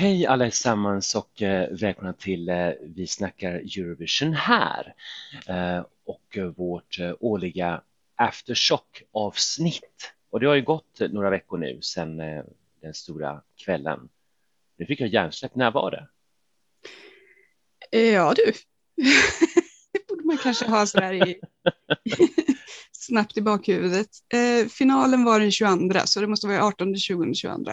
Hej allesammans och eh, välkomna till eh, Vi snackar Eurovision här eh, och vårt årliga aftershock-avsnitt. Och det har ju gått några veckor nu sedan den stora kvällen. Nu fick jag hjärnsläpp, när var det? Ja du, det borde man kanske ha sådär i, snabbt i bakhuvudet. Finalen var den 22, så det måste vara 18, 20, 22.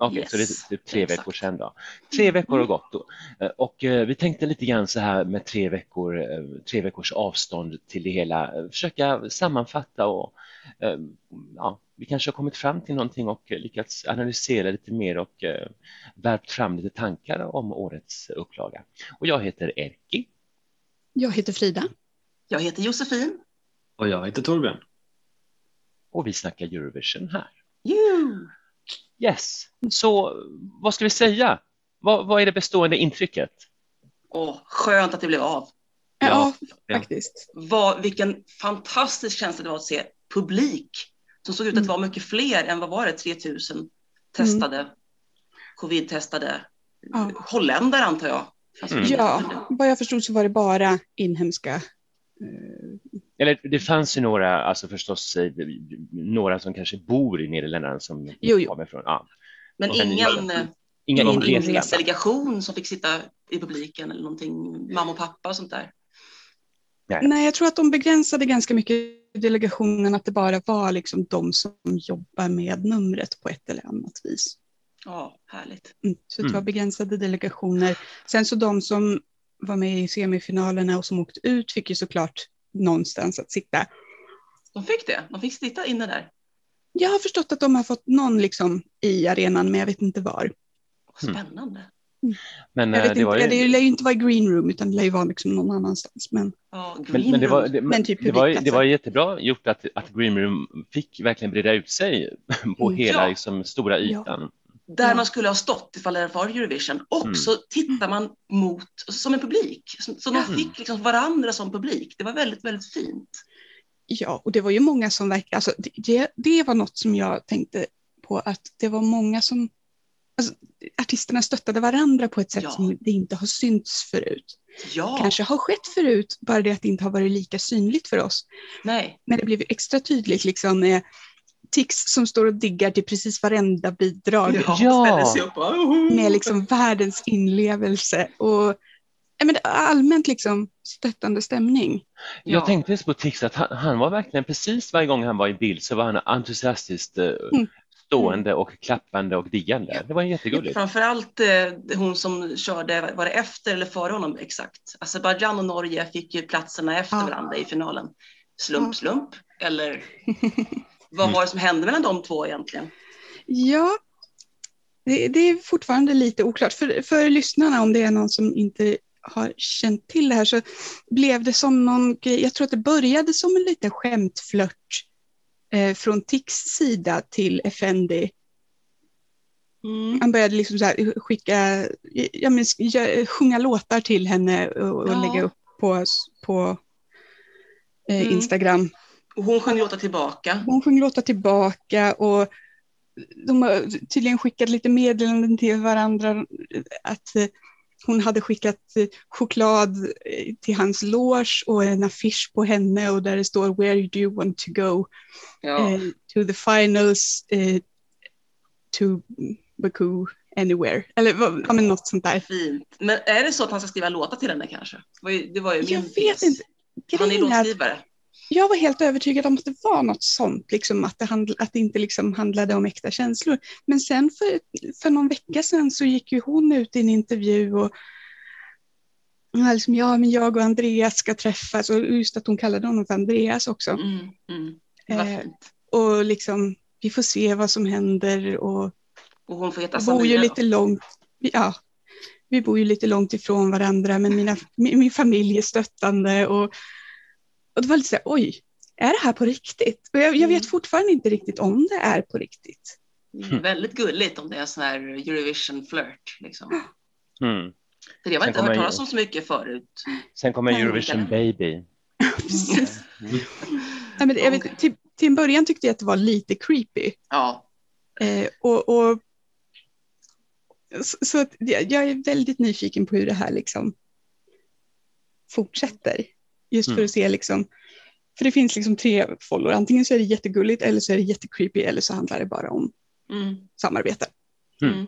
Okej, Yes, så det är typ tre exakt. veckor sedan då. Tre veckor har gått då. Eh, Och eh, vi tänkte lite grann så här med tre veckor, eh, tre veckors avstånd till det hela, försöka sammanfatta och ja, vi kanske har kommit fram till någonting och lyckats analysera lite mer och värpt fram lite tankar om årets upplaga. Och jag heter Erki. Jag heter Frida. Jag heter Josefin. Och jag heter Torbjörn. och vi snackar Eurovision här. You. Yes, så vad ska vi säga? Vad, vad är det bestående intrycket? Åh, skönt att det blev av. Ja, ja. faktiskt. Vad, vilken fantastisk känsla det var att se publik som såg ut att Mm. vara mycket fler än vad var det, 3000 testade, covid-testade Ja. holländare antar jag. Fast Mm. Ja, vad jag förstod så var det bara inhemska. eh, Eller det fanns ju några, alltså förstås eh, några som kanske bor i Nederländerna som Jo, jo. kommer från, ja, Men sen ingen, eh, Ingen inresta. inresa. delegation som fick sitta i publiken eller någonting, mamma och pappa och sånt där. Nej, jag tror att de begränsade ganska mycket delegationen, att det bara var liksom de som jobbar med numret på ett eller annat vis. Ja, härligt. Mm. Så det Mm. var begränsade delegationer. Sen så de som var med i semifinalerna och som åkte ut fick ju såklart någonstans att sitta. De fick det, de fick sitta inne där. Jag har förstått att de har fått någon liksom i arenan, men jag vet inte var. Åh, Mm. Spännande. Men, Jag eh, vet det inte, var ja, det ju, lär ju inte vara i green room, utan det lär ju vara liksom någon annanstans. Men Ja, men, men det var, green det, Men typ det var, ju- det publikplatser. var jättebra gjort att, att Green Room fick verkligen breda ut sig på Mm. hela Ja. liksom, stora Ja. Där man skulle ha stått ifall det var Eurovision. Och Mm. så tittar man mot, som en publik. Så, de fick liksom varandra som publik. Det var väldigt, väldigt fint. ja, och det var ju många som verkligen, alltså det- det, var något som jag tänkte på, att det var många som, alltså, artisterna stöttade varandra på ett sätt Ja. som det inte har synts förut. Ja, Kanske har skett förut, bara det att det inte har varit lika synligt för oss. nej. Men det blev extra tydligt liksom med Tix som står och diggar till precis varenda bidrag. Ja. och, med liksom världens inlevelse och ja, men allmänt liksom stöttande stämning. Jag Ja. tänkte just på Tix att han, han var verkligen precis varje gång han var i bild så var han entusiastiskt eh, Mm. stående och klappande och diggande. Det var jättegulligt. Framförallt eh, hon som körde, var det efter eller före honom exakt? Azerbajdzjan och Norge fick ju platserna efter Ja. varandra i finalen. Slump, Ja. slump. Eller vad var det som hände mellan de två egentligen? Ja, det, det är fortfarande lite oklart. För, för lyssnarna, om det är någon som inte har känt till det här, så blev det som någon grej. Jag tror att det började som en liten skämtflört eh, från Tix sida till Effendi. Mm. Han började liksom så här skicka, ja, men, sjunga låtar till henne och, och Ja. lägga upp på, på eh, Mm. Instagram. Och hon sjöng låtar tillbaka. Hon sjöng låtar tillbaka och de har tydligen skickat lite meddelanden till varandra att eh, hon hade skickat eh, choklad eh, till hans loge och en affisch på henne och där det står Where do you want to go? Ja. Eh, to the finals, eh, to Baku, anywhere. Eller ja, men något sånt där. Fint. Men är det så att han ska skriva låtar till henne kanske? Det var ju, det var ju min Jag vet tes. inte. Han är låtskrivare. Jag var helt övertygad om att det var något sånt, liksom, att, det handl- att det inte liksom handlade om äkta känslor. Men sen för, för någon vecka sedan så gick ju hon ut i en intervju och liksom, ja, men jag och Andreas ska träffas och just att hon kallade honom för Andreas också. Mm, mm. Eh. Och liksom, vi får se vad som händer och Och hon får heta vi bor ju Samira. lite långt, ja, vi bor ju lite långt ifrån varandra men mina, min, min familj är stöttande och, och det var lite så här, oj, är det här på riktigt? Och jag, jag vet Mm. fortfarande inte riktigt om det är på riktigt. Mm, Väldigt gulligt om det är sån här Eurovision-flirt. Liksom. Mm. För det har inte hört talas om så mycket förut. Sen kommer Eurovision. Baby. Precis. Mm. Nej, men jag vet, till, till en början tyckte jag att det var lite creepy. Ja, Eh, och, och, så, så att jag jag är väldigt nyfiken på hur det här liksom fortsätter. Just för Mm. att se liksom, för det finns liksom tre fållor, antingen så är det jättegulligt eller så är det jättecreepy eller så handlar det bara om Mm. samarbete. Mm.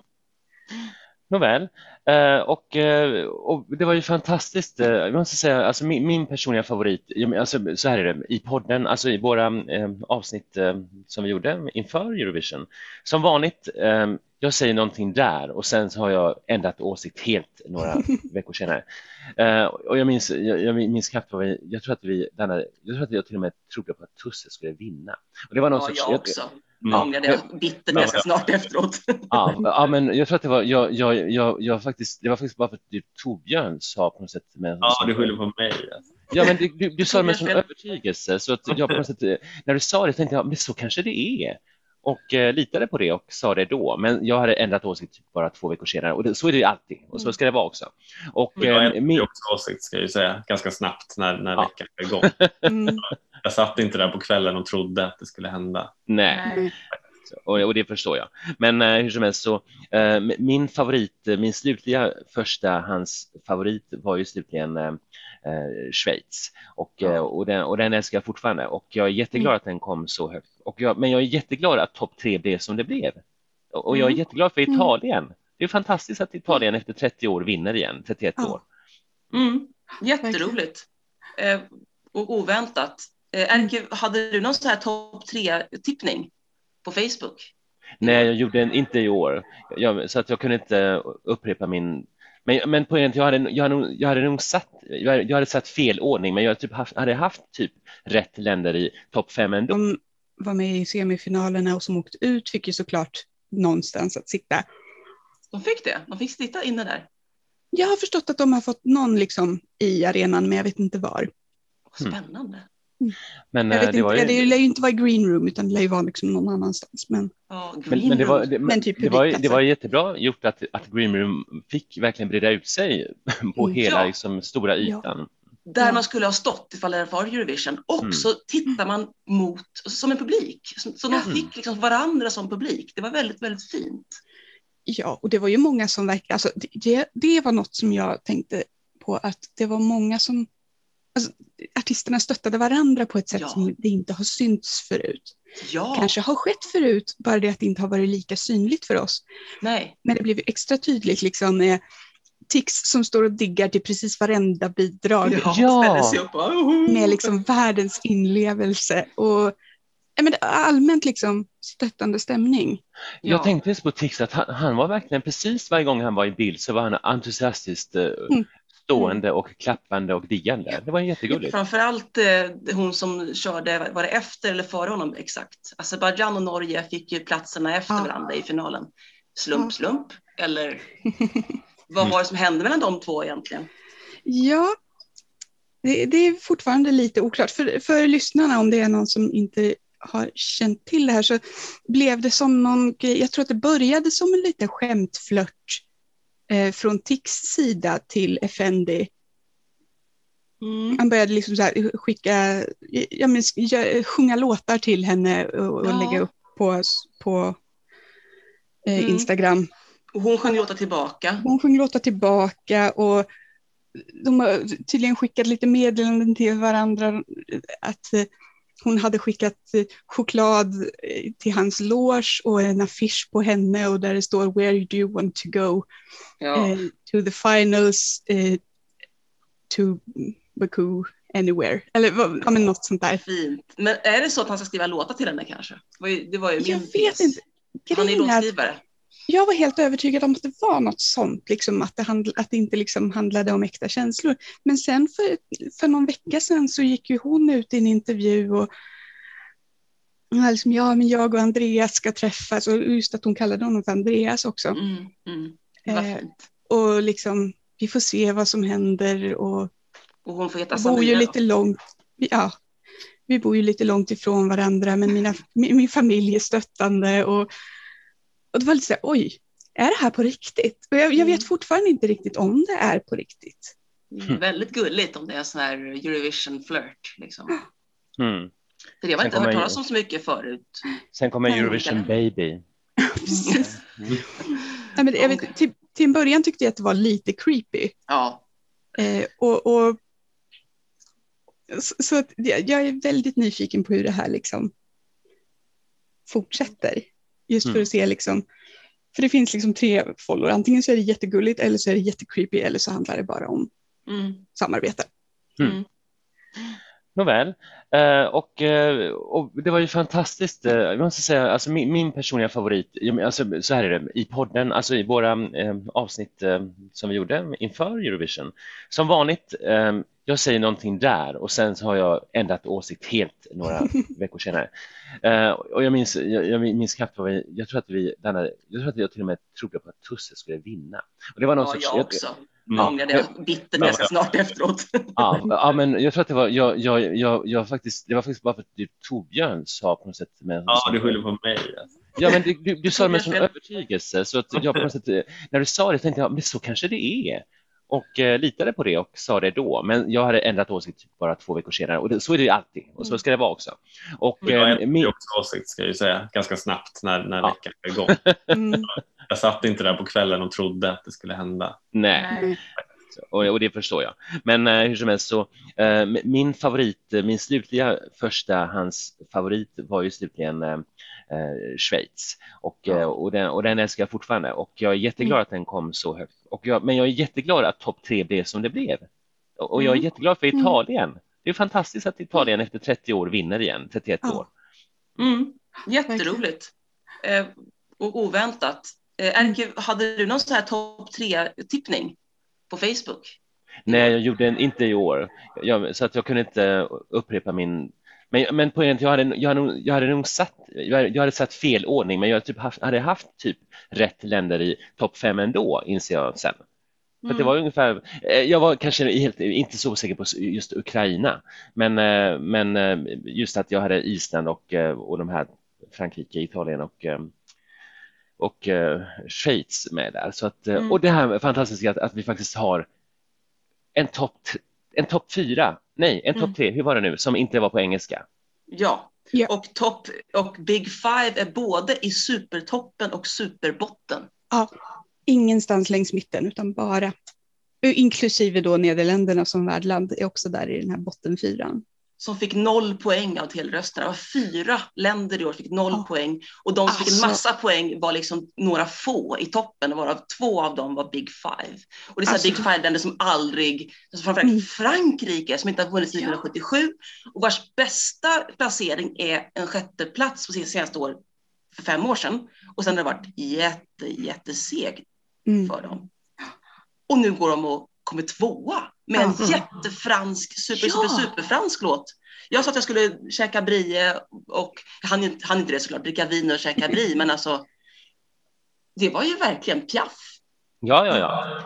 Nåväl, eh, och, eh, och det var ju fantastiskt. eh, Jag måste säga, alltså min, min personliga favorit, jag alltså, så här är det, i podden, alltså i våra eh, avsnitt eh, som vi gjorde inför Eurovision. Som vanligt, eh, jag säger någonting där och sen så har jag ändrat åsikt helt några veckor senare. Och jag minns, jag, jag minns knappt vad vi, jag tror att vi, denna, jag tror att jag till och med trodde på att Tusse skulle vinna. Och det var någon Ja, sorts, jag också. Ja. Ångrade jag bittert Ja. ganska snart efteråt. Ja, ja, men jag tror att det var, jag, jag, jag, jag faktiskt, det var faktiskt bara för att du, Torbjörn sa på något sätt. Med, Ja, du skyller på mig. Alltså. Ja, men du, du, du sa det med sån Torbjörn. övertygelse så att jag på något sätt, när du sa det tänkte jag, men så kanske det är. Och eh, litade på det och sa det då, men jag hade ändrat åsikt typ bara två veckor senare och det, så är det ju alltid och så ska det vara också. Och Jag eh, ändrade min, också åsikt, ska jag ju säga, ganska snabbt när, när Ja. veckan var igång. Mm. Jag satt inte där på kvällen och trodde att det skulle hända. nej, Nej. och, och det förstår jag. Men eh, hur som helst så, eh, min favorit, eh, min slutliga första hans favorit var ju slutligen eh, Schweiz och, Ja. eh, och, den, och den älskar jag fortfarande och jag är jätteglad att den kom så högt. Och jag, men jag är jätteglad att topp tre blev som det blev. Och, och jag är Mm. jätteglad för Mm. Italien. Det är fantastiskt att Italien efter 30 år vinner igen, 31 Ja. år. Mm. Jätteroligt. Eh, och oväntat. Eh, Erke, hade du någon sån här topp tre-tippning på Facebook? Nej, jag gjorde en, inte i år, jag, så att jag kunde inte upprepa min men, men poängen är att jag hade, jag, hade, nog- jag hade nog satt, jag hade, jag hade satt fel ordning, men jag hade, typ haft, hade haft typ rätt länder i topp fem ändå. De var med i semifinalerna och som åkte ut fick ju såklart någonstans att sitta. De fick det. De fick sitta inne där. Jag har förstått att de har fått någon liksom i arenan, men jag vet inte var. Mm. Spännande. Men, Jag eh, vet det inte, var ja, det ju, lär ju inte vara i green room, utan det lär ju vara liksom någon annanstans. Men Ja, men, men det var, det, men, typ det var, ju- det var jättebra gjort att, att Green Room fick verkligen breda ut sig på Mm. hela Ja. liksom, stora Ja. ytan. Där Ja. man skulle ha stått ifall det var Eurovision. Och Mm. så tittar man mot, som en publik. Så, så de fick liksom varandra som publik. Det var väldigt, väldigt fint. ja, och det var ju många som verkligen, alltså det, det var något som jag tänkte på, att det var många som, alltså, artisterna stöttade varandra på ett sätt Ja. som det inte har synts förut. Ja, Kanske har skett förut, bara det att det inte har varit lika synligt för oss. nej. Men det blev extra tydligt liksom med Tix som står och diggar till precis varenda bidrag. Ja, med liksom världens inlevelse och men allmänt liksom stöttande stämning. Jag tänkte just på Tix att han, han var verkligen precis varje gång han var i bild så var han entusiastiskt eh, Mm. Stående och klappande och diggande. Det var jättegulligt. Framförallt eh, hon som körde, var det efter eller före honom exakt? Azerbajdzjan och Norge fick ju platserna efter Ja. varandra i finalen. Slump, slump? Eller vad var det som hände mellan de två egentligen? Ja, det, det är fortfarande lite oklart. För, för lyssnarna, om det är någon som inte har känt till det här, så blev det som någon grej. Jag tror att det började som en liten skämtflört från Tix sida till Effendi. Mm. Han började liksom så här skicka, jag minns, gö- sjunga låtar till henne och, och Ja. lägga upp på, på eh, Mm. Instagram. Och hon sjöng låtar tillbaka. Hon sjöng låtar tillbaka och de har tydligen skickat lite meddelanden till varandra att eh, hon hade skickat eh, choklad eh, till hans loge och en affisch på henne och där det står Where do you want to go? Ja. Eh, to the finals, eh, to Baku, anywhere. Eller ja, men något sånt där. Fint. Men är det så att han ska skriva låtar till henne kanske? Det var ju, det var ju min Jag vet inte. Han är låtskrivare. Jag var helt övertygad om att det var något sånt, liksom, att, det handl- att det inte liksom handlade om äkta känslor. Men sen för, för någon vecka sedan så gick ju hon ut i en intervju och liksom, ja, men jag och Andreas ska träffas och just att hon kallade honom för Andreas också. Mm, mm. Eh. Och liksom, vi får se vad som händer och Och hon får heta vi bor ju Samira. lite långt, ja, vi bor ju lite långt ifrån varandra men mina, min, min familj är stöttande och, och det var lite så här, oj, är det här på riktigt? Och jag, jag vet Mm. fortfarande inte riktigt om det är på riktigt. Mm, Väldigt gulligt om det är sån här Eurovision-flört. Liksom. Mm. För det har Sen inte hört talas om så mycket förut. Sen kommer Eurovision. Baby. Precis. Mm. Nej, men jag vet, till, till en början tyckte jag att det var lite creepy. Ja. Eh, och, och, så, så att jag är väldigt nyfiken på hur det här liksom fortsätter. Just för Mm. att se liksom, för det finns liksom tre follor. Antingen så är det jättegulligt eller så är det jättecreepy eller så handlar det bara om Mm. samarbete. Mm. Nåväl, eh, och, eh, och det var ju fantastiskt. eh, Jag måste säga, alltså min, min personliga favorit, alltså, så här är det, i podden, alltså i våra eh, avsnitt eh, som vi gjorde inför Eurovision. Som vanligt, eh, jag säger någonting där och sen så har jag ändrat åsikt helt några veckor senare. Och jag minns, jag, jag minns knappt vad vi, jag tror att vi, denna, jag tror att jag till och med trodde på att Tusse skulle vinna. Och det var någon Ja, sorts, jag också. Ja. Ångrade jag bittert ganska snart efteråt. Ja, ja, men jag tror att det var, jag, jag, jag, jag faktiskt, det var faktiskt bara för att typ Torbjörn sa på något sätt. Med, Ja, du skyller på mig. Alltså. Ja, men du, du, du sa det med sån Torbjörn fel. övertygelse så att jag på något sätt, när du sa det tänkte jag, men så kanske det är. Och eh, litade på det och sa det då, men jag hade ändrat åsikt typ bara två veckor senare och det, så är det ju alltid och så ska det vara också. Och Men jag eh, ändrade min, också åsikt ska jag ju säga, ganska snabbt när, när Ja. veckan var igång. Mm. Jag satt inte där på kvällen och trodde att det skulle hända. nej, Nej. och, och det förstår jag. Men eh, hur som helst så, eh, min favorit, min slutliga första hans favorit var ju slutligen eh, Schweiz och, eh, och, den, och den älskar jag fortfarande och jag är jätteglad att den kom så högt. Och jag, men jag är jätteglad att topp tre blev som det blev. Och, och jag är Mm. jätteglad för Mm. Italien. Det är fantastiskt att Italien efter 30 år vinner igen, 31 Ja. år. Mm. Jätteroligt. Eh, och oväntat. Eh, Erke, hade du någon sån här topp tre-tippning på Facebook? Nej, jag gjorde en, inte i år, jag, så att jag kunde inte upprepa min men, men är att jag hade, jag, hade, jag hade nog satt, jag hade, jag hade satt fel ordning, men jag typ haft, hade haft typ rätt länder i topp fem ändå, inser jag sen. För att det var ungefär, eh, jag var kanske helt, inte så säker på just Ukraina, men, eh, men eh, just att jag hade Island och, och de här Frankrike, Italien och, och Schweiz med där. Så att, Mm. Och det här fantastiska att, att vi faktiskt har en topp en top fyra, nej, en topp Mm. tre, hur var det nu, som inte var på engelska? Ja. Ja. Och topp och Big Five är både i supertoppen och superbotten. Ja, ingenstans längs mitten utan bara, inklusive då Nederländerna som värdland är också där i den här bottenfyran. Som fick noll poäng av telrösterna. Det var fyra länder i år som fick noll Ja. poäng. Och de som fick en Alltså. massa poäng var liksom några få i toppen, varav två av dem var Big Five. Och det är så Alltså. Big Five-länder som aldrig, alltså framförallt Mm. Frankrike som inte har vunnit sedan Ja. 1977 och vars bästa placering är en sjätteplats på senaste år för fem år sedan. Och sen har det varit jätte, jättesegt Mm. för dem. Och nu går de och kommer tvåa med en jättefransk, super, super, superfransk låt. Jag sa att jag skulle käka brie och jag hann inte, hann inte det såklart, dricka vin och käka brie, men alltså det var ju verkligen piaff. Ja, ja, ja.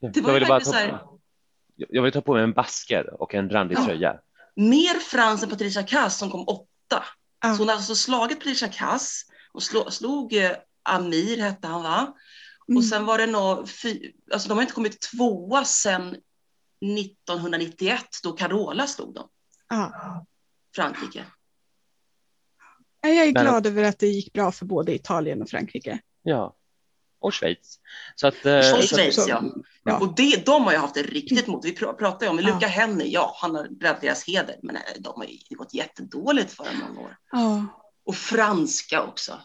Det var jag, ju ville bara så här- ta, jag ville ta på mig en basker och en randig Ja. tröja. Mer frans än Patricia Kass som kom åtta. Ja. Så hon har alltså slagit Patricia Kass och slå, slog eh, Amir, hette han va? Mm. Och sen var det nog, alltså de har inte kommit tvåa sedan 1991 då Carola slog dem, Ja. Frankrike. Jag är Men- glad över att det gick bra för både Italien och Frankrike. Ja. Och Schweiz. Så att, eh, Och att- Schweiz, så- ja. ja. Och det, de har ju haft det riktigt mot. Vi pr- pratar ju om Ja. Luca Henny, ja, han har räddat deras heder, men eh, de har ju gått jättedåligt för många år. Ja. Och franska också.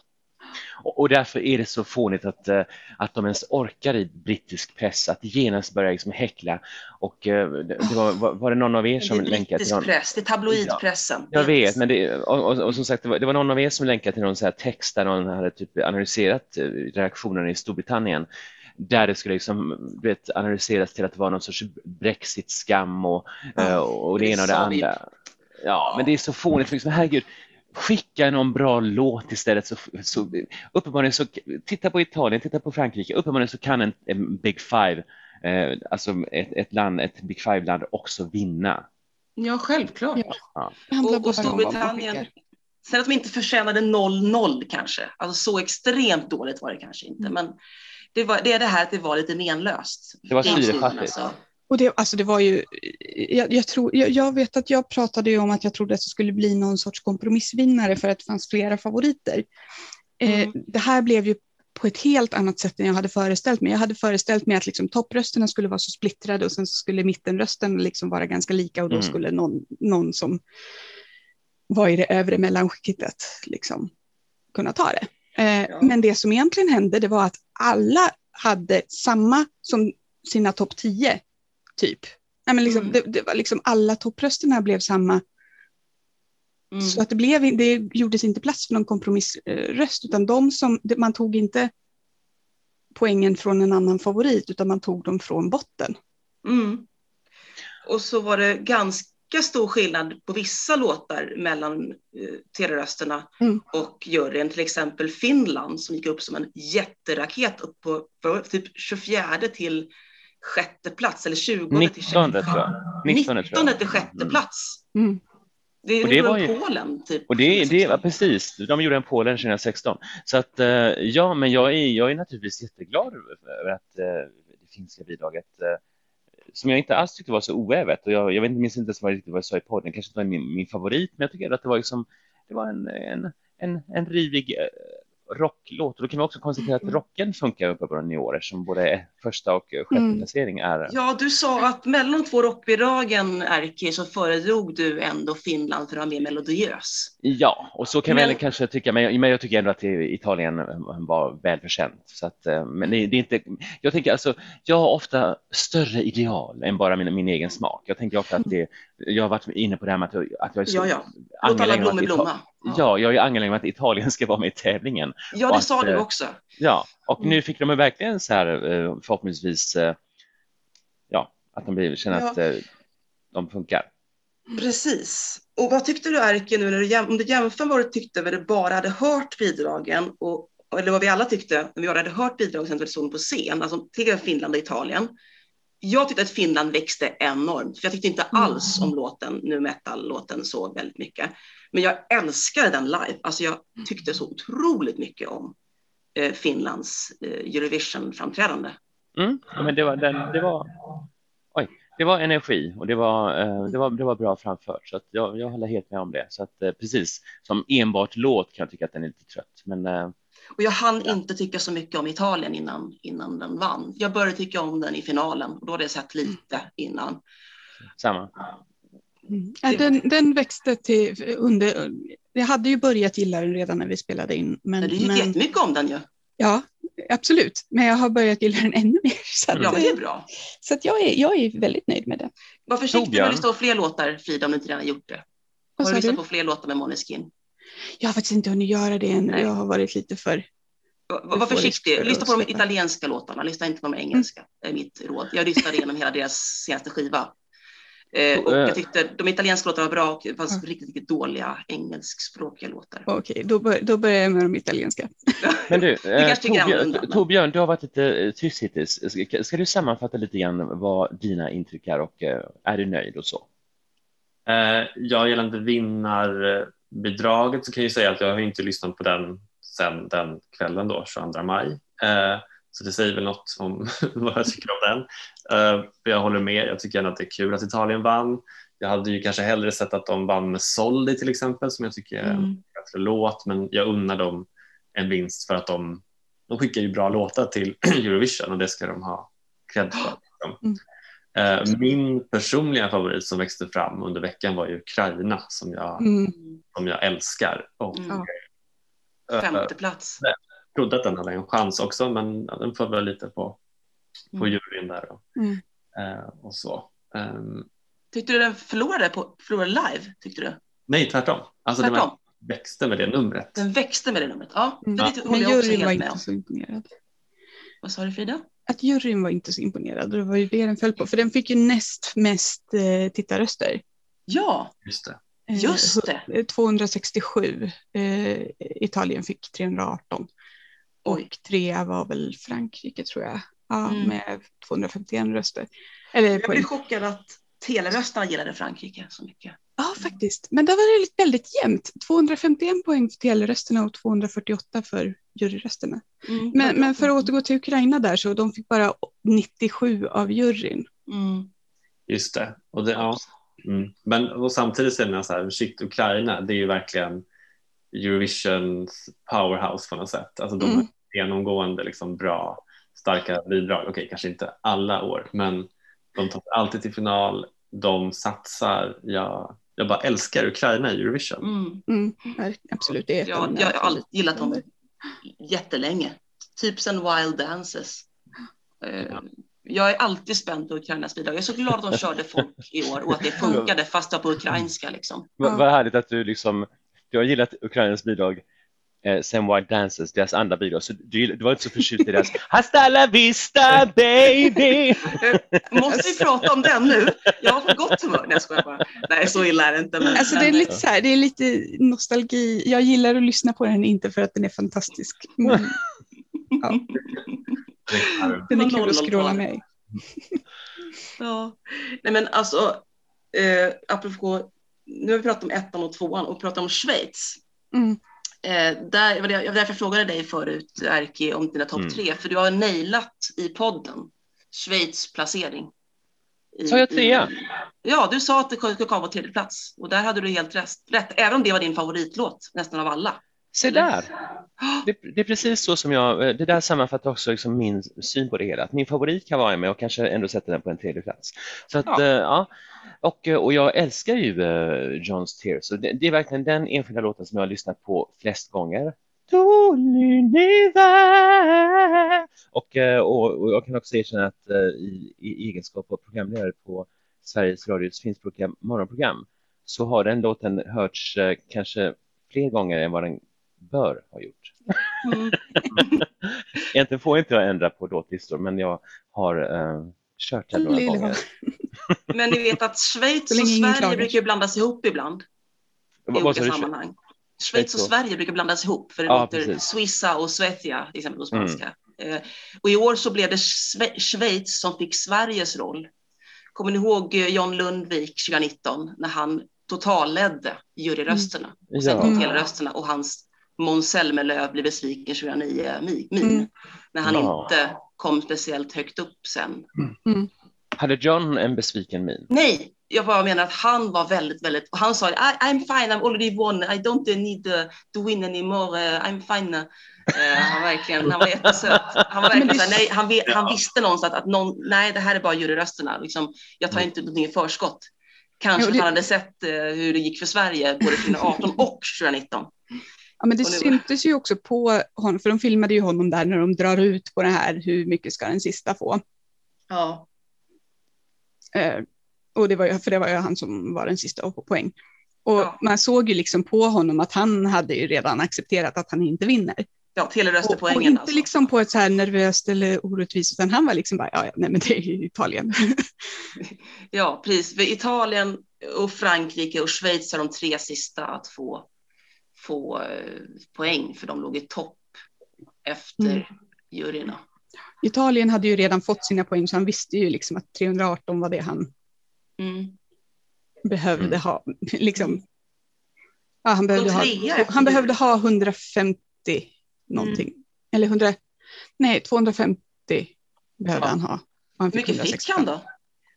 Och därför är det så fånigt att, eh, att de ens orkar i brittisk press att genast börja liksom häckla. Och eh, det det var, var, det någon av er som det är länkade till brittisk någon? press, det är tabloidpressen. Jag vet, men det, och, och, och som sagt, det var, det var någon av er som länkade till någon så här text där någon hade typ analyserat eh, reaktionen i Storbritannien där det skulle liksom, vet, analyseras till att det var någon sorts Brexit-skam och, Ja, eh, och det det ena och det andra. Ja, men det är så fånigt, liksom, herregud, skicka någon bra låt istället. Så, så, uppenbarligen så, titta på Italien, titta på Frankrike, uppenbarligen så kan en, en Big Five, eh, alltså ett, ett land, ett Big Five-land också vinna. Ja, självklart. Ja. Och, och Storbritannien, sen att de inte förtjänade 0-0 kanske, alltså så extremt dåligt var det kanske inte, men det, var, det är det här att det var lite menlöst. Det var syrefattigt. alltså. Och det, alltså det var ju, jag, jag, tror, jag, jag vet att jag pratade om att jag trodde att det skulle bli någon sorts kompromissvinnare för att det fanns flera favoriter. Eh, Mm. det här blev ju på ett helt annat sätt än jag hade föreställt mig. Jag hade föreställt mig att liksom topprösterna skulle vara så splittrade och sen skulle mittenrösten liksom vara ganska lika och då Mm. skulle någon, någon som var i det övre mellanskiktet liksom kunna ta det. Eh, Ja. Men det som egentligen hände det var att alla hade samma som sina topp 10 typ. Nej, men liksom, Mm. det, det var liksom alla topprösterna blev samma Mm. så att det, blev, det gjordes inte plats för någon kompromissröst, utan de som, man tog inte poängen från en annan favorit, utan man tog dem från botten. Mm. Och så var det ganska stor skillnad på vissa låtar mellan eh, tv-rösterna Mm. och juryn. Till exempel Finland som gick upp som en jätteraket upp på på typ 24 till sjätte plats eller 20 till 19 sjätte. tror jag. 19 tror 19 jag. till sjätte Mm. plats. Mm. Det är Och det var ju- Polen typ. Och det, det var precis, de gjorde en Polen 2016. Så att eh, ja, men jag är, jag är naturligtvis jätteglad över att eh, det finska bidraget eh, som jag inte alls tyckte var så oävet och jag, jag vet inte, minns inte ens vad, jag sa i podden, kanske inte var min, min favorit, men jag tycker att det var liksom, det var en, en, en, en rivig rocklåt då kan vi också konstatera att rocken funkar uppe på den i år eftersom både första och sjätte Mm. placering är Ja, du sa att mellan två rockbidragen, Erki, så föredrog du ändå Finland för att vara mer melodiös. Ja, och så kan Men- man väl kanske tycka, men jag, men jag tycker ändå att Italien var välförtjänt. Så att, eh, men det, är inte, jag tänker alltså, jag har ofta större ideal än bara min, min egen smak. Jag tänker ofta att det, jag har varit inne på det här med att jag, att jag är så Ja, ja. Angelägen om blommor att blomma. Ja, jag är angelägen om att Italien ska vara med i tävlingen. Ja, det att, sa du eh, också. Ja, och Mm. nu fick de verkligen så här eh, förhoppningsvis, eh, ja, att de blir- känner Ja. att eh, de funkar. Precis. Och vad tyckte du Erke nu när om du jämför vad du tyckte när du bara hade hört bidragen och eller vad vi alla tyckte när vi bara hade hört bidragen sen vi såg på scen, alltså till Finland och Italien. Jag tyckte att Finland växte enormt, för jag tyckte inte alls om låten, nu metal-låten så väldigt mycket. Men jag älskade den live, alltså jag tyckte så otroligt mycket om eh, Finlands eh, Eurovision-framträdande. Mm, ja, men det var, den, det var, det var energi och det var, eh, det var, det var bra framfört. Så att jag, jag håller helt med om det. Så att eh, precis, som enbart låt kan jag tycka att den är lite trött. Men eh, Och jag hann inte tycka så mycket om Italien innan, innan den vann. Jag började tycka om den i finalen och då hade jag sett lite innan. samma. Mm. Ja, den, den växte till under, jag hade ju börjat gilla den redan när vi spelade in. Men, Men du tyckte men, jättemycket om den ju. ja, absolut. Men jag har börjat gilla den ännu mer. Så, att, Ja, det är bra. så att jag, är, jag är väldigt nöjd med det. Var försiktig med att lyssna på fler låtar, Frida, om du inte redan gjort det. Har du lyssnat på fler låtar med Måneskin? Jag har faktiskt inte hunnit göra det än. Nej. Jag har varit lite för... Var, var försiktig. Lyssna på de italienska låtarna. Lyssna inte på de engelska. Det är mitt råd. Jag lyssnade igenom hela deras senaste skiva. Eh, och Eh. jag tyckte de italienska låtarna var bra och det fanns riktigt, riktigt dåliga engelskspråkiga låtar. Okej, då, bör, då börjar jag med de italienska. Men du, eh, Torbjörn, annorlunda, men- Torbjörn, du har varit lite eh, tyst hittills. Ska, ska du sammanfatta lite grann vad dina intryck är och eh, är du nöjd och så? Eh, ja, gällande vinnarbidraget så kan jag ju säga att jag har inte lyssnat på den sen den kvällen då, 22 maj. Så det säger väl något om vad jag tycker om den. Eh, jag håller med, jag tycker ändå att det är kul att Italien vann. Jag hade ju kanske hellre sett att de vann med Soldi till exempel som jag tycker är en Mm. bättre låt, men jag unnar dem en vinst för att de, de skickar ju bra låtar till Eurovision och det ska de ha cred för. Mm. Eh, Min personliga favorit som växte fram under veckan var ju Ukraina som jag, Mm. som jag älskar. Och Mm. Femte plats. Trodde att den hade en chans också men den får väl lite på, på Mm. juryn där och, Mm. eh, och så. Ehm, Tyckte du den förlorade, på, förlorade live? Tyckte du? nej, tvärtom. Alltså den Tvärtom. växte med det numret. Den växte med det numret. Ja, Mm. det Men juryn var inte så imponerad. Vad sa du Frida? Att juryn var inte så imponerad och det var ju det den föll på. För den fick ju näst mest eh, tittarröster. Ja, Just det. Eh, just det. hu- 267. Eh, Italien fick 318. Och trea var väl Frankrike tror jag. Ja, Mm. med 251 röster. Eller Jag blev chockad att teleröstarna gillade Frankrike så mycket. Ja, faktiskt. Men där var det väldigt jämnt. 251 poäng för telerösterna och 248 för juryrösterna. Mm, Men, men för att återgå till Ukraina där så de fick bara 97 av juryn. Mm. Just det. Och det ja. mm. Men och samtidigt så är det så här, shit, Ukraina, det är ju verkligen Eurovisions powerhouse på något sätt. Alltså de Mm. Genomgående liksom bra, starka bidrag. Okej, okay, kanske inte alla år, men de tar alltid till final. De satsar. Jag, jag bara älskar Ukraina i Eurovision. Mm. Mm, absolut, det är ja, jag, jag har gillat dem jättelänge. Typ sen Wild Dances. Ja. Jag är alltid spänd på Ukrainas bidrag. Jag är så glad att de körde folk i år och att det funkade fast det var på ukrainska. Liksom. Vad, vad härligt att du liksom, du har gillat Ukrainas bidrag eh, sen White Dances, deras andra bidrag, så du, du var inte så förtjust i deras Hasta la vista baby. Måste vi prata om den nu? Jag har fått gott humör. Nej, jag skojar bara. Nej, så illa är det inte. Men, alltså, det, är lite så här, det är lite nostalgi. Jag gillar att lyssna på den, inte för att den är fantastisk. Men, ja. Den är kul att scrolla med Ja, nej men alltså, eh, apropå, nu har vi pratat om ettan och tvåan och pratat om Schweiz. Mm. Eh, där, var jag var därför jag frågade dig förut, Erki, om dina topp mm. tre, för du har nailat i podden Schweiz placering. Sa jag trea? Ja, du sa att det skulle komma på tredje plats och där hade du helt rätt, rätt, även om det var din favoritlåt nästan av alla. Se där! Det, det, är precis så som jag, det där sammanfattar också liksom min syn på det hela. Att min favorit kan vara med och kanske ändå sätta den på en tredje plats. Så att, ja. Uh, ja. Och, och jag älskar ju uh, Johns Tears. Det, det, är verkligen den enskilda låten som jag har lyssnat på flest gånger. Och, uh, och, och jag kan också erkänna att i, i egenskap av programledare på Sveriges Radios finskspråkiga morgonprogram så har den låten hörts kanske fler gånger än vad den bör ha gjort. Mm. Egentligen får inte jag ändra på låtlistor, men jag har uh, kört den några gånger. men ni vet att Schweiz och Sverige brukar blandas ihop ibland i olika sammanhang. Schweiz och Sverige brukar blandas ihop för det låter precis. Swissa och Svetia, till exempel på spanska. Mm. Och i år så blev det Schweiz som fick Sveriges roll. Kommer ni ihåg eh, John Lundvik 2019 när han totalledde juryrösterna och sen kom ja. rösterna och hans Måns Zelmerlöw blev besviken 2009 min mm. när han ja. inte kom speciellt högt upp sen. Mm. mm. Hade John en besviken min? Nej, jag bara menar att han var väldigt, väldigt, han sa I'm fine, I'm already won, I don't need to win anymore, I'm fine. Uh, han, verkligen, han var jättesöt. Han, var verkligen, det... nej, han, han visste någonstans att, att någon, nej, det här är bara juryrösterna. Liksom, jag tar mm. inte någonting i förskott. Kanske jo, det... han hade sett uh, hur det gick för Sverige både 2018 och 2019. Ja, men det syntes ju också på honom, för de filmade ju honom där när de drar ut på det här, hur mycket ska den sista få? Ja. Eh, och det var ju, för det var ju han som var den sista på poäng. Och ja. man såg ju liksom på honom att han hade ju redan accepterat att han inte vinner. Ja, telerösterpoängen. Och, och inte alltså. liksom på ett så här nervöst eller orättvist, utan han var liksom bara, ja, ja nej men det är ju Italien. ja, precis. Italien och Frankrike och Schweiz är de tre sista att få få eh, poäng för de låg i topp efter mm. juryerna. Italien hade ju redan fått sina poäng så han visste ju liksom att 318 var det han mm. behövde mm. ha. Liksom. Ja, han, behövde ha, han behövde ha 150 någonting. Mm. Eller 100, nej 250 behövde ja. han ha. Hur mycket fick han då?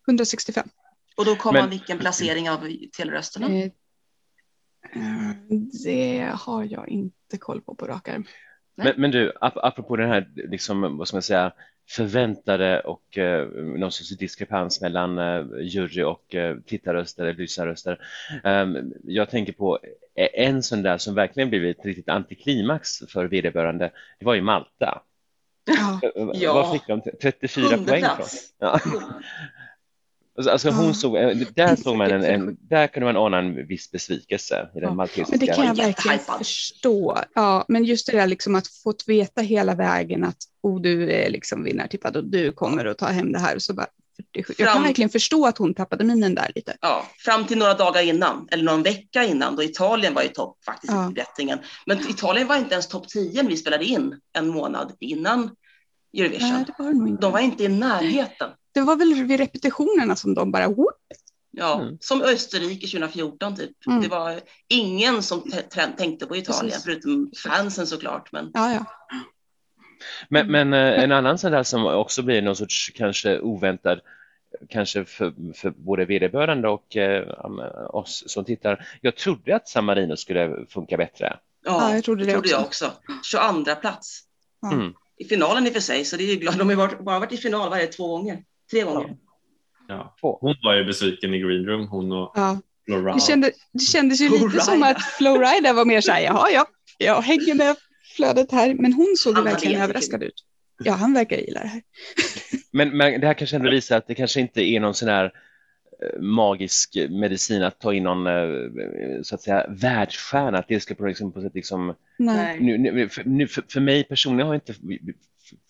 165. Och då kom Men, han vilken placering av telrösterna? Eh, Eh, det har jag inte koll på på rak arm. Men, men, du, ap apropå den här liksom, vad ska man säga, förväntade och eh, någon sorts diskrepans mellan eh, jury och eh, tittarröster eller lyssnarröster. Um, jag tänker på en sån där som verkligen blivit ett riktigt antiklimax för vederbörande. Det var ju Malta. Ja. Eh, vad fick de? 34 poäng från? Ja. Alltså, alltså hon såg, eh, där såg man en, en, där kunde man ana en viss besvikelse i den ja. maltesiska. Men det kan jag verkligen förstå. Ja, men just det där liksom att få veta hela vägen att oh, du är liksom vinnartippad och du kommer att ta hem det här. Så bara, jag kan verkligen förstå att hon tappade minen där lite. Ja, fram till några dagar innan, eller någon vecka innan, då Italien var i topp faktiskt ja. i bettingen. Men Italien var inte ens topp 10 när vi spelade in en månad innan Eurovision. Nej, det var De var inte i närheten det var väl vid repetitionerna som de bara whoop. Ja, mm. som Österrike 2014 typ. Mm. Det var ingen som tänkte på Italien Precis. förutom fansen såklart. Men... Ja, ja. Men, men eh, en annan sån där som också blir någon sorts kanske oväntad kanske för, för både vederbörande och eh, oss som tittar. Jag trodde att San Marino skulle funka bättre. Ja, ja jag trodde det, det trodde också. jag också. 22 plats. Mm. I finalen i och för sig, så det är ju glad. De har bara varit i final varje två gånger. Tre gånger. Ja. Hon var ju besviken i green room, hon och Ja. Laura. Det, kände, det kändes ju lite Flowrider. som att Flowrider var mer så här, jaha, ja, jag hänger med flödet här. Men hon såg ju verkligen överraskad ut. Ja, han verkar gilla det här. Men, men det här kanske ändå visar att det kanske inte är någon sån här eh, magisk medicin att ta in någon eh, så att säga världsstjärna, att det ska på, liksom, på sätt liksom Nej. nu, nu, för, nu, för, för mig personligen har inte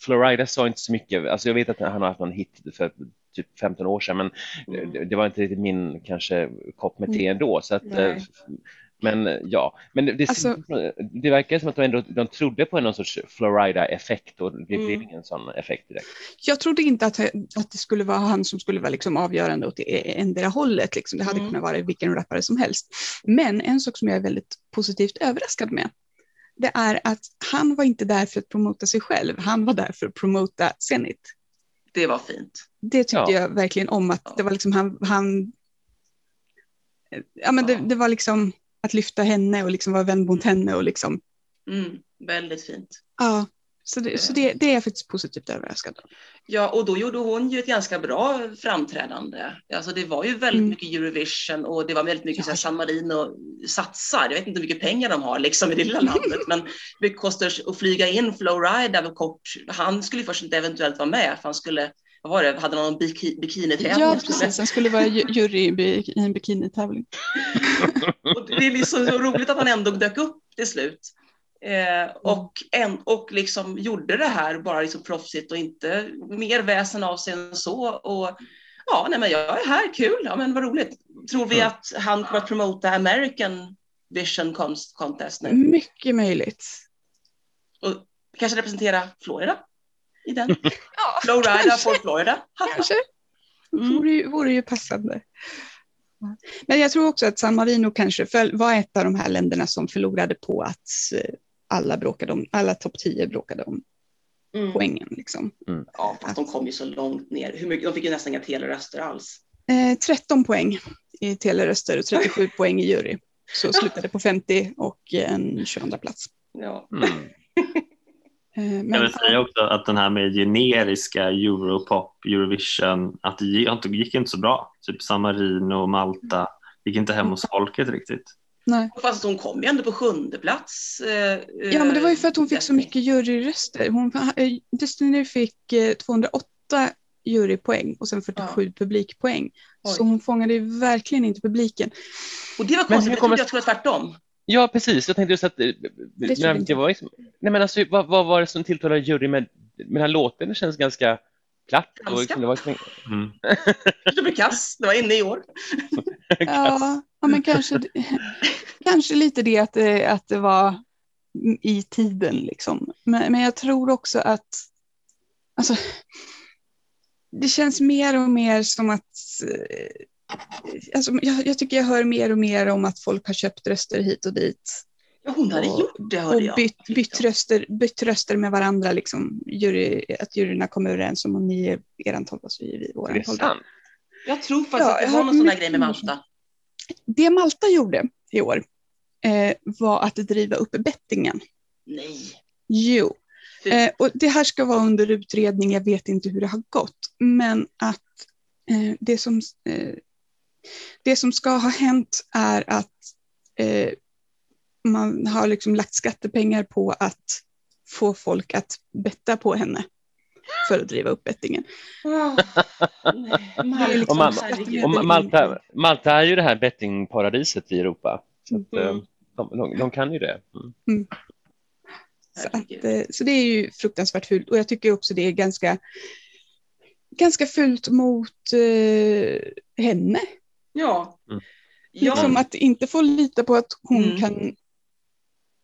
Florida sa inte så mycket, alltså jag vet att han har haft någon hit för typ 15 år sedan men Mm. det, var inte riktigt min kanske kopp med te Mm. ändå så att Nej. eh, men ja, men det, Alltså- det verkar som att de ändå de trodde på någon sorts Florida-effekt och det blev Mm. ingen sån effekt direkt. Jag trodde inte att, att det skulle vara han som skulle vara liksom avgörande åt det endera hållet. Liksom. Det hade Mm. kunnat vara vilken rappare som helst. Men en sak som jag är väldigt positivt överraskad med, det är att han var inte där för att promota sig själv. Han var där för att promota Zenit. Det var fint. Det tyckte Ja. jag verkligen om, att Ja. det var liksom han, han ja men det, Ja. det var liksom att lyfta henne och liksom vara vän mot henne och liksom, Mm, väldigt fint. ja. Så, det, så det, det är jag faktiskt positivt överraskad av. Ja, och då gjorde hon ju ett ganska bra framträdande. Alltså det var ju väldigt Mm. mycket Eurovision och det var väldigt mycket Ja. San Marino satsar. Jag vet inte hur mycket pengar de har liksom i det lilla landet, men det kostar att flyga in Flowride över kort. Han skulle först inte eventuellt vara med, för han skulle, vad var det, hade någon biki, bikinitävling? Ja, precis. Han skulle vara ju- jury i en bikinitävling. Och det är liksom så roligt att han ändå dök upp till slut. Eh, och, en, och liksom gjorde det här bara liksom proffsigt och inte mer väsen av sig än så. Och, ja, nej, men jag är här, kul, ja, men vad roligt. Tror vi Mm. att han kommer att promota American Vision Contest nu? Mycket möjligt. Och kanske representera Florida i den? Ja, Florida for Florida. Kanske. Mm. Vore, ju, vore ju passande. Men jag tror också att San Marino kanske var ett av de här länderna som förlorade på att eh, alla, bråkade om, alla topp 10 bråkade om Mm. poängen. Liksom. Ja, fast de kom ju så långt ner. Hur mycket, de fick ju nästan inga teleröster alls. Eh, 13 poäng i teleröster och 37 poäng i jury. Så slutade på 50 och en 22 plats. Ja. Mm. Eh, Jag men, vill säga också att den här med generiska Europop, Eurovision, att det gick inte, så bra. Typ San Marino och Malta gick inte hem hos folket riktigt. Nej. Fast hon kom ju ändå på sjunde plats. eh, Ja, men det var ju för att hon fick så mycket juryröster. Hon, eh, Destiny fick eh, 208 jurypoäng och sen 47 publikpoäng. Oj. Så hon fångade ju verkligen inte publiken. Och det var Men konstigt, jag kommer- trodde jag tror tvärtom. Ja, precis. Jag tänkte just att eh, men jag det var liksom, nej men alltså, vad, vad var det som tilltalade juryn med, med den här låten? Det känns ganska Och Ganska. liksom, det var, Mm. Det blev kass, det var inne i år. Ja, ja men kanske, kanske lite det att, det att det var i tiden. Liksom. Men, men jag tror också att alltså, det känns mer och mer som att eh, alltså, jag, jag tycker jag hör mer och mer om att folk har köpt röster hit och dit. Hon hade Och- gjort det hörde och jag. bytt, bytt, röster, bytt röster med varandra. Liksom. Jury, att juryerna kommer överens om om ni är eran tolva så är vi är våran det tolva. sant? Jag tror faktiskt Ja, att jag det var har någon sån där grej med Malta. Det Malta gjorde i år eh, var att driva upp bettingen. Nej. Jo, eh, och det här ska vara under utredning. Jag vet inte hur det har gått, men att eh, det, som, eh, det som ska ha hänt är att eh, man har liksom lagt skattepengar på att få folk att betta på henne för att driva upp bettingen. Malta, liksom Och, Ma- herregud. och Ma- Malta, Malta är ju det här bettingparadiset i Europa. Så att, Mm. eh, de, de, de kan ju det. Mm. Så, att, eh, så det är ju fruktansvärt fult och jag tycker också det är ganska, ganska fult mot eh, henne. Ja. Mm. Liksom att inte få lita på att hon Mm. kan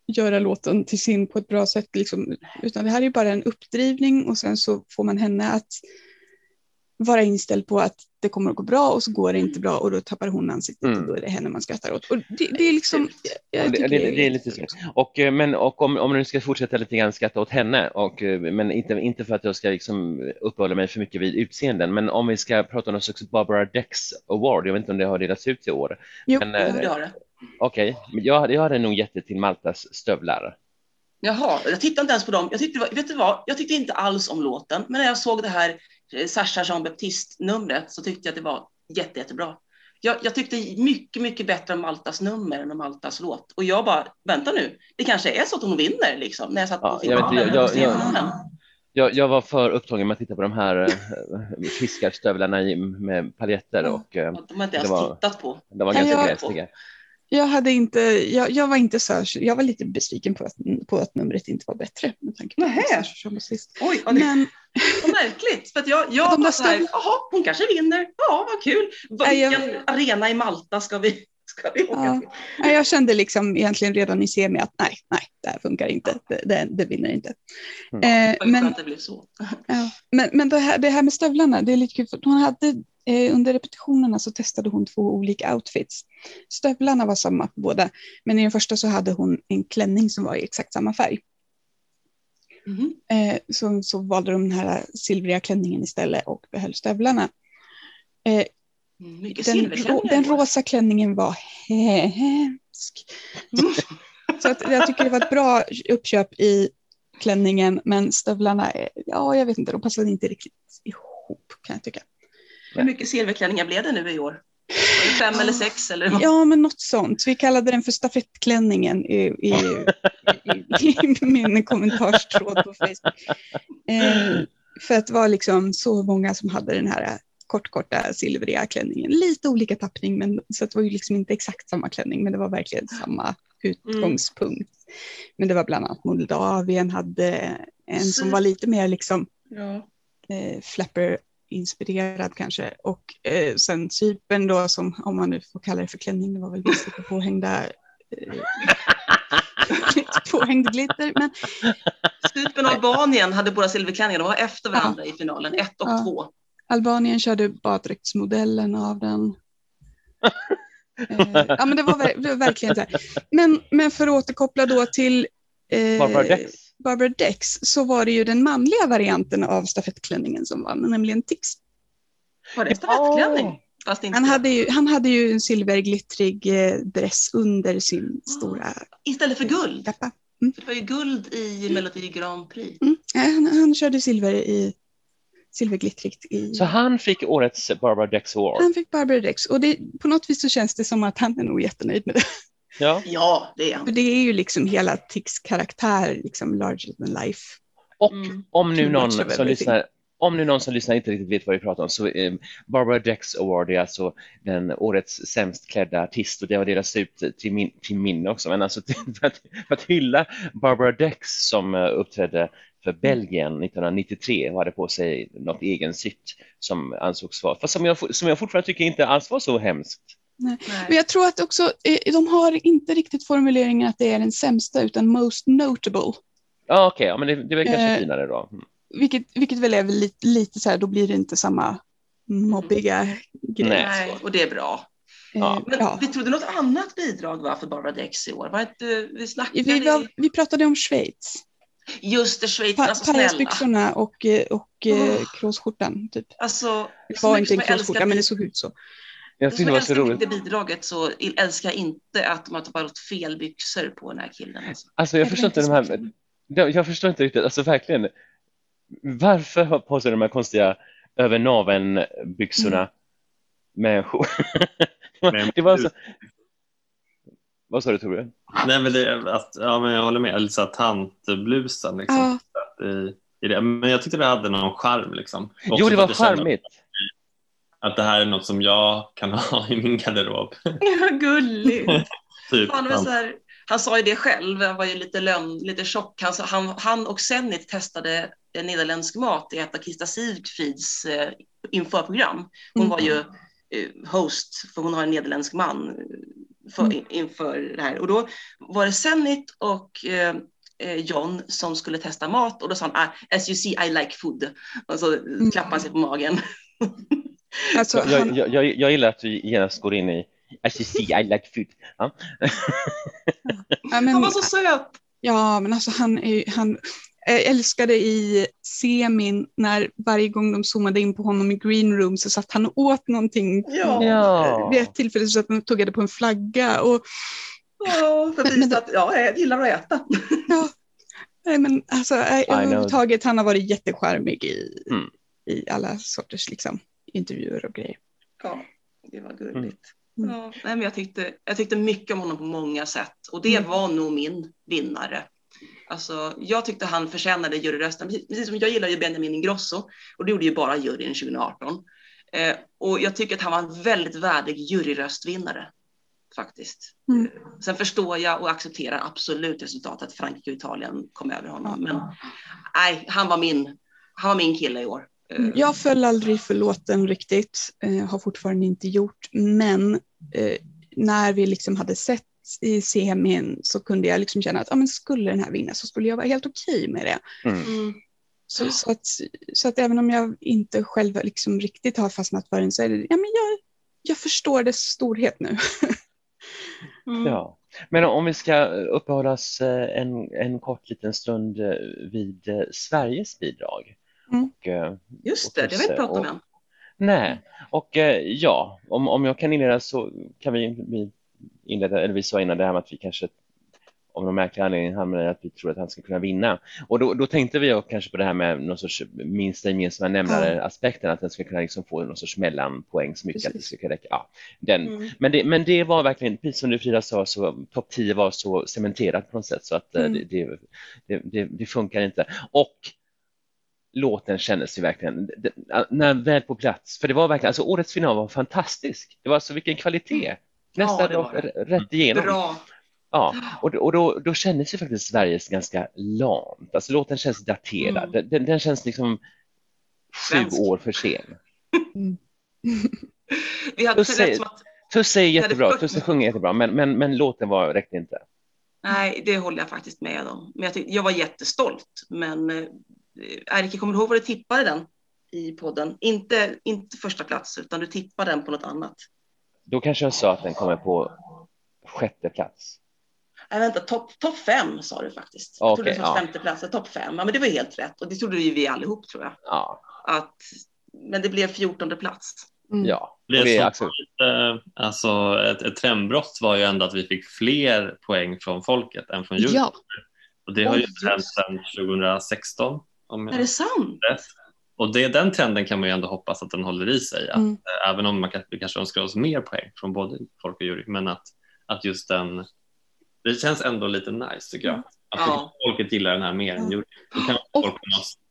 göra låten till sin på ett bra sätt. Liksom. Utan det här är ju bara en uppdrivning och sen så får man henne att vara inställd på att det kommer att gå bra och så går det inte bra och då tappar hon ansiktet Mm. och då är det henne man skrattar åt. Och det, det är liksom... Jag det, det, det är lite så. Och, eh, men, och om, om du ska fortsätta lite grann skratta åt henne, och, eh, men inte, inte för att jag ska liksom uppehålla mig för mycket vid utseenden, men om vi ska prata om någon slags Barbara Dex Award, jag vet inte om det har delats ut i år. Jo, Men, eh, det har det. Okej, men jag, jag hade nog gett det till Maltas stövlar. Jaha, jag tittade inte ens på dem. Jag tyckte, vet du vad? Jag tyckte inte alls om låten, men när jag såg det här eh, Sasha Jean Baptiste-numret så tyckte jag att det var jätte, jättebra. Jag, jag tyckte mycket, mycket bättre om Maltas nummer än om Maltas låt. Och jag bara, vänta nu, det kanske är så att hon vinner liksom, när jag satt på Ja, jag vet jag- jag- semifinalen. Jag, jag var för upptagen med att titta på de här eh, fiskarstövlarna med paljetter och eh, De har inte ens var- tittat på. de var Ja, ganska jag- gräsliga. Jag, hade inte, jag, jag var inte så, jag var lite besviken på att, på att numret inte var bättre. Med tanke på att Baptiste. Oj, vad, Men vad märkligt. För att jag, jag De var så här, jaha, hon kanske vinner. Ja, vad kul. Nej, jag- Vilken arena i Malta ska vi, ska vi åka Ja. till? nej, jag kände liksom egentligen redan i semi att nej, nej, det här funkar inte. Det, det, det vinner inte. Mm. Eh, men det blev så. Ja, men, men det, här, det här med stövlarna, det är lite kul. För hon hade, under repetitionerna så testade hon två olika outfits. Stövlarna var samma på båda, men i den första så hade hon en klänning som var i exakt samma färg. Mhm. Eh, så, så valde de den här silvriga klänningen istället och behöll stövlarna. Eh, Mm, den, den rosa klänningen var hemsk. Så att jag tycker det var ett bra uppköp i klänningen, men stövlarna, är- ja jag vet inte, de passade inte riktigt ihop kan jag tycka. Hur mycket silverklänningar blev det nu i år? Fem eller sex? Eller vad? Ja, men något sånt. Vi kallade den för stafettklänningen i, i, i, i min kommentarstråd på Facebook. Eh, för att det var liksom så många som hade den här kortkorta silvriga klänningen. Lite olika tappning, men så det var ju liksom inte exakt samma klänning, men det var verkligen samma utgångspunkt. Men det var bland annat Moldavien hade en som var lite mer liksom Ja. eh, flapper-inspirerad kanske. Och eh, sen Cypern då, som om man nu får kalla det för klänning, det var väl mest lite påhängda eh, lite påhängd glitter. Men Cypern och Albanien hade båda silverklänningar. De var efter varandra i finalen, ett och Ja. två. Albanien körde baddräktsmodellen av den. Eh, ja, men det var, ver- det var verkligen så här. Men, men för att återkoppla då till eh, Barbara Dex. Barbara Dex så var det ju den manliga varianten av stafettklänningen som vann, nämligen Tix. Var det stafettklänning? Fast inte. Han hade ju, han hade ju en silverglittrig eh, dress under sin stora Istället för guld. kappa. Det var ju guld i Melodi Grand Prix. Mm. Han, han körde silver i silverglittrigt i... Så han fick årets Barbara Dex Award. Han fick Barbara Dex och det, på något vis så känns det som att han är nog jättenöjd med det. Ja. Ja, det är För han. det är ju liksom hela Tix karaktär, liksom larger than life. Och Mm. om nu Too någon som lyssnar om nu någon som lyssnar inte riktigt vet vad vi pratar om så eh, Barbara Dex Award är alltså den årets sämst klädda artist och det har delats ut till min, till min också. Men alltså för att, för att hylla Barbara Dex som eh, uppträdde för Belgien 1993 och hade på sig något egensytt som ansågs vara, fast som jag, som jag fortfarande tycker inte alls var så hemskt. Men Nej. jag tror att också, eh, de har inte riktigt formuleringen att det är den sämsta utan most notable. Ja okej, ja, men det, det är väl kanske Eh, finare då. Mm. Vilket, vilket väl är väl lite, lite så här, då blir det inte samma mobbiga grej. Nej. Och det är bra. Ja. Eh, Men ja. vi trodde något annat bidrag var för Barbara Dex i år. Var inte, vi snackade Vi, var, vi pratade om Schweiz. just det, schweizarna Pa, så alltså. Pajasbyxorna och, eh, och eh, Oh. kråsskjortan. Typ. Alltså, Det var inte en kråsskjorta men det såg ut så. Jag tyckte det jag var så älskar roligt. det bidraget så älskar jag inte att de har tagit fel byxor på den här killen. Alltså. Alltså jag Det förstår inte de här, jag, jag förstår inte riktigt, alltså verkligen. Varför ha på sig de här konstiga över naveln byxorna Mm. Men- det var så... Vad sa du Tore? Nej, men det, att, ja, men jag håller med. Lite så här tantblusen. Liksom, Ja, i, i det. Men jag tyckte det hade någon charm. Liksom. Också Jo, det var jag kände charmigt. Att det här är något som jag kan ha i min garderob. Gulligt. typ. Han, var så här, han sa ju det själv, han var ju lite, lön, lite tjock. Han, han, han och Zenit testade nederländsk mat i ett av Krista Sigfrids eh, införprogram. Hon Mm. var ju eh, host, för hon har en nederländsk man eh, för, Mm. in, inför det här. Och då var det Zenit och eh, eh, John som skulle testa mat och då sa han ah, as you see I like food. Och så klappade han sig på magen. Alltså, Jag, han, jag, jag, jag gillar att du genast går in i As you see, I like food. Ja. ja, men, Han var så söt! ja, men alltså han, är, han jag älskade i semin när varje gång de zoomade in på honom i green room så satt han och åt någonting. Ja. Vid ett tillfälle så satt han tuggade på en flagga. Och, Ja, för att men visa att ja, jag gillar att äta. ja, Nej, men alltså, överhuvudtaget, han har varit jättecharmig i, mm. i alla sorters liksom, intervjuer och grejer. Ja, det var gulligt. Mm. Ja, nej, men jag, tyckte, jag tyckte mycket om honom på många sätt och det mm. var nog min vinnare. Alltså, jag tyckte han förtjänade juryrösten, precis, precis som jag gillar ju Benjamin Ingrosso och det gjorde ju bara juryn 2018. Eh, och jag tycker att han var en väldigt värdig juryröstvinnare faktiskt. Mm. Sen förstår jag och accepterar absolut resultatet att Frankrike och Italien kom över honom. Men nej, han var min, han var min kille i år. Mm, jag föll aldrig för låten riktigt, eh, har fortfarande inte gjort, men eh, när vi liksom hade sett i semin så kunde jag liksom känna att ah, men skulle den här vinna så skulle jag vara helt okej okay med det. Mm. mm. Så, så, att, så att även om jag inte själv liksom riktigt har fastnat för den så är det, ja men jag, jag förstår dess storhet nu. mm. Ja, men om vi ska uppehålla oss eh, en, en kort liten stund vid Sveriges bidrag. Mm. Och, Just det, och, det har vi inte pratat om än. Nej, och ja, om, om jag kan inleda så kan vi, vi inleda, eller vi sa innan det här med att vi kanske av någon märklig anledning hamnar att vi tror att han ska kunna vinna. Och då, då tänkte vi kanske på det här med någon sorts minsta gemensamma nämnare aspekten, att den ska kunna liksom få någon sorts mellanpoäng så mycket Precis. att det ska kunna räcka. Ja, den. Mm. Men, det, men det var verkligen, precis som du Frida sa, så topp 10 var så cementerat på något sätt så att eh, mm. det, det, det, det, funkar inte. Och låten kändes ju verkligen, när väl på plats, för det var verkligen, alltså årets final var fantastisk. Det var alltså vilken kvalitet. Nästan ja, rätt igenom. Bra. Ja, och, och då, då kändes ju faktiskt Sveriges ganska lamt. Alltså låten känns daterad. Mm. Den, den, känns liksom sju Svensk. år för sen. Mm. Vi hade Tusse, att... Tusse är jättebra, Tusse sjunger jättebra, men, men, men låten var, räckte inte. Nej, det håller jag faktiskt med om. Men jag, tyck, jag var jättestolt, men eh, Erike, kommer du ihåg vad du tippade den i podden? Inte, inte första plats, utan du tippade den på något annat. Då kanske jag sa att den kommer på sjätte plats. Nej, vänta, topp top fem sa du faktiskt. Okay, jag trodde det var ja. femte plats, topp fem. Ja, men det var helt rätt och det trodde ju vi allihop tror jag. Ja. Att, men det blev fjortonde plats. Mm. Ja, det, det är så, lite, alltså ett, ett trendbrott var ju ändå att vi fick fler poäng från folket än från juryn. Ja. Och det har ju hänt sedan 2016. Om är det sant? Rätt. Och det, den trenden kan man ju ändå hoppas att den håller i sig. Att, mm. Även om man kanske, kanske önskar oss mer poäng från både folk och jury, men att, att just den det känns ändå lite nice tycker jag. Att ja. folket gillar den här mer än jury. Då kan och, folk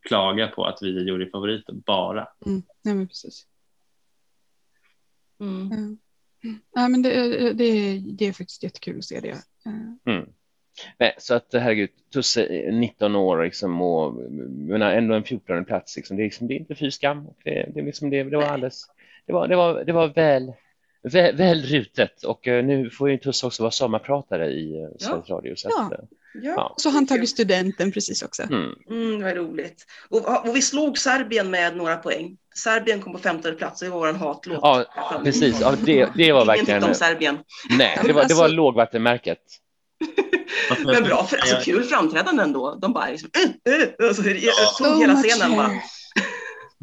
klaga på att vi är juryfavoriter bara. Mm. Ja, men precis. Mm. Mm. Ja, men det, det, det är faktiskt jättekul att se det. Mm. Nej, så att herregud, Tusse är 19 år liksom, och menar, ändå en 14 plats. Liksom. Det, är liksom, det är inte fy skam. Det, det, liksom, det, det var alldeles, det var, det var, det var väl väl, väl rutet och uh, nu får ju Tusse också vara sommarpratare i uh, Sveriges ja. Radio. Så, ja. Att, uh, ja. så han tagit studenten precis också. Mm. Mm, det var roligt. Och, och, vi slog Serbien med några poäng. Serbien kom på femte plats, det var vår hatlåt. Ja, precis. Ja, det, det var verkligen... om Serbien. Nej, det var, det var alltså... lågvattenmärket. Men bra, för, alltså kul framträdande ändå. De bara liksom, äh, äh, och så, jag tog hela scenen bara.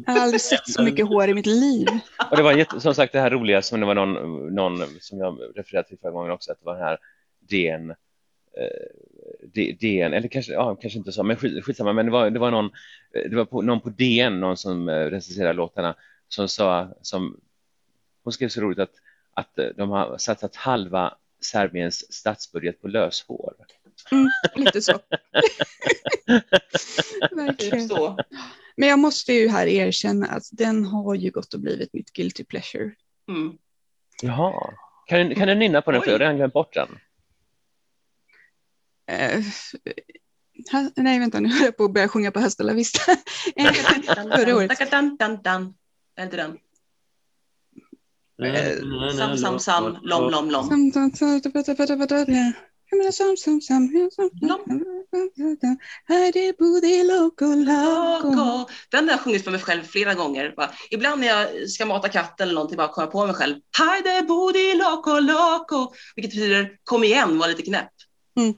Jag har aldrig sett så mycket hår i mitt liv. Och det var jätte, som sagt det här roliga som det var någon, någon som jag refererade till förra gången också, att det var den här DN, eh, DN eller kanske, ja, kanske inte så, men skit, skitsamma, men det var, det var, någon, det var på, någon på DN, någon som eh, recenserade låtarna, som sa, som, hon skrev så roligt att, att de har satsat halva Serbiens statsbudget på löshår. Mm, lite så. Verkligen. Så. Men jag måste ju här erkänna att den har ju gått och blivit mitt guilty pleasure. Mm. Jaha, kan du, kan du nynna på den? Oj. För jag har redan glömt bort den. Uh, nej, vänta, nu höll jag på att börja sjunga på Hasta la vista. Förra året. Är inte den? Sam, sam, sam, lom, lom, lom. Den har jag sjungit för mig själv flera gånger. Ibland när jag ska mata katten eller någonting, bara kommer på mig själv. Hajde budi loco loco. Vilket betyder kom igen, var lite knäpp. Mm.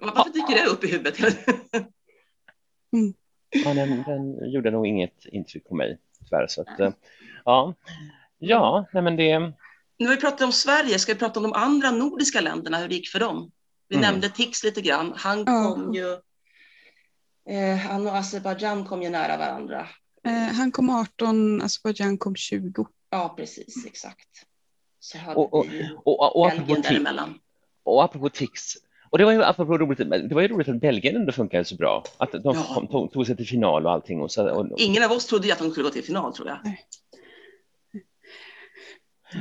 Varför dyker det upp i huvudet? mm. ja, den, den, gjorde nog inget intryck på mig tyvärr. Så att, eh, ja, ja nej, men det... Nu har vi pratat om Sverige, ska vi prata om de andra nordiska länderna, hur det gick för dem? Vi mm. nämnde Tix lite grann. Han kom ju Eh, han och Azerbajdzjan kom ju nära varandra. Eh, han kom 18, Azerbajdzjan kom 20. Ja, precis, exakt. Så hade Och, och, vi och, och, Belgien däremellan. och apropå tics, och det var ju apropå roligt, det var ju roligt att Belgien ändå funkade så bra. Att de Ja. kom, tog, tog sig till final och allting. Och så, och, Ingen av oss trodde ju att de skulle gå till final, tror jag. Eh,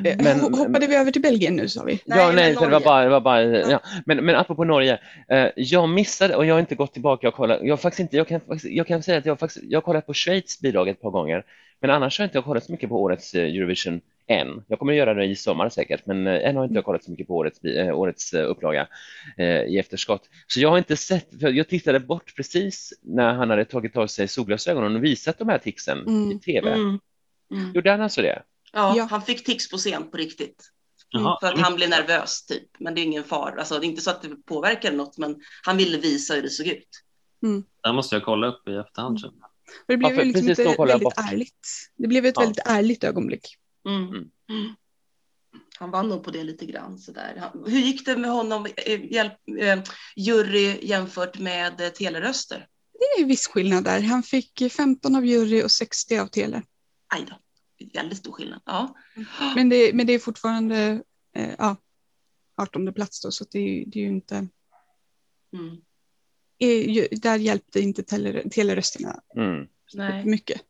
Men- ho- hoppade vi över till Belgien nu sa vi? Nej, ja, men nej, så det var bara, det var bara ja. men, men apropå Norge, eh, jag missade och jag har inte gått tillbaka och kollat. Jag, har faktiskt inte, jag, kan, jag kan säga att jag, faktiskt, jag har kollat på Schweiz bidrag ett par gånger, men annars har jag inte kollat så mycket på årets eh, Eurovision än. Jag kommer att göra det i sommar säkert, men eh, än har inte jag kollat så mycket på årets, eh, årets eh, upplaga eh, i efterskott. Så jag har inte sett, för jag tittade bort precis när han hade tagit av sig solglasögonen och visat de här ticsen Mm. i tv. Mm. Mm. Gjorde han alltså det? Ja, Ja. han fick tics på scen på riktigt. Jaha. För att han blev nervös typ. Men det är ingen far. Alltså, det är inte så att det påverkade något, men han ville visa hur det såg ut. Där måste jag kolla upp i efterhand. Och det blev Ja, ju liksom ett väldigt ärligt. Det blev ett Ja. väldigt ärligt ögonblick. Mm. Mm. Mm. Han vann nog på det lite grann. Sådär. Han, hur gick det med honom, eh, hjälp, eh, jury jämfört med eh, teleröster? Det är viss skillnad där. Han fick 15 av jury och 60 av tele. Aj då, väldigt stor skillnad. Ja. Men det, men det är fortfarande eh, ja, 18 plats då, så det, är- det är ju inte... Mm. är Där hjälpte inte tele, telerösterna Mm. Mycket.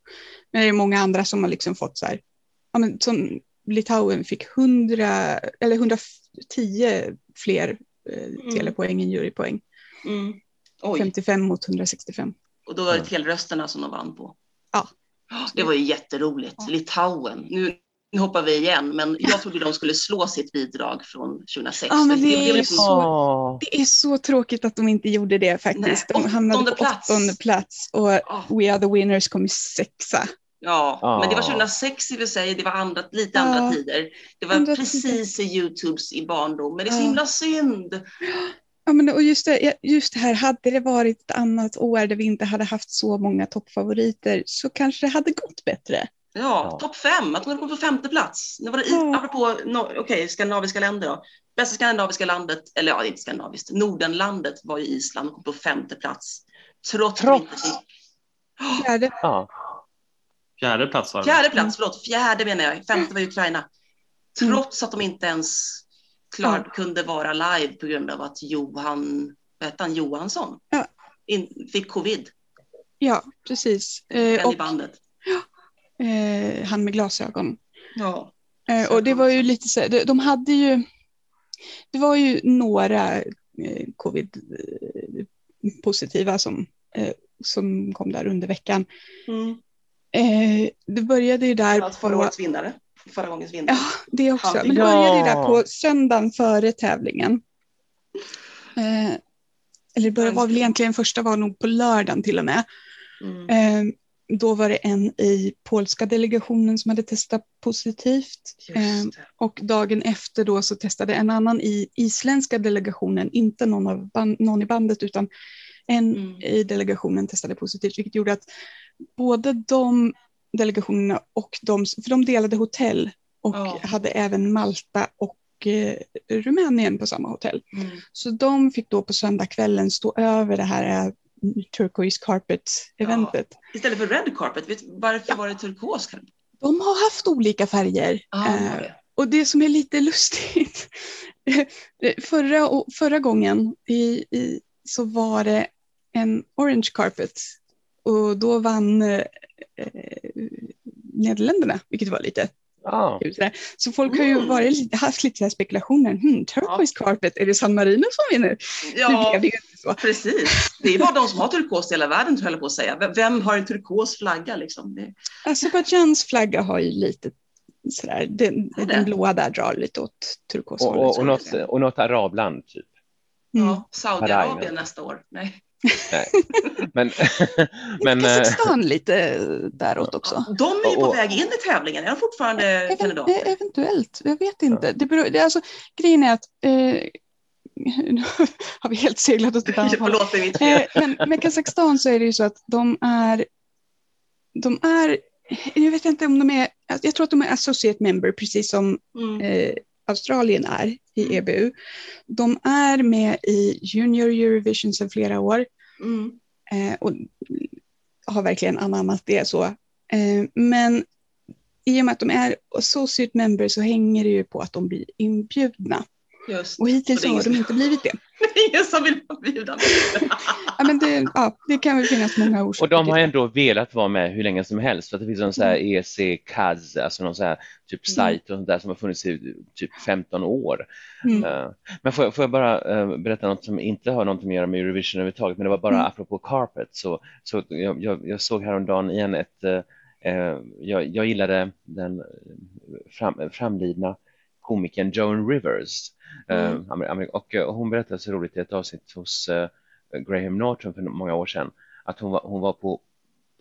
Men det är många andra som har liksom fått så här, ja, men som Litauen fick 100 eller 110 fler eh, telepoäng än jurypoäng. Mm. Oj, 55 mot 165. och då var det telerösterna som de vann på. Ja. Det var ju jätteroligt. Ja. Litauen. Nu, nu hoppar vi igen, men jag trodde de skulle slå sitt bidrag från 2006. Ja, men det blev är liksom- så-. Det är så tråkigt att de inte gjorde det faktiskt. Nej, de hamnade åttonde på plats. åttonde plats och Ja. We Are The Winners kom i sexa. Ja, Ja. men det var 2006 i och för sig. Det var andra, lite Ja. andra tider. Det var Andra precis i Youtubes i barndom. Men det är så himla synd. Ja, men och just, det, just det här, hade det varit ett annat år där vi inte hade haft så många toppfavoriter så kanske det hade gått bättre. Ja, Ja. topp fem. Att de kom på femte plats. Nu var det i, Ja. apropå no, okej, skandinaviska länder då. Bästa skandinaviska landet, eller ja, inte skandinaviskt, Nordenlandet var ju Island och kom på femte plats. Trots, att de inte Trots? fick Fjärde, Ja. Fjärde plats var det. Fjärde plats, förlåt, fjärde menar jag. Femte var Ukraina. Trots att de inte ens klart kunde vara live på grund av att Johan, vad han, Johansson Ja. in, fick covid, ja precis. Eh, i och bandet. eh, han med glasögon. Ja. Eh, och det var ju lite så, de, de hade ju, det var ju några eh, covid-positiva som, eh, som kom där under veckan. Mm. Eh, det började ju där Att förra årets vinnare, förra gångens vinnare. ja det också, Han- men det började ju där på söndagen före tävlingen. Eh, eller det var väl egentligen första var nog på lördagen till och med. Mm. Eh, då var det en i polska delegationen som hade testat positivt. Eh, Just det. och dagen efter då så testade en annan i isländska delegationen, inte någon, av någon i bandet utan en Mm. i delegationen testade positivt, vilket gjorde att både de delegationerna och de, för de delade hotell och Ja. hade även Malta och eh, Rumänien på samma hotell. Mm. Så de fick då på söndagskvällen stå över det här eh, Turquoise Carpet-eventet. Istället för red carpet, vet, varför var det turkos? De har haft olika färger. Ja, Eh. Och det som är lite lustigt, förra, förra gången i, i, så var det en orange carpet och då vann eh, Nederländerna, vilket var lite Ja. sådär. Så folk har ju Mm. varit, lite- haft lite här spekulationer. Hmm, turquoise carpet, är det San Marino som vinner? Nu Ja, det inte så. precis. Det är bara de som har turkos i hela världen, tror jag på att säga. Vem har en turkos flagga liksom? Det, Azerbajdzjans flagga har ju lite sådär, den, den blåa där drar lite åt Och, turkoshållet. och, och, något, och något arabland typ. Mm. ja, Saudiarabien nästa år. Nej. Nej. Men, men Inte eh, Kazakstan lite däråt också? De är ju på Och- och- väg in i tävlingen. Är de fortfarande Even, kandidater? eh, eventuellt, jag vet inte. Det beror, det, är alltså, grejen är att eh, nu har vi helt seglat åt ett annat håll. Eh, men med Kazakstan så är det ju så att de är, de är, jag vet inte om de är, jag tror att de är associate member precis som Mm. eh, Australien är i. EBU. De är med i Junior Eurovision sedan flera år. Mm. eh, och har verkligen anammat det så. Eh, men i och med att de är associate members så hänger det ju på att de blir inbjudna. Just. Och hittills är har de inte blivit det. Det är ingen som vill vara bjuden. Ja, men det, ja, det kan väl finnas många orsaker Och de har ändå velat vara med hur länge som helst. För att det finns en sån här EC CAS, alltså någon sån här typ sajt och sånt där som har funnits i typ 15 år. Mm. Eh, Men får jag, får jag bara eh, berätta något som inte har något att göra med Eurovision överhuvudtaget, men det var bara Mm. apropå Carpet. Så, så jag, jag, jag såg häromdagen igen ett, eh, jag, jag gillade den fram, framlidna komikern Joan Rivers. Eh, Mm. och, eh, hon berättade så roligt i ett avsnitt hos eh, Graham Norton för många år sedan att hon var, hon var på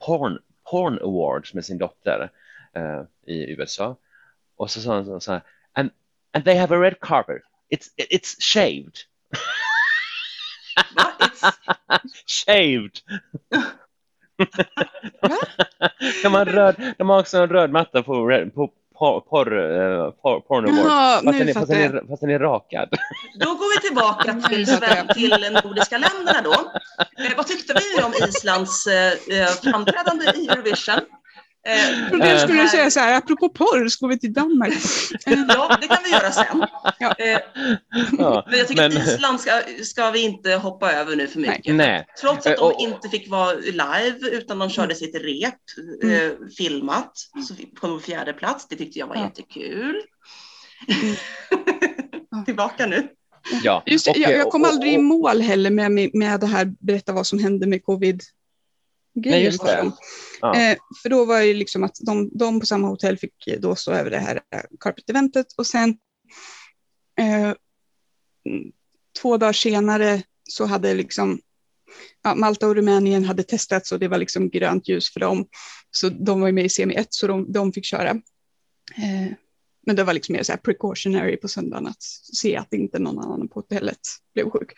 Porn, porn Awards med sin dotter i USA. Och så sa hon så- här, and, and they have a red carpet. It's, it's shaved. Shaved! De, har röd, de har också en röd matta på, på porr, porr, eh, porr, porn awards. Jaha, Fast, den är, fast, den är, fast den är rakad. Då går vi tillbaka till, till de nordiska länderna då. Eh, vad tyckte vi om Islands eh, framträdande i Eurovision? Eh, Och Eh. du skulle säga så här, apropå porr, ska vi till Danmark? Eh, Ja, det kan vi göra sen. Ja. Eh, Ja, men jag tycker men- att Island ska, ska vi inte hoppa över nu för mycket. Nej. Trots att Eh, de och- inte fick vara live utan de körde sitt rep eh, filmat så på fjärde plats. Det tyckte jag var Ja. jättekul. Tillbaka nu. Ja. Just, det, jag, eh, jag kom aldrig i mål heller med, med, med det här, berätta vad som hände med covid. Nej, just det för Eh, för då var det liksom att de, de på samma hotell fick då stå över det här carpet-eventet och sen eh, två dagar senare så hade liksom ja, Malta och Rumänien hade testats och det var liksom grönt ljus för dem. Så de var ju med i semi 1 så de, de fick köra. Eh, men det var liksom mer så här precautionary på söndagen att se att inte någon annan på hotellet blev sjuk.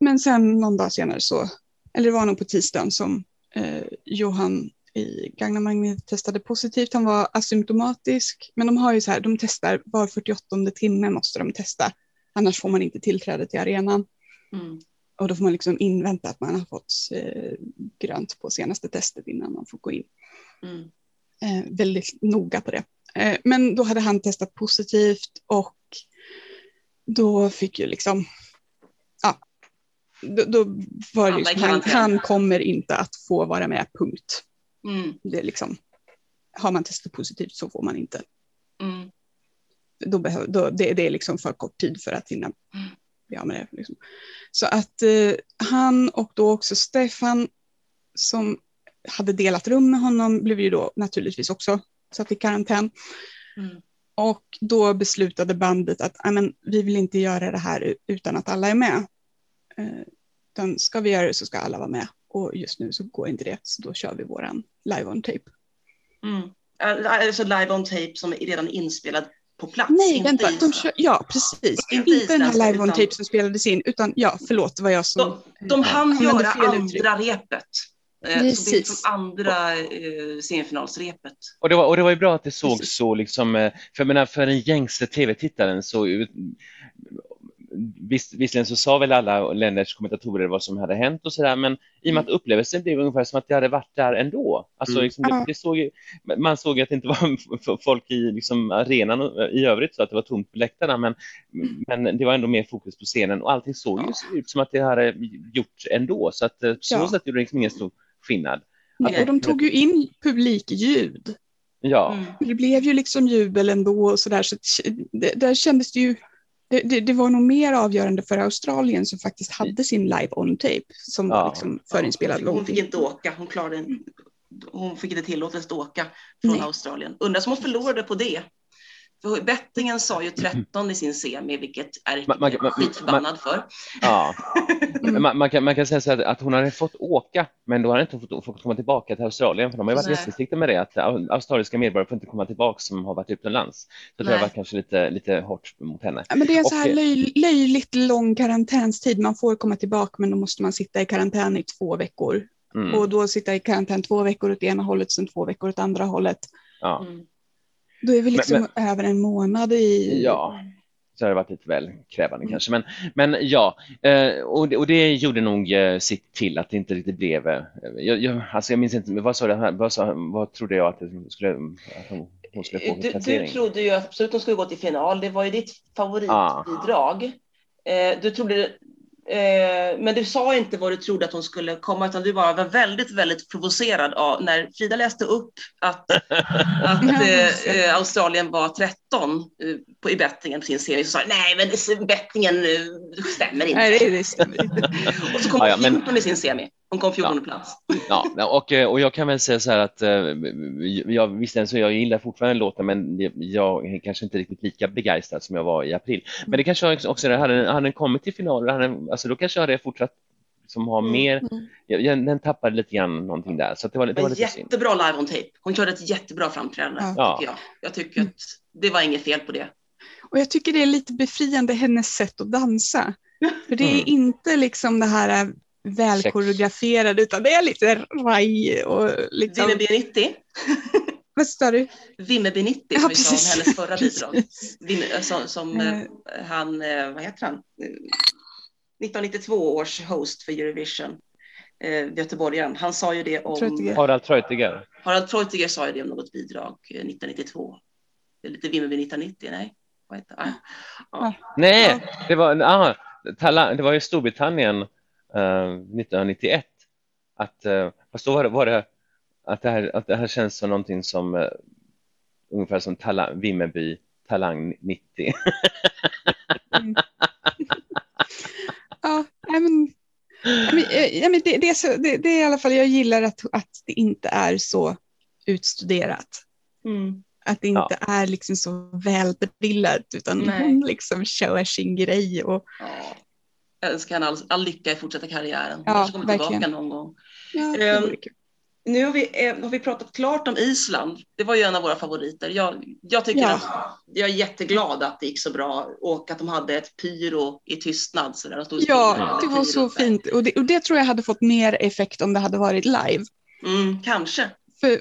Men sen någon dag senare så, eller det var nog på tisdagen som eh, Johan i Gagna Magnet testade positivt. Han var asymptomatisk, men de har ju så här, de testar var 48 timme måste de testa, annars får man inte tillträde till arenan. Mm. Och då får man liksom invänta att man har fått eh, grönt på senaste testet innan man får gå in. Mm. Eh, väldigt noga på det. Eh, men då hade han testat positivt och då fick ju liksom, ja, då, då var det liksom, han, han kommer inte att få vara med, punkt. Mm. Det är liksom, har man testat positivt så får man inte. Mm. Då behöver, då, det, det är liksom för kort tid för att hinna Mm. bli av med det. Liksom. Så att eh, han och då också Stefan som hade delat rum med honom blev ju då naturligtvis också satt i karantän. Mm. Och då beslutade bandet att "Nej, men, vi vill inte göra det här utan att alla är med. Eh, utan ska vi göra det så ska alla vara med. Och just nu så går inte det, så då kör vi våran live on tape. Mm. Alltså live on tape som är redan inspelad på plats. Nej, inte vänta. De kör, ja, precis. Inte Inte, den här live on tape som spelades in, utan ja, förlåt, det var jag som... De, de hann använde göra andra repet. Eh, Så det är Precis. liksom andra eh, semifinalsrepet. Och det, var, och det var ju bra att det såg Precis. så, liksom, eh, för, menar, för den gängse tv-tittaren så eh, Visst, visserligen så sa väl alla länders kommentatorer vad som hade hänt och sådär, men i och med att upplevelsen blev ungefär som att jag hade varit där ändå. Alltså, Mm. liksom, det, det såg man såg ju att det inte var folk i liksom, arenan i övrigt, så att det var tomt på läktarna, men, men det var ändå mer fokus på scenen och allting såg ju ut som att det hade gjorts ändå, så att eh, på så Ja. sätt gjorde det liksom ingen stor skillnad. Nej, och de tog ju in publikljud. Ja, Mm. Det blev ju liksom jubel ändå och sådär, så att det, där kändes det ju det, det, det var nog mer avgörande för Australien som faktiskt hade sin live on tape som Ja. liksom förinspelad Hon långt fick in. inte åka. Hon, klarade en, hon fick inte tillåtelse att åka från Nej. Australien. Undrar som hon förlorade på det. För bettingen sa ju 13 i sin semi, vilket är Man- man- jag man- skitförbannad för. ja. Man, man, kan, man kan säga så här att hon hade fått åka, men då hade inte fått, fått komma tillbaka till Australien, för de har ju varit restriktiva med det, att au- australiska medborgare får inte komma tillbaka som har varit utomlands. Så det har Nej. varit kanske lite, lite hårt mot henne. Ja, men det är en så här Och- löj, löjligt lång karantänstid. Man får komma tillbaka men då måste man sitta i karantän i två veckor. Mm. Och då sitta i karantän två veckor åt ena hållet, sen två veckor åt andra hållet. Ja. Mm. Då är vi liksom Men- över en månad i... Ja. så har det varit lite väl krävande Mm. kanske. Men, men ja, eh, och, det- och det gjorde nog eh, sitt till att det inte riktigt blev... eh, Jag, jag, alltså jag minns inte, men vad sa det här, vad, sa, vad trodde jag att, det skulle, att hon, hon skulle få Du, du trodde ju absolut att de skulle gå till final. Det var ju ditt favoritbidrag. Eh, du trodde, eh, men du sa inte vad du trodde att hon skulle komma, utan du bara var väldigt, väldigt provocerad av när Frida läste upp att, att eh, eh, Australien var 13 eh, på, i bettingen på sin serie. Så sa jag, nej, men det- bettingen eh, stämmer inte. Nej, det, det stämmer inte. Och så kom Ja, ja, hon men- 14 i sin semi. Hon kom 14 plats. Ja, och, eh, och jag kan väl säga så här att eh, jag, visst, så jag gillar fortfarande låten men jag- jag är kanske inte riktigt lika begeistrad som jag var i april. Men det kanske också- också, hade, den- hade den kommit till final, hade den, alltså då kanske jag hade fortsatt som har Mm. mer, Mm. jag, jag, den tappade lite grann någonting där så det var, det Det var lite synd. jättebra live on tape. Hon körde ett jättebra framträdande, Ja. tycker jag. Jag tycker att det var inget fel på det. Och jag tycker det är lite befriande hennes sätt att dansa. För det är Mm. inte liksom det här äh, välkoreograferade utan det är lite raj och liksom... Vimmerby 90. Vad sa du? Vimmerby 90 Ja, som vi sa om hennes förra bidrag. Precis. Vim- som som Eh. eh, han, eh, vad heter han? Eh, 1992 års host för Eurovision, eh, göteborgaren. Han sa ju det om, Treutiger. Harald Treutiger. Harald Treutiger sa ju det om något bidrag eh, 1992. Det är lite Vimmerby 1990, nej? Vad heter det? Ah. Nej, det var, ah, talang, det var ju Storbritannien eh, 1991. Att, eh, fast då var det, var det att, det här, att det här känns som någonting som eh, ungefär som talang, Vimmerby Talang 90. Ja, nej, men, ja, men, eh, ja, men det, det, är så, det, det är i alla fall, jag gillar att, att det inte är så utstuderat. Mm. Att det inte är liksom så välbrillat utan Nej. hon liksom kör sin grej. Och, Ja. Jag önskar henne all, all lycka i fortsatta karriären. Ja, Hon kanske kommer tillbaka verkligen. någon gång. ja, kul. Nu har vi, eh, har vi pratat klart om Island. Det var ju en av våra favoriter. Jag, jag tycker Ja. att jag är jätteglad att det gick så bra och att de hade ett pyro i tystnad. Så där de Ja, det var så där. fint. Och det, och det tror jag hade fått mer effekt om det hade varit live. Mm, kanske. För,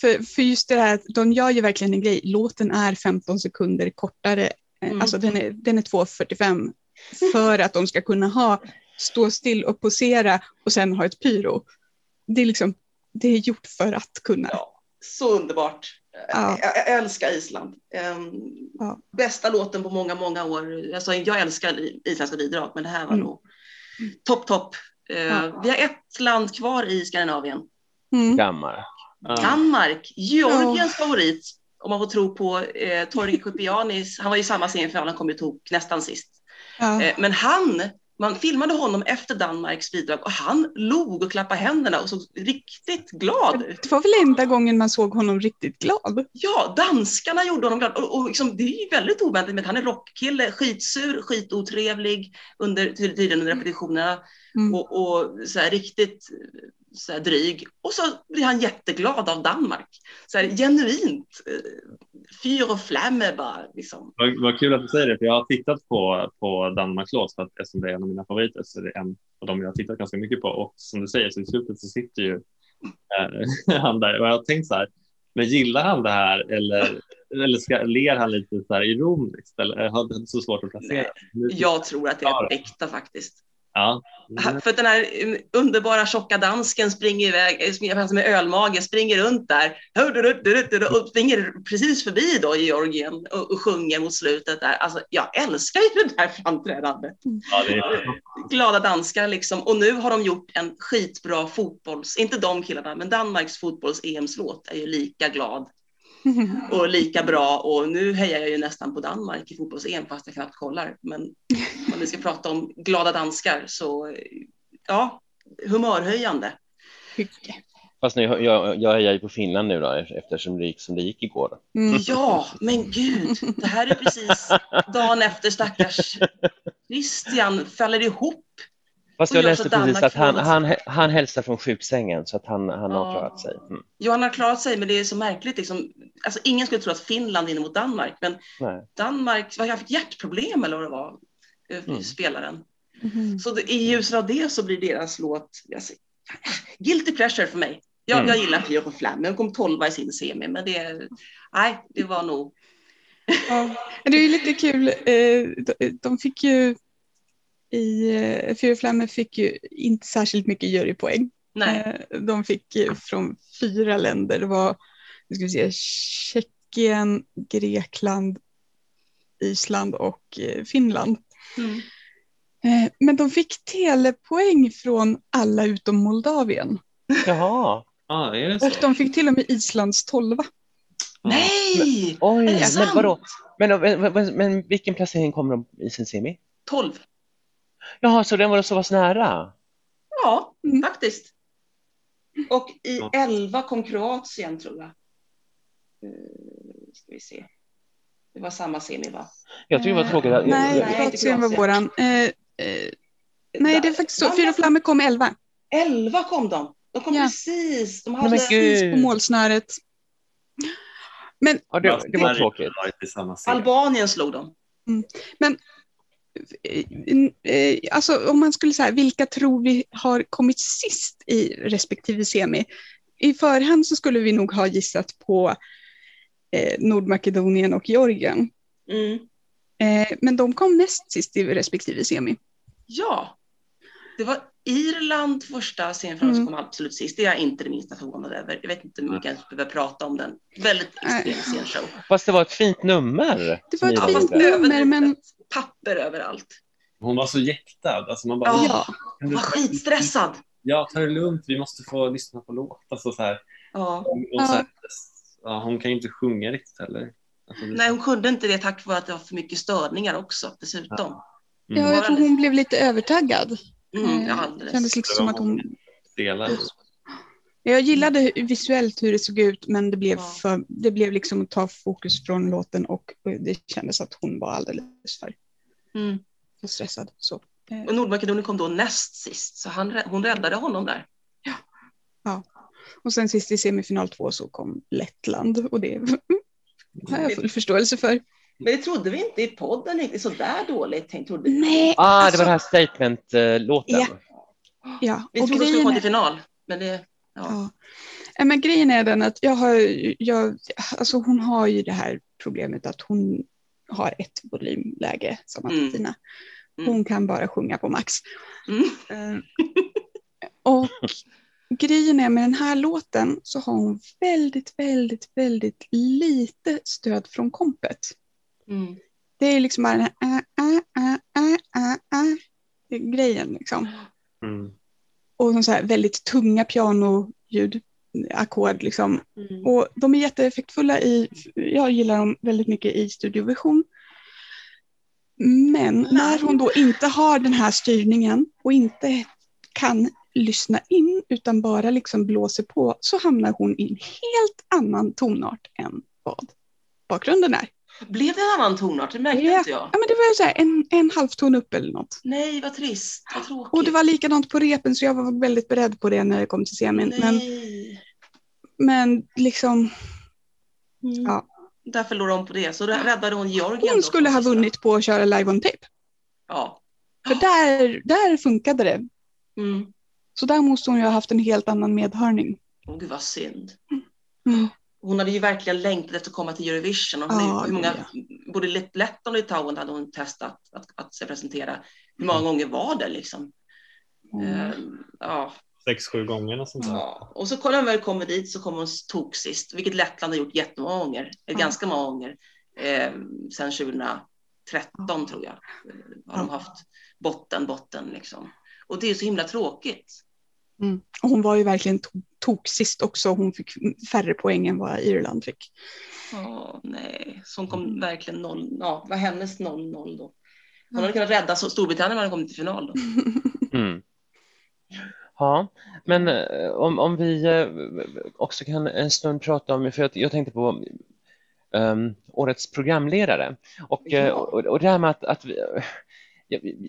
för, för just det här, de gör ju verkligen en grej. Låten är 15 sekunder kortare. Eh, Mm. Alltså den är, den är 2.45 för att de ska kunna ha stå still och posera och sen ha ett pyro. Det är liksom, det är gjort för att kunna. Ja, så underbart. Ja. Jag, jag älskar Island. Ehm, Ja. Bästa låten på många, många år. Alltså, jag älskar isländska bidrag, men det här var Mm. nog topp, topp. Eh, Ja. Vi har ett land kvar i Skandinavien. Mm. Danmark. Ja. Danmark, Georgiens favorit, om man får tro på eh, Torgi Kupianis. Han var i samma semifinal, han kom ju tok nästan sist. Ja. Eh, men han, man filmade honom efter Danmarks bidrag och han log och klappade händerna och såg riktigt glad ut. Det var väl enda gången man såg honom riktigt glad. Ja, danskarna gjorde honom glad. Och, och liksom, det är ju väldigt oväntat, men han är rockkille, skitsur, skitotrevlig under tiden under repetitionerna Mm. och, och så här, riktigt så här, dryg. Och så blir han jätteglad av Danmark. Så här, genuint. eh, Fyr och flamme bara. Liksom. Vad, vad kul att du säger det, för jag har tittat på, på Danmarks låt för att, eftersom det är en av mina favoriter så är det en av dem jag har tittat ganska mycket på och som du säger så i slutet så sitter ju eh, han där och jag har tänkt så här, men gillar han det här eller, eller ska, ler han lite så här ironiskt eller har det så svårt att placera? Nu- Jag tror att det är äkta faktiskt. Ja. För att den här eh, underbara tjocka dansken springer iväg, eh, springer fram med ölmage, springer runt där och springer precis förbi då Georgien och, och sjunger mot slutet där. Alltså, jag älskar ju det där framträdandet. ja, det är, Glada danskar liksom. Och nu har de gjort en skitbra fotbolls, inte de killarna, men Danmarks fotbolls-EMs-låt är ju lika glad och lika bra. Och nu hejar jag ju nästan på Danmark i fotbolls-EM fast jag knappt kollar. Men om vi ska prata om glada danskar så ja, humörhöjande. Mycket. Fast nu, jag, jag hejar ju på Finland nu då eftersom det gick som det gick igår. Mm. Ja, men gud, det här är precis dagen efter stackars Christian faller ihop. Fast Och jag läste så precis att han, han, han hälsar från sjuksängen så att han, han har Ja. klarat sig. Mm. Ja, han har klarat sig, men det är så märkligt. Liksom. Alltså, ingen skulle tro att Finland vinner mot Danmark, men Nej. Danmark, vad, jag fick hjärtproblem eller vad det var, eh, Mm. spelaren. Mhm. Så det, i ljuset av det så blir deras låt, alltså, guilty pleasure för mig. Jag, Mm. jag gillar Fyr och Flam, men hon kom tolva i sin semi, men det, nej, det var nog Ja. Det är ju lite kul. eh, De fick ju i eh, Fyrflammor fick ju inte särskilt mycket jurypoäng. Nej. Eh, De fick ju från fyra länder. Det var nu ska vi se, Tjeckien, Grekland, Island och eh, Finland. Mm. Men de fick telepoäng från alla utom Moldavien. Jaha. Ja, är det så? Och de fick till och med Islands tolva. Nej! Oj, Är det men sant? vadå? Men, men, men, men vilken placering kom de i sin semi? 12. Jaha, så den var så pass nära? Ja, Mm. faktiskt. Och i Ja. 11 kom Kroatien tror jag. Uh, ska vi se. Det var samma semi va? Jag tycker det var tråkigt. att- Nej, Kroatien var våran. Eh, eh, nej, det är faktiskt så. Fyra flammor kom elva. 11 kom de. De kom Ja. precis. De hade... men. Precis på målsnöret. Men Ja, det, det var tråkigt. Albanien slog dem. eh, eh, alltså om man skulle säga vilka tror vi har kommit sist i respektive semi? I förhand så skulle vi nog ha gissat på eh, Nordmakedonien och Georgien. Mm. Eh, men de kom näst sist i respektive semi. Ja. Det var Irland första semifinalen som Mm. kom absolut sist. Det är jag inte det minsta förvånad över. Jag vet inte hur mycket jag ens behöver prata om den. Väldigt extrem scenshow. Fast det var ett fint nummer. Det var ett fint nummer, men-. Papper överallt. Hon var så jäktad. Alltså man bara, Ja. Ja, du- var skitstressad. Ja, ta det lugnt. Vi måste få lyssna på låt. Alltså, så här. Ja. Och så här, ja, hon kan ju inte sjunga riktigt heller. Alltså, det- Nej, hon kunde inte det tack vare att det var för mycket störningar också dessutom. Mm. ja, jag tror hon blev lite övertaggad. Mm, Eh, ja, alldeles. kändes liksom som att hon... Delar. Jag gillade visuellt hur det såg ut men det blev, Ja. för, det blev liksom att ta fokus från låten och det kändes att hon var alldeles för, Mm. för stressad. Så. eh, Och Nordmakedonien kom då näst sist, så han, hon räddade honom där. Och sen sist i semifinal två så kom Lettland och det har jag full förståelse för. Men det trodde vi inte i podden, inte så där dåligt. tänkt, Trodde vi. Nej, Ah, det alltså, var den här statement-låten. Ja. ja. Vi och trodde hon skulle komma till final. Men det, ja. ja. Ja, men grejen är den att jag har, jag, alltså hon har ju det här problemet att hon har ett volymläge som Mm. Tina. Mm. Hon kan bara sjunga på max. Mm. Eh, och grejen är med den här låten så har hon väldigt, väldigt, väldigt lite stöd från kompet. Mm. Det är liksom bara den här äh, äh, äh, äh, äh, äh, grejen liksom. Mm. Och så här väldigt tunga pianoljud, ackord liksom. Mm. Och de är jätteeffektfulla i, jag gillar dem väldigt mycket i studioversion. Men när hon då inte har den här styrningen och inte kan lyssna in utan bara liksom blåser på så hamnar hon i en helt annan tonart än vad bakgrunden är. Blev det en annan tonart? Det märkte Ja. inte jag. Ja, men det var så här en, en halvton upp eller något. Nej, vad trist. Vad tråkigt. Och det var likadant på repen så jag var väldigt beredd på det när det kom till semin. Nej. men liksom, Mm. Ja. Där förlorade hon på det. Så räddade hon Georgien. hon då skulle ha vunnit på att köra live on tape. Ja. För där, där funkade det. Mm. Så där måste hon ju ha haft en helt annan medhörning. Åh, gud vad synd. Mm. Hon hade ju verkligen längtat efter att komma till Eurovision. Och Ja, hur många, ja. Både Lett- Lettland och Litauen hade hon testat att, att sig presentera. Hur många gånger var det liksom? Mm. Eh, ja, Sex, sju gånger och sånt där. ja. Och så när hon väl kommer dit så kommer hon tok sist, vilket Lettland har gjort jättemånga gånger. Ja. ganska många gånger. Eh, sen 2013 tror jag. eh, Har de haft botten, botten liksom. Och det är så himla tråkigt. Mm. Hon var ju verkligen to- tok sist också. Hon fick färre poäng än vad Irland fick. Åh, nej, så hon kom Mm. verkligen noll. Ja, vad hennes 0-0 då. Hon hade kunnat rädda så- Storbritannien när de kommit till final då. Mm. Ja, men eh, om, om vi eh, också kan en stund prata om, för jag, jag tänkte på um, årets programledare och, Ja. eh, och, och det här med att, att vi,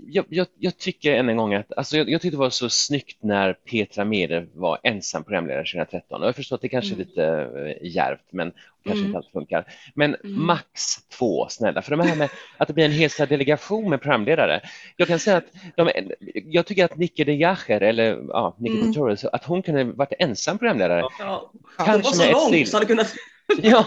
jag, jag, jag, tycker än en gång att alltså jag, jag tyckte det var så snyggt när Petra Mede var ensam programledare 2013 och jag förstår att det kanske är Mm. lite eh, djärvt men kanske Mm. inte alltid funkar. Men Mm. max två snälla, för de här med att det blir en hel delegation med programledare. Jag kan säga att de, jag tycker att Nicke de Jager, eller ja, Nicke Mm. Pretorius, att hon kunde varit ensam programledare. Ja. Ja, Hon var Kanske så med ett lång till. så hade kunnat Ja.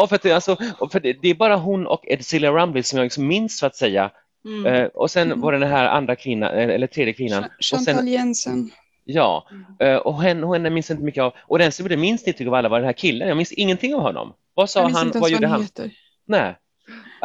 Och för att det, alltså, och för det, det är bara hon och Edcilia Rumble som jag liksom minns så att säga. Mm. Eh, och sen Mm. var det den här andra kvinnan, eh, eller tredje kvinnan. Och Chantal sen, Jensen. ja, Mm. eh, och henne, henne minns inte mycket av. Och den som jag minns inte av alla var den här killen. Jag minns ingenting av honom. Vad sa han? Vad gjorde han? heter. Nej.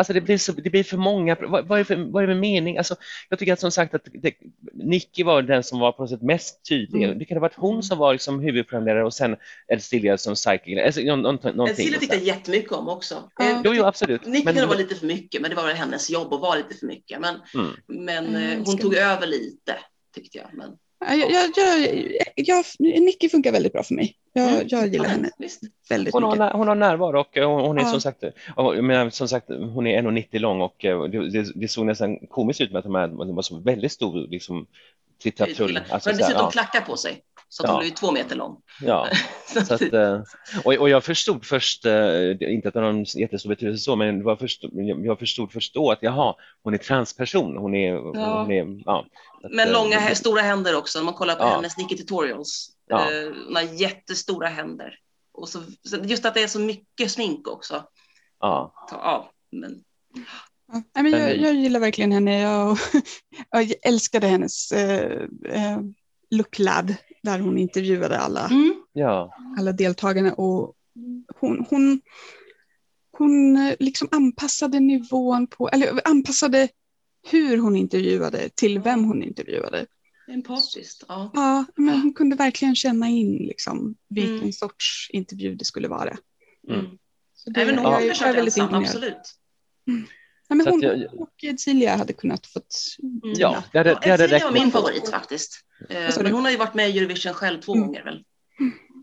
Alltså det blir, så, det blir för många, vad, vad, är för, vad är det med mening? Alltså, jag tycker att som sagt att det, Nicky var den som var på något sätt mest tydlig. Mm. Det kan ha varit hon som var liksom huvudprogramledare och sen Edcilia som sidekick. Alltså, någonting. Tyckte jag jättemycket om också. Ja. Eh, Jo, jo, absolut. Nick Men- kunde vara lite för mycket, men det var väl hennes jobb att vara lite för mycket. Men, Mm. men Mm, eh, hon ska- tog över lite, tyckte jag. Men, Jag, jag, jag, Nicky funkar väldigt bra för mig. Jag, Mm. jag gillar henne Visst. väldigt Hon har, mycket. hon har närvaro och eh, hon, hon är Ja. som sagt, menar, som sagt, hon är 1,90 lång och eh, det, det, såg nästan komiskt ut med att de här, de var så väldigt stor liksom, tittartrull. Hon Alltså, här, dessutom ja, klackar på sig, så att Ja. hon blev ju två meter lång. ja. Så att- eh, och, och jag förstod först, eh, inte att det har någon jättestor betydelse så, men var först, jag förstod först då att jaha, hon är transperson. Hon är, Ja. hon är ja. Att, Men eh, långa, stora händer också. Om man kollar på Ja. hennes Nicky Tutorials. Ja. Hon har jättestora händer. Och så, just att det är så mycket smink också. Ja, Ta, ja, men, Ja, nej, men jag, jag gillar verkligen henne. Jag, jag älskade hennes eh, Look Lab där hon intervjuade alla, mm. ja, alla deltagarna. Och hon, hon, hon eh, liksom anpassade nivån på, eller anpassade hur hon intervjuade till vem hon intervjuade. empatiskt. Ja. Ja, men hon kunde verkligen känna in liksom, vilken Mm. sorts intervju det skulle vara. Mm. Mm. Så det, Även hon jag, jag är väldigt ensam, imponerad. absolut. Ja, men Så att hon jag- och Edcilia hade kunnat fått Mm. ja, det hade, Ja, det hade Edcilia räckt var min favorit faktiskt. Eh, Men hon har ju varit med i Eurovision själv två Mm. gånger väl?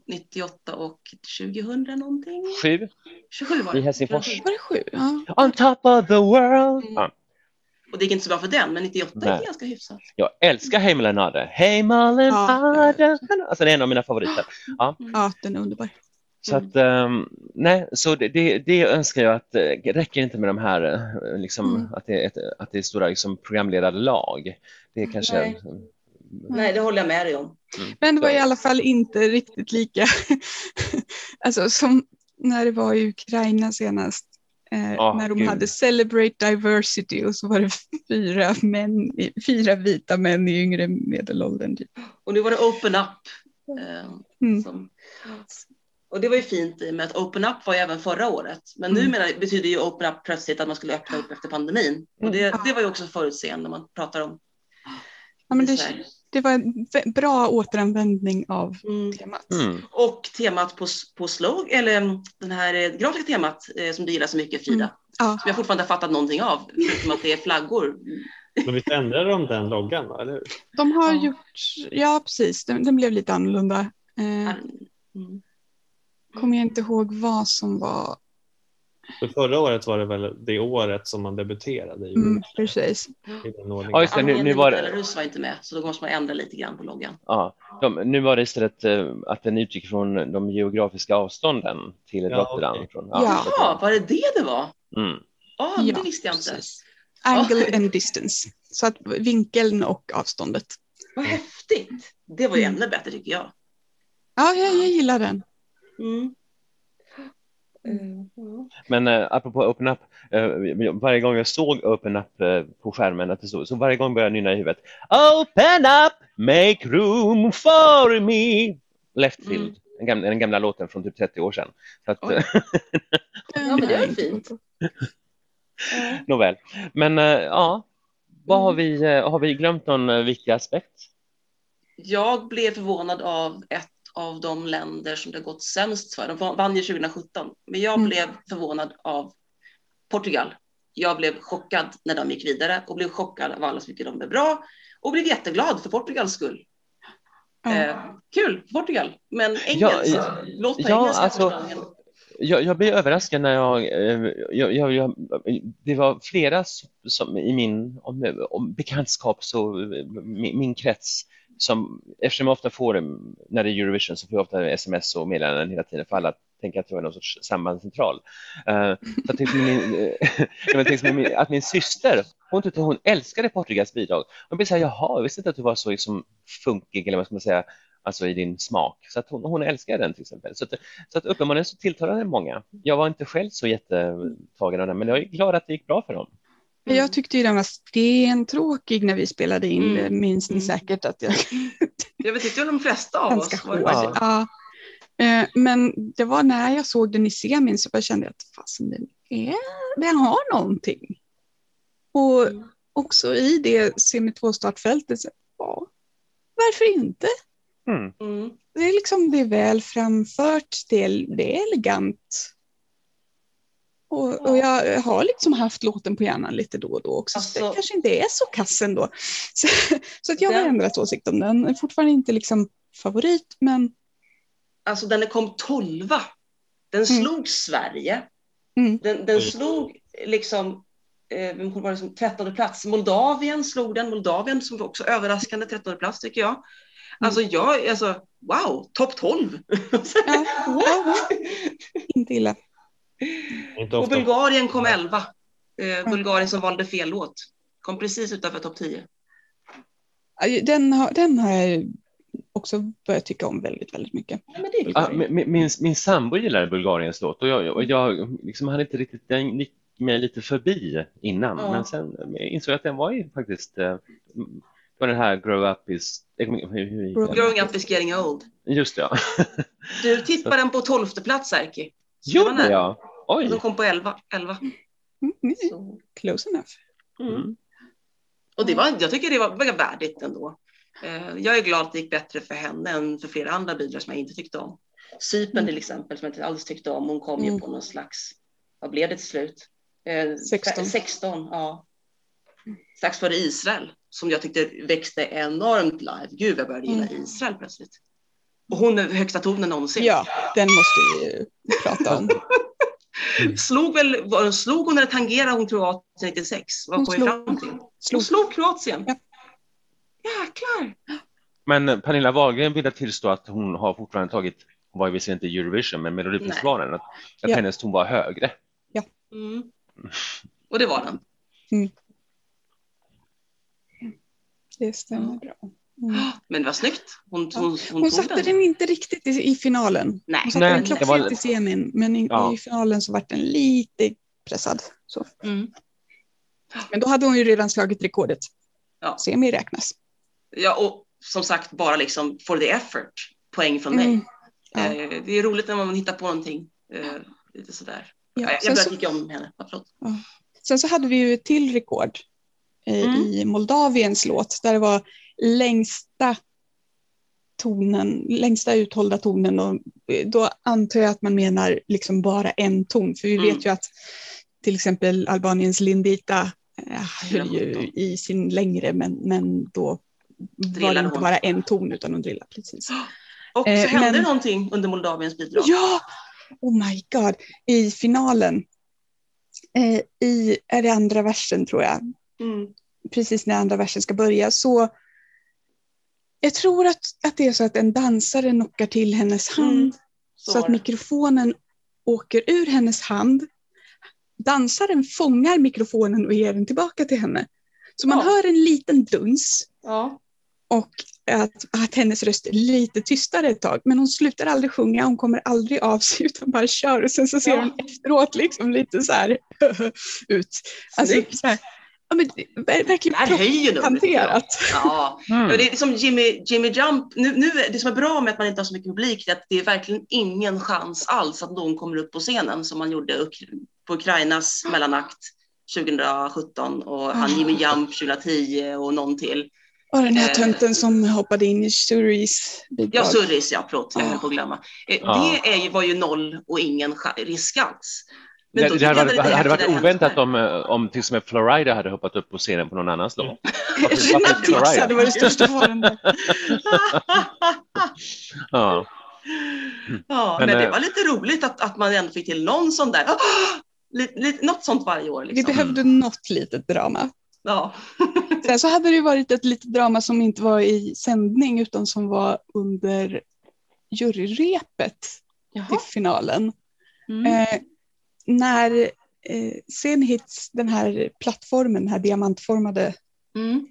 98 och 2000 någonting? Sju 27 var det. i Helsingfors. Var det sju? Ja. On top of the world. Mm. Ja. Och det gick inte så bra för den, men 98 Nej. gick ganska hyfsat. Jag älskar Heimelanade. Heimelanade. Alltså det är en av mina favoriter. ja, den är underbar. Så att, ehm, nej, så det, det, det önskar jag att det räcker inte med de här, eh, liksom, Mm. att, det är ett, att det är stora liksom, programledare lag. Det är kanske... Nej. Nej, det håller jag med dig om. Men det var i alla fall inte riktigt lika, alltså som när det var i Ukraina senast. Eh, Ah, när de gud. hade Celebrate Diversity och så var det fyra, män, fyra vita män i yngre medelåldern. Typ. Och nu var det Open Up. Eh, Mm. som, och det var ju fint i och med att Open Up var ju även förra året. Men Mm. numera betyder ju Open Up plötsligt att man skulle öppna upp efter pandemin. Och det, Mm. det var ju också förutseende när man pratar om Ja, men det, det var en bra återanvändning av Mm. temat. Mm. Och temat på, på slog, eller mm, den här eh, grafiska temat eh, som du gillar så mycket Frida. Mm. Ja. Som jag fortfarande har fattat någonting av, förutom att det är flaggor. Men visst ändrade de den loggan, eller hur? De har Ja. gjort, ja precis, den, den blev lite annorlunda. Eh, Mm. Kommer jag inte ihåg vad som var, För förra året var det väl det året som man debuterade i, mm, precis. i den ordningen. Ja, just det. Nu, nu var det, Belarus var inte med, så då måste man ändra lite grann på loggan. ja, de, nu var det istället eh, att den utgick från de geografiska avstånden till Ja, Rotterdam. okej. Från, Ja. Ja, var det det det var? mm. Ja, Ja, det visste jag inte. Precis. Angle and distance. Så att vinkeln och avståndet. Vad häftigt. Det var ju Mm. ännu bättre tycker jag. Ja, jag, jag gillar den. Mm. Mm. ja. Men eh, apropå Open Up, eh, varje gång jag såg Open Up eh, på skärmen, att det stod, så varje gång började jag nynna i huvudet. Open up, make room for me. Leftfield, Mm. den, gamla, den gamla låten från typ 30 år sedan. Så att, eh, Ja, men det inte fint. nåväl. Men eh, ja, vad har Mm. vi, eh, har vi glömt någon eh, viktig aspekt? Jag blev förvånad av ett av de länder som det gått sämst för. De vann ju 2017, men jag Mm. blev förvånad av Portugal. Jag blev chockad när de gick vidare och blev chockad av alla som tyckte de blev bra och blev jätteglad för Portugals skull. Ja. Eh, kul Portugal, men Ja, engelskt. ja, Låt på ja, engelska alltså-. Jag, jag blev överraskad när jag, eh, jag, jag, det var flera som, som i min om, om bekantskap, så, eh, min, min krets, som, eftersom jag ofta får, när det är Eurovision så får jag ofta sms och meddelanden hela tiden för alla tänker att jag är någon sorts sambandscentral. Uh, så liksom eh, jag min, jag tänkte min, att min syster, hon tyckte hon älskade Portugals bidrag. Hon blev så här, jaha, jag visste inte att du var så liksom, funkig, eller vad ska man säga, alltså i din smak. Så att hon, hon älskar den till exempel. Så att, så att uppenbarligen så tilltalar den många. Jag var inte själv så jättetagen av den, men jag är glad att det gick bra för dem. Jag tyckte ju den var stentråkig när vi spelade in det, Mm. minns ni Mm. säkert att jag Jag vet inte de flesta av ganska oss. Var det hård. verkligen? Ja. Eh, Men det var när jag såg den i semin så kände jag att fasen, den, är, den har någonting. Och Mm. också i det semi 2 startfältet, så, ja, varför inte? Mm. Mm. Det är, liksom, det är väl framfört, det är, det är elegant. Och, och jag har liksom haft låten på hjärnan lite då och då också, så Alltså- det kanske inte är så kass ändå. Så, så att jag har Den- ändrat åsikt om den. Den är fortfarande inte liksom favorit, men Alltså den kom tolva. Den Mm. slog Sverige. Mm. Den, den Oj. slog liksom, eh, vem var det som 13 plats. Moldavien slog den. Moldavien som var också överraskande 13 plats tycker jag. Alltså jag, alltså wow, topp 12. ja, ja, inte illa. Inte Och. Bulgarien kom 11. Eh, Bulgarien som valde fel låt. Kom precis utanför topp 10. Ja, Den har, den har jag också börjat tycka om väldigt, väldigt mycket. Ja, Bulgarien. min, min, min sambo gillade Bulgariens låt och jag, och jag liksom hade inte riktigt, den gick mig lite förbi innan, Ja. men sen insåg jag att den var ju faktiskt, eh, var den här Grow Up is, eh? Growing up is getting old. Just det, ja. Du tippar den på 12 plats Erki. Gjorde jag? Och Oj! de kom på 11. 11. Mm, mm, Så, close enough. mm. Mm. Och det var, jag tycker det var, var värdigt ändå. Eh, jag är glad att det gick bättre för henne än för flera andra bidrag som jag inte tyckte om. Cypern till exempel som jag inte alls tyckte om. Hon kom ju Mm. på någon slags, vad blev det till slut? Eh, 16. 16, ja. Strax före Israel som jag tyckte växte enormt live. Gud, jag började gilla Mm. Israel plötsligt. Och hon är högsta tonen någonsin. Ja, den måste vi ju prata om. Slog väl, var- slog hon eller tangerade hon Kroatien 96? Vad Hon kom vi slog. fram till? Hon Slog. slog Kroatien. Ja. Jäklar. Men eh, Pernilla Wahlgren ville tillstå att hon har fortfarande tagit, hon var ju visserligen inte i Eurovision, men Melodifestivalen, att, att Ja. hennes ton var högre. Mm. Och det var den. Det stämmer bra. Mm. Men det var snyggt. Hon, Ja. hon, hon, Hon satte den. den inte riktigt i, i finalen. Nej. Hon satte Nej, den det klockrent var- i semin, men i, Ja. i finalen så vart den lite pressad. Så. Mm. Men då hade hon ju redan slagit rekordet. Ja. Semi räknas. Ja, och som sagt, bara liksom for the effort. Poäng från mig. Mm. Ja. Eh, det är roligt när man hittar på någonting. Eh, lite sådär. Ja, Ja, jag börjar tycka om henne. Ja, förlåt. sen så hade vi ju ett till rekord eh, Mm. i Moldaviens låt där det var längsta tonen, längsta uthållda tonen och då antar jag att man menar liksom bara en ton för vi Mm. vet ju att till exempel Albaniens Lindita eh, höll ju 417. i sin längre men, men då var det Drillade inte hon. bara en ton utan hon drillade precis. Och så Eh, hände men- någonting under Moldaviens bidrag. Ja! Oh my god. I finalen, eh, i, är det andra versen tror jag, Mm. precis när andra versen ska börja, så jag tror att, att det är så att en dansare knockar till hennes hand Mm, så, Så att mikrofonen åker ur hennes hand. Dansaren fångar mikrofonen och ger den tillbaka till henne. Så man Ja. hör en liten duns Ja. och att, att hennes röst är lite tystare ett tag. Men hon slutar aldrig sjunga, hon kommer aldrig av sig utan bara kör. Och sen så ser Ja. hon efteråt liksom lite så här ut. Alltså, så här, ja, men, verkligen Det här höjer numret. hanterat. Ja. Mm. Ja, det är som Jimmy, Jimmy Jump. Nu, nu, det som är bra med att man inte har så mycket publik är att det är verkligen ingen chans alls att någon kommer upp på scenen som man gjorde på Ukrainas mellanakt 2017 och han Jimmy Jump 2010 och någon till. Och den här Eh. tönten som hoppade in i Suris bidrag. Ja, Surris, ja, förlåt, jag Ja. höll på att glömma. Eh, Ja. Det är ju, var ju noll och ingen risk alls. Men Det, det hade det hade varit oväntat om, eh, om till exempel Florida hade hoppat upp på scenen på någon annans låt. Varför- varför Renat Dix Florida? hade varit största. Ja. ja, Men, men, det eh, var lite roligt att, att man ändå fick till någon sån där, lite, lite, något sånt varje år. Vi Liksom. behövde något litet drama. Ja. Sen så hade det varit ett litet drama som inte var i sändning utan som var under juryrepet till Jaha. finalen. Mm. Eh, när eh, Senhits, den här plattformen, den här diamantformade Mm.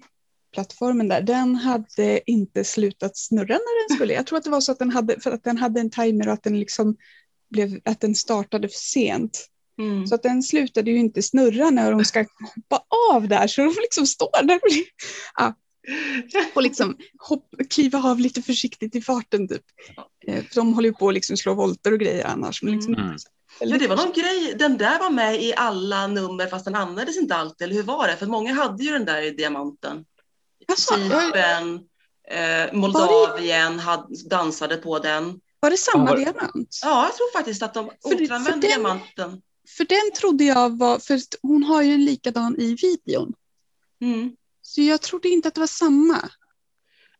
plattformen där, den hade inte slutat snurra när den skulle. Jag tror att det var så att den hade, för att den hade en timer och att den liksom blev, att den startade för sent. Mm. Så att den slutade ju inte snurra när de ska hoppa av där, så de liksom står där ja, och liksom hopp, kliva av lite försiktigt i farten. Typ. Eh, för de håller ju på att liksom slå volter och grejer annars. Men liksom, Mm. Ja, det var någon grej, den där var med i alla nummer fast den användes inte alltid, eller hur var det? För många hade ju den där i diamanten. Cypern, eh, Moldavien hade, dansade på den. Var det samma var- diamant? Ja, jag tror faktiskt att de återanvände den- diamanten. För den trodde jag var, för att hon har ju en likadan i videon. Mm. Så jag trodde inte att det var samma.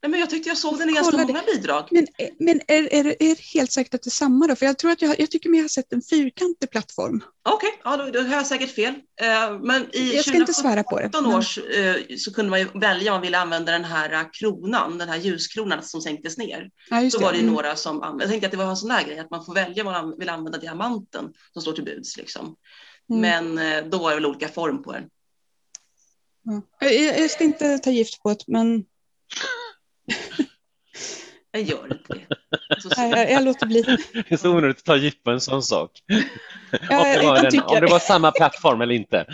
Nej, men jag tyckte jag såg den i ganska det. många bidrag. Men, men är, är, är det helt säkert att det är samma då? För jag tror att jag, jag tycker mig ha sett en fyrkantig plattform. Okej, ja, då, då har jag säkert fel. Eh, men i Jag ska inte svära på det. 2017 men- års eh, så kunde man ju välja om man ville använda den här eh, kronan, den här ljuskronan som sänktes ner. Ja, Så var det ju Mm. några som använde, jag tänkte att det var en sån där grej, att man får välja om man vill använda diamanten som står till buds. Liksom. Mm. Men då var det väl olika form på den. Ja. Jag, jag ska inte ta gift på det, men Jag gör inte det. Så, nej, jag, jag låter bli. Det är så onödigt att ta på en sån sak. Ja, om, det jag, var den, tycker om det var samma plattform eller inte.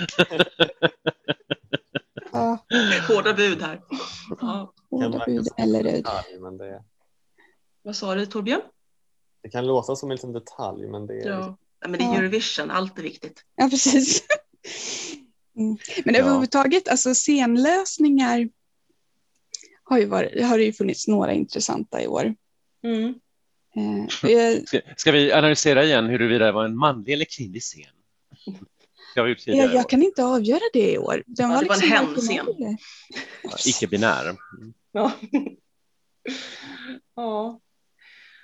ja, hårda bud här. Ja. hårda bud eller röd. detalj, men det, Vad sa du Torbjörn? det kan låta som en liten detalj, men det är Ja. Nej, men det är Ja. Eurovision, allt är viktigt. Ja, precis. Mm. Men Ja. överhuvudtaget, alltså scenlösningar har, ju varit, har det ju funnits några intressanta i år. Mm. Eh, jag, Ska, ska vi analysera igen huruvida det var en manlig eller kvinnlig scen? Tidigare. jag, jag kan inte avgöra det i år. Den Ja, det var en hen-scen. varken eller. Icke-binär. Ja. ja.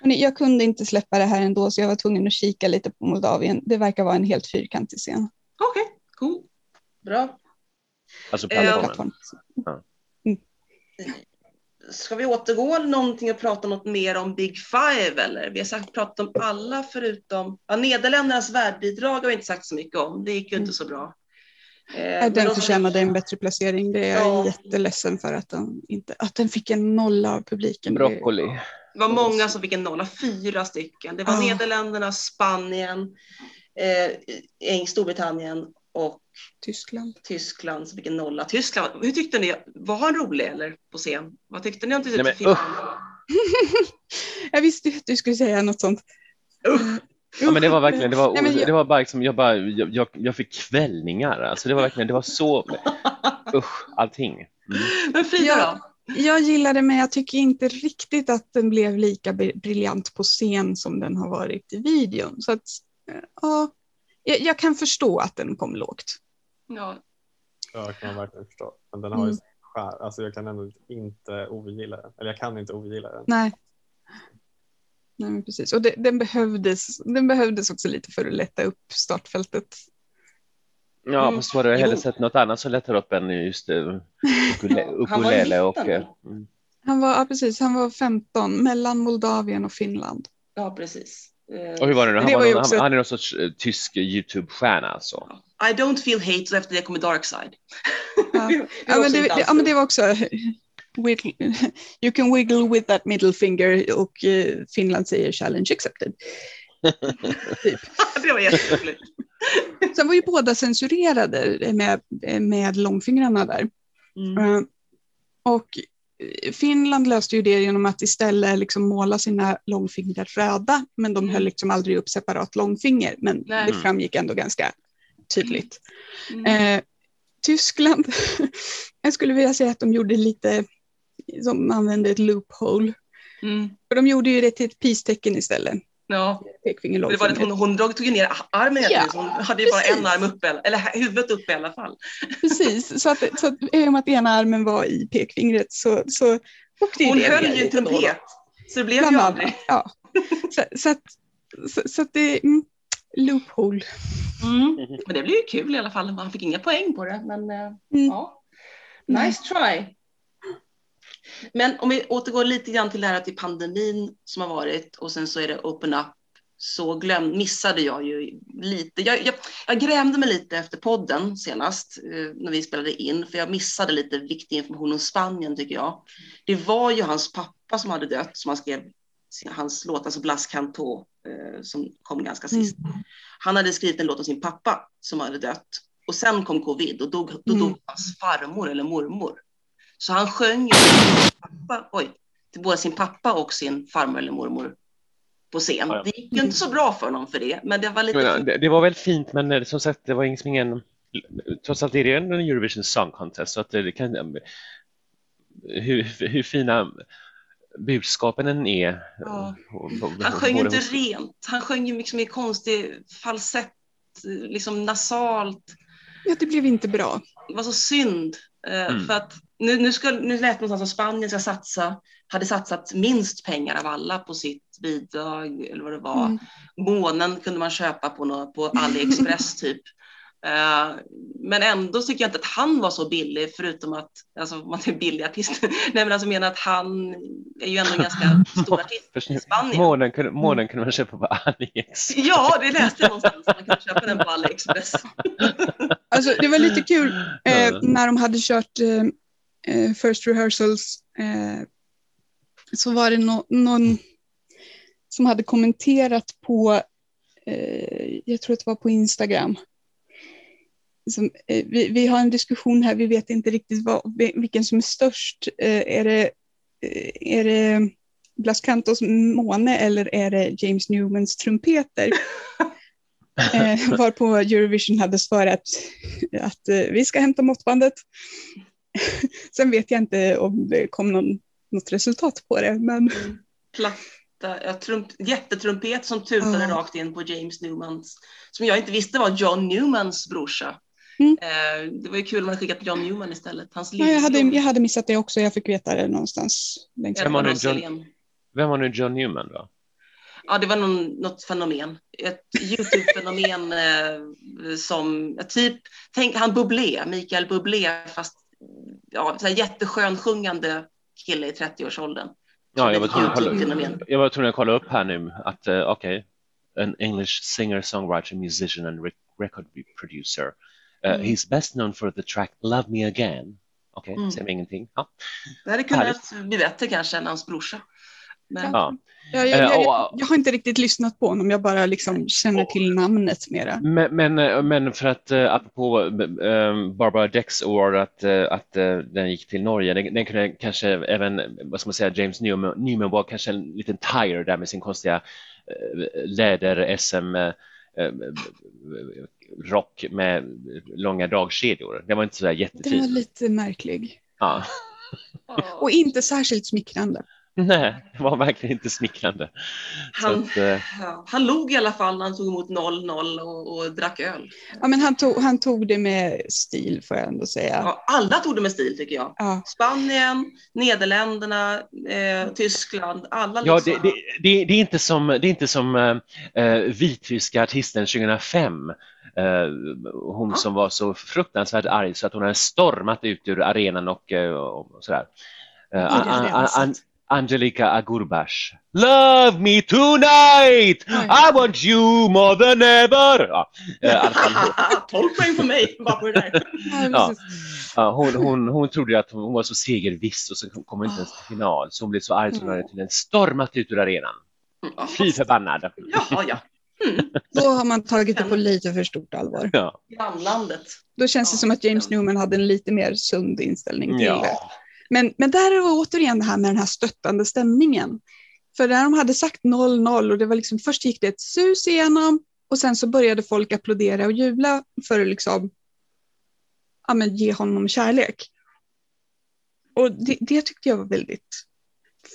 Hörrni, Jag kunde inte släppa det här ändå så jag var tvungen att kika lite på Moldavien. Det verkar vara en helt fyrkantig scen. Okej, cool. Bra. Alltså Eh, plattformen. Plattform. Ska vi återgå någonting och prata något mer om Big Five eller? Vi har sagt pratat om alla förutom, ja, Nederländernas värdbidrag har vi inte sagt så mycket om, det gick ju inte så bra. Eh, Den de- förtjänade en bättre placering. Det är jag Ja. jätteledsen för att den, inte, att den fick en nolla av publiken. Broccoli. Det var många som fick en nolla, fyra stycken. Det var Ah. Nederländerna, Spanien, eh, Storbritannien och Tyskland. Tyskland som fick en nolla. Tyskland, hur tyckte ni? Var han rolig eller på scen? Vad tyckte ni om till Nej, men? Jag visste ju att du skulle säga något sånt. Ja, men det var verkligen, det var, Nej, men jag- det var bara liksom, jag, bara, jag, jag, jag fick kvällningar. Alltså det var verkligen, det var så, usch, allting. Mm. Men Frida då? Jag gillade men jag tycker inte riktigt att den blev lika bri- briljant på scen som den har varit i videon. Så att, eh, ja, jag, jag kan förstå att den kom lågt. Ja, Ja, det kan man verkligen förstå. Men den har ju Mm. skär. Alltså jag kan ändå inte ogilla den. Eller jag kan inte ogilla den. Nej. Nej, men precis. Och det, den, behövdes, den behövdes också lite för att lätta upp startfältet. Ja, Mm. fast hade jag hellre Jo. sett något annat som lättar upp än just uh, var ukulele och... mm. Han var, ja, precis, han var 15 mellan Moldavien och Finland. ja precis. Eh, Och hur var det nu? Han, Det var också- han, är någon sorts eh, tysk YouTube-stjärna alltså. I don't feel hate och efter det kommer Darkside. Ja. Det är Ja, men det, det, ja, men det var också wiggle, you can wiggle with that middle finger och eh, Finland säger challenge accepted. typ. det var jätteroligt. Sen var ju båda censurerade med, med långfingrarna där. Mm. Eh, Och eh, Finland löste ju det genom att istället liksom måla sina långfingrar röda, men de Mm. höll liksom aldrig upp separat långfinger, men Nej. det framgick ändå ganska tydligt. Mm. Eh, Tyskland, jag skulle vilja säga att de gjorde lite, de använde ett loophole. Mm. För de gjorde ju det till ett peace-tecken istället. Ja, Pekfinger, det var det, hon, hon drog, tog ner armen Ja, hon hade ju bara en arm uppe, eller huvudet uppe i alla fall. Precis, så att, så att i och med att ena armen var i pekfingret så, så åkte Hon höll ju trumpet, så det blev ju aldrig. Ja. Så, så, att, så, så att det mm, loophole. Mm. Men det blev ju kul i alla fall, han fick inga poäng på det. Men eh, Mm. ja, nice try. Men om vi återgår lite grann till det här till pandemin som har varit och sen så är det open up så glöm, missade jag ju lite. Jag, jag, jag grämde mig lite efter podden senast eh, när vi spelade in, för jag missade lite viktig information om Spanien tycker jag. Det var ju hans pappa som hade dött, som han skrev hans låt, alltså Blas Canto, eh, som kom ganska sist. Mm. Han hade skrivit en låt om sin pappa som hade dött och sen kom covid och dog, då Mm. dog hans farmor eller mormor. Så han sjöng ju till, pappa, oj, till både sin pappa och sin farmor eller mormor på scen. Ja, ja. Det gick ju inte så bra för honom för det, men det var lite... Men, det, det var väl fint, men eh, som sagt, det var liksom ingen... Trots allt är det en Eurovision Song Contest, så att det kan... Hur, hur fina budskapen än är. Ja. och- Han sjöng inte hos- rent, han sjöng ju liksom i konstig falsett, liksom nasalt. Ja, det blev inte bra. Det var så synd. eh, Mm. För att nu, nu, ska, nu lät det som Spanien ska satsa, hade satsat minst pengar av alla på sitt bidrag eller vad det var. Mm. Månen kunde man köpa på, nå- på AliExpress typ. Eh, men ändå tycker jag inte att han var så billig, förutom att, alltså man är billig artist, nej men alltså menar att han är ju ändå en ganska stor artist i Spanien. Månen kunde, månen kunde man köpa på AliEx. Ja, det läste jag någonstans, man kunde köpa den på AliExpress. Alltså, det var lite kul eh, när de hade kört eh, eh, first rehearsals. Eh, så var det no någon som hade kommenterat på, eh, jag tror att det var på Instagram. Som, eh, vi, vi har en diskussion här, vi vet inte riktigt vad, vilken som är störst. Eh, är det, eh, är det Blas Cantos måne eller är det James Newmans trumpeter? Eh, varpå Eurovision hade svarat att eh, vi ska hämta måttbandet. Sen vet jag inte om det kom någon, något resultat på det, men Platta, ja, trump, jättetrumpet som tutade Ja. rakt in på James Newmans, som jag inte visste var John Newmans brorsa. Mm. Eh, det var ju kul om man skickat John Newman istället. Hans ja, jag, hade, jag hade missat det också. Jag fick veta det någonstans Vem var det John-. Vem var nu John Newman då? Ja, det var någon, något fenomen. Ett YouTube-fenomen eh, som, typ, tänk han Bublé, Mikael Bublé, fast ja, så här jätteskön sjungande kille i 30-årsåldern. Ja, jag var tvungen jag var tvungen att kolla upp här nu att uh, okej, an English singer, songwriter, musician and rec- record producer. Uh, Mm. He's best known for the track Love Me Again. Okej, Mm. säger mig ingenting. Ja. Det hade kunnat Härligt. bli bättre kanske än hans brorsa. Men, Ja. jag, jag, Eh, jag, och- jag har inte riktigt lyssnat på honom, jag bara liksom känner till namnet mera. Men, men, eh, men för att apropå Barbara Dex Award att, att den gick till Norge, den, den kunde kanske även, vad ska man säga, James Newman, Newman var kanske en liten tire där med sin konstiga läder-SM rock med långa dragkedjor. Det var inte så där Den var jättefin. lite märklig. Ja. Och inte särskilt smickrande. Nej, det var verkligen inte smickrande. Han- att, eh, ja, han log i alla fall när han tog emot 0-0 och, och drack öl. Ja, men han, tog, han tog det med stil får jag ändå säga. Ja, alla tog det med stil tycker jag. Ja. Spanien, Nederländerna, eh, Tyskland, alla Ja, liksom. det, det, det, det är inte som, det är inte som eh, eh, vitryska artisten 2005. Eh, hon som var så fruktansvärt arg så att hon hade stormat ut ur arenan och, eh, och sådär. Eh. Angelica Agurbash. Love me tonight! I want you more than ever! Ja, eh, i alla fall, 12 poäng på mig bara på det där. Ja. hon, hon, hon trodde att hon var så segerviss och så kom hon inte ens till final. Så hon blev så arg så hon hade till en stormat ut ur arenan. Ja, Fy förbannad! Jaha, ja. Då har man tagit det på lite för stort allvar. Ja. Grannlandet. Då känns det som att James Newman hade en lite mer sund inställning till det. ja. Men, men där är det återigen det här med den här stöttande stämningen. För när de hade sagt 0-0 och det var liksom, först gick det ett sus igenom och sen så började folk applådera och jubla för att liksom, ja, men ge honom kärlek. Och det, det tyckte jag var väldigt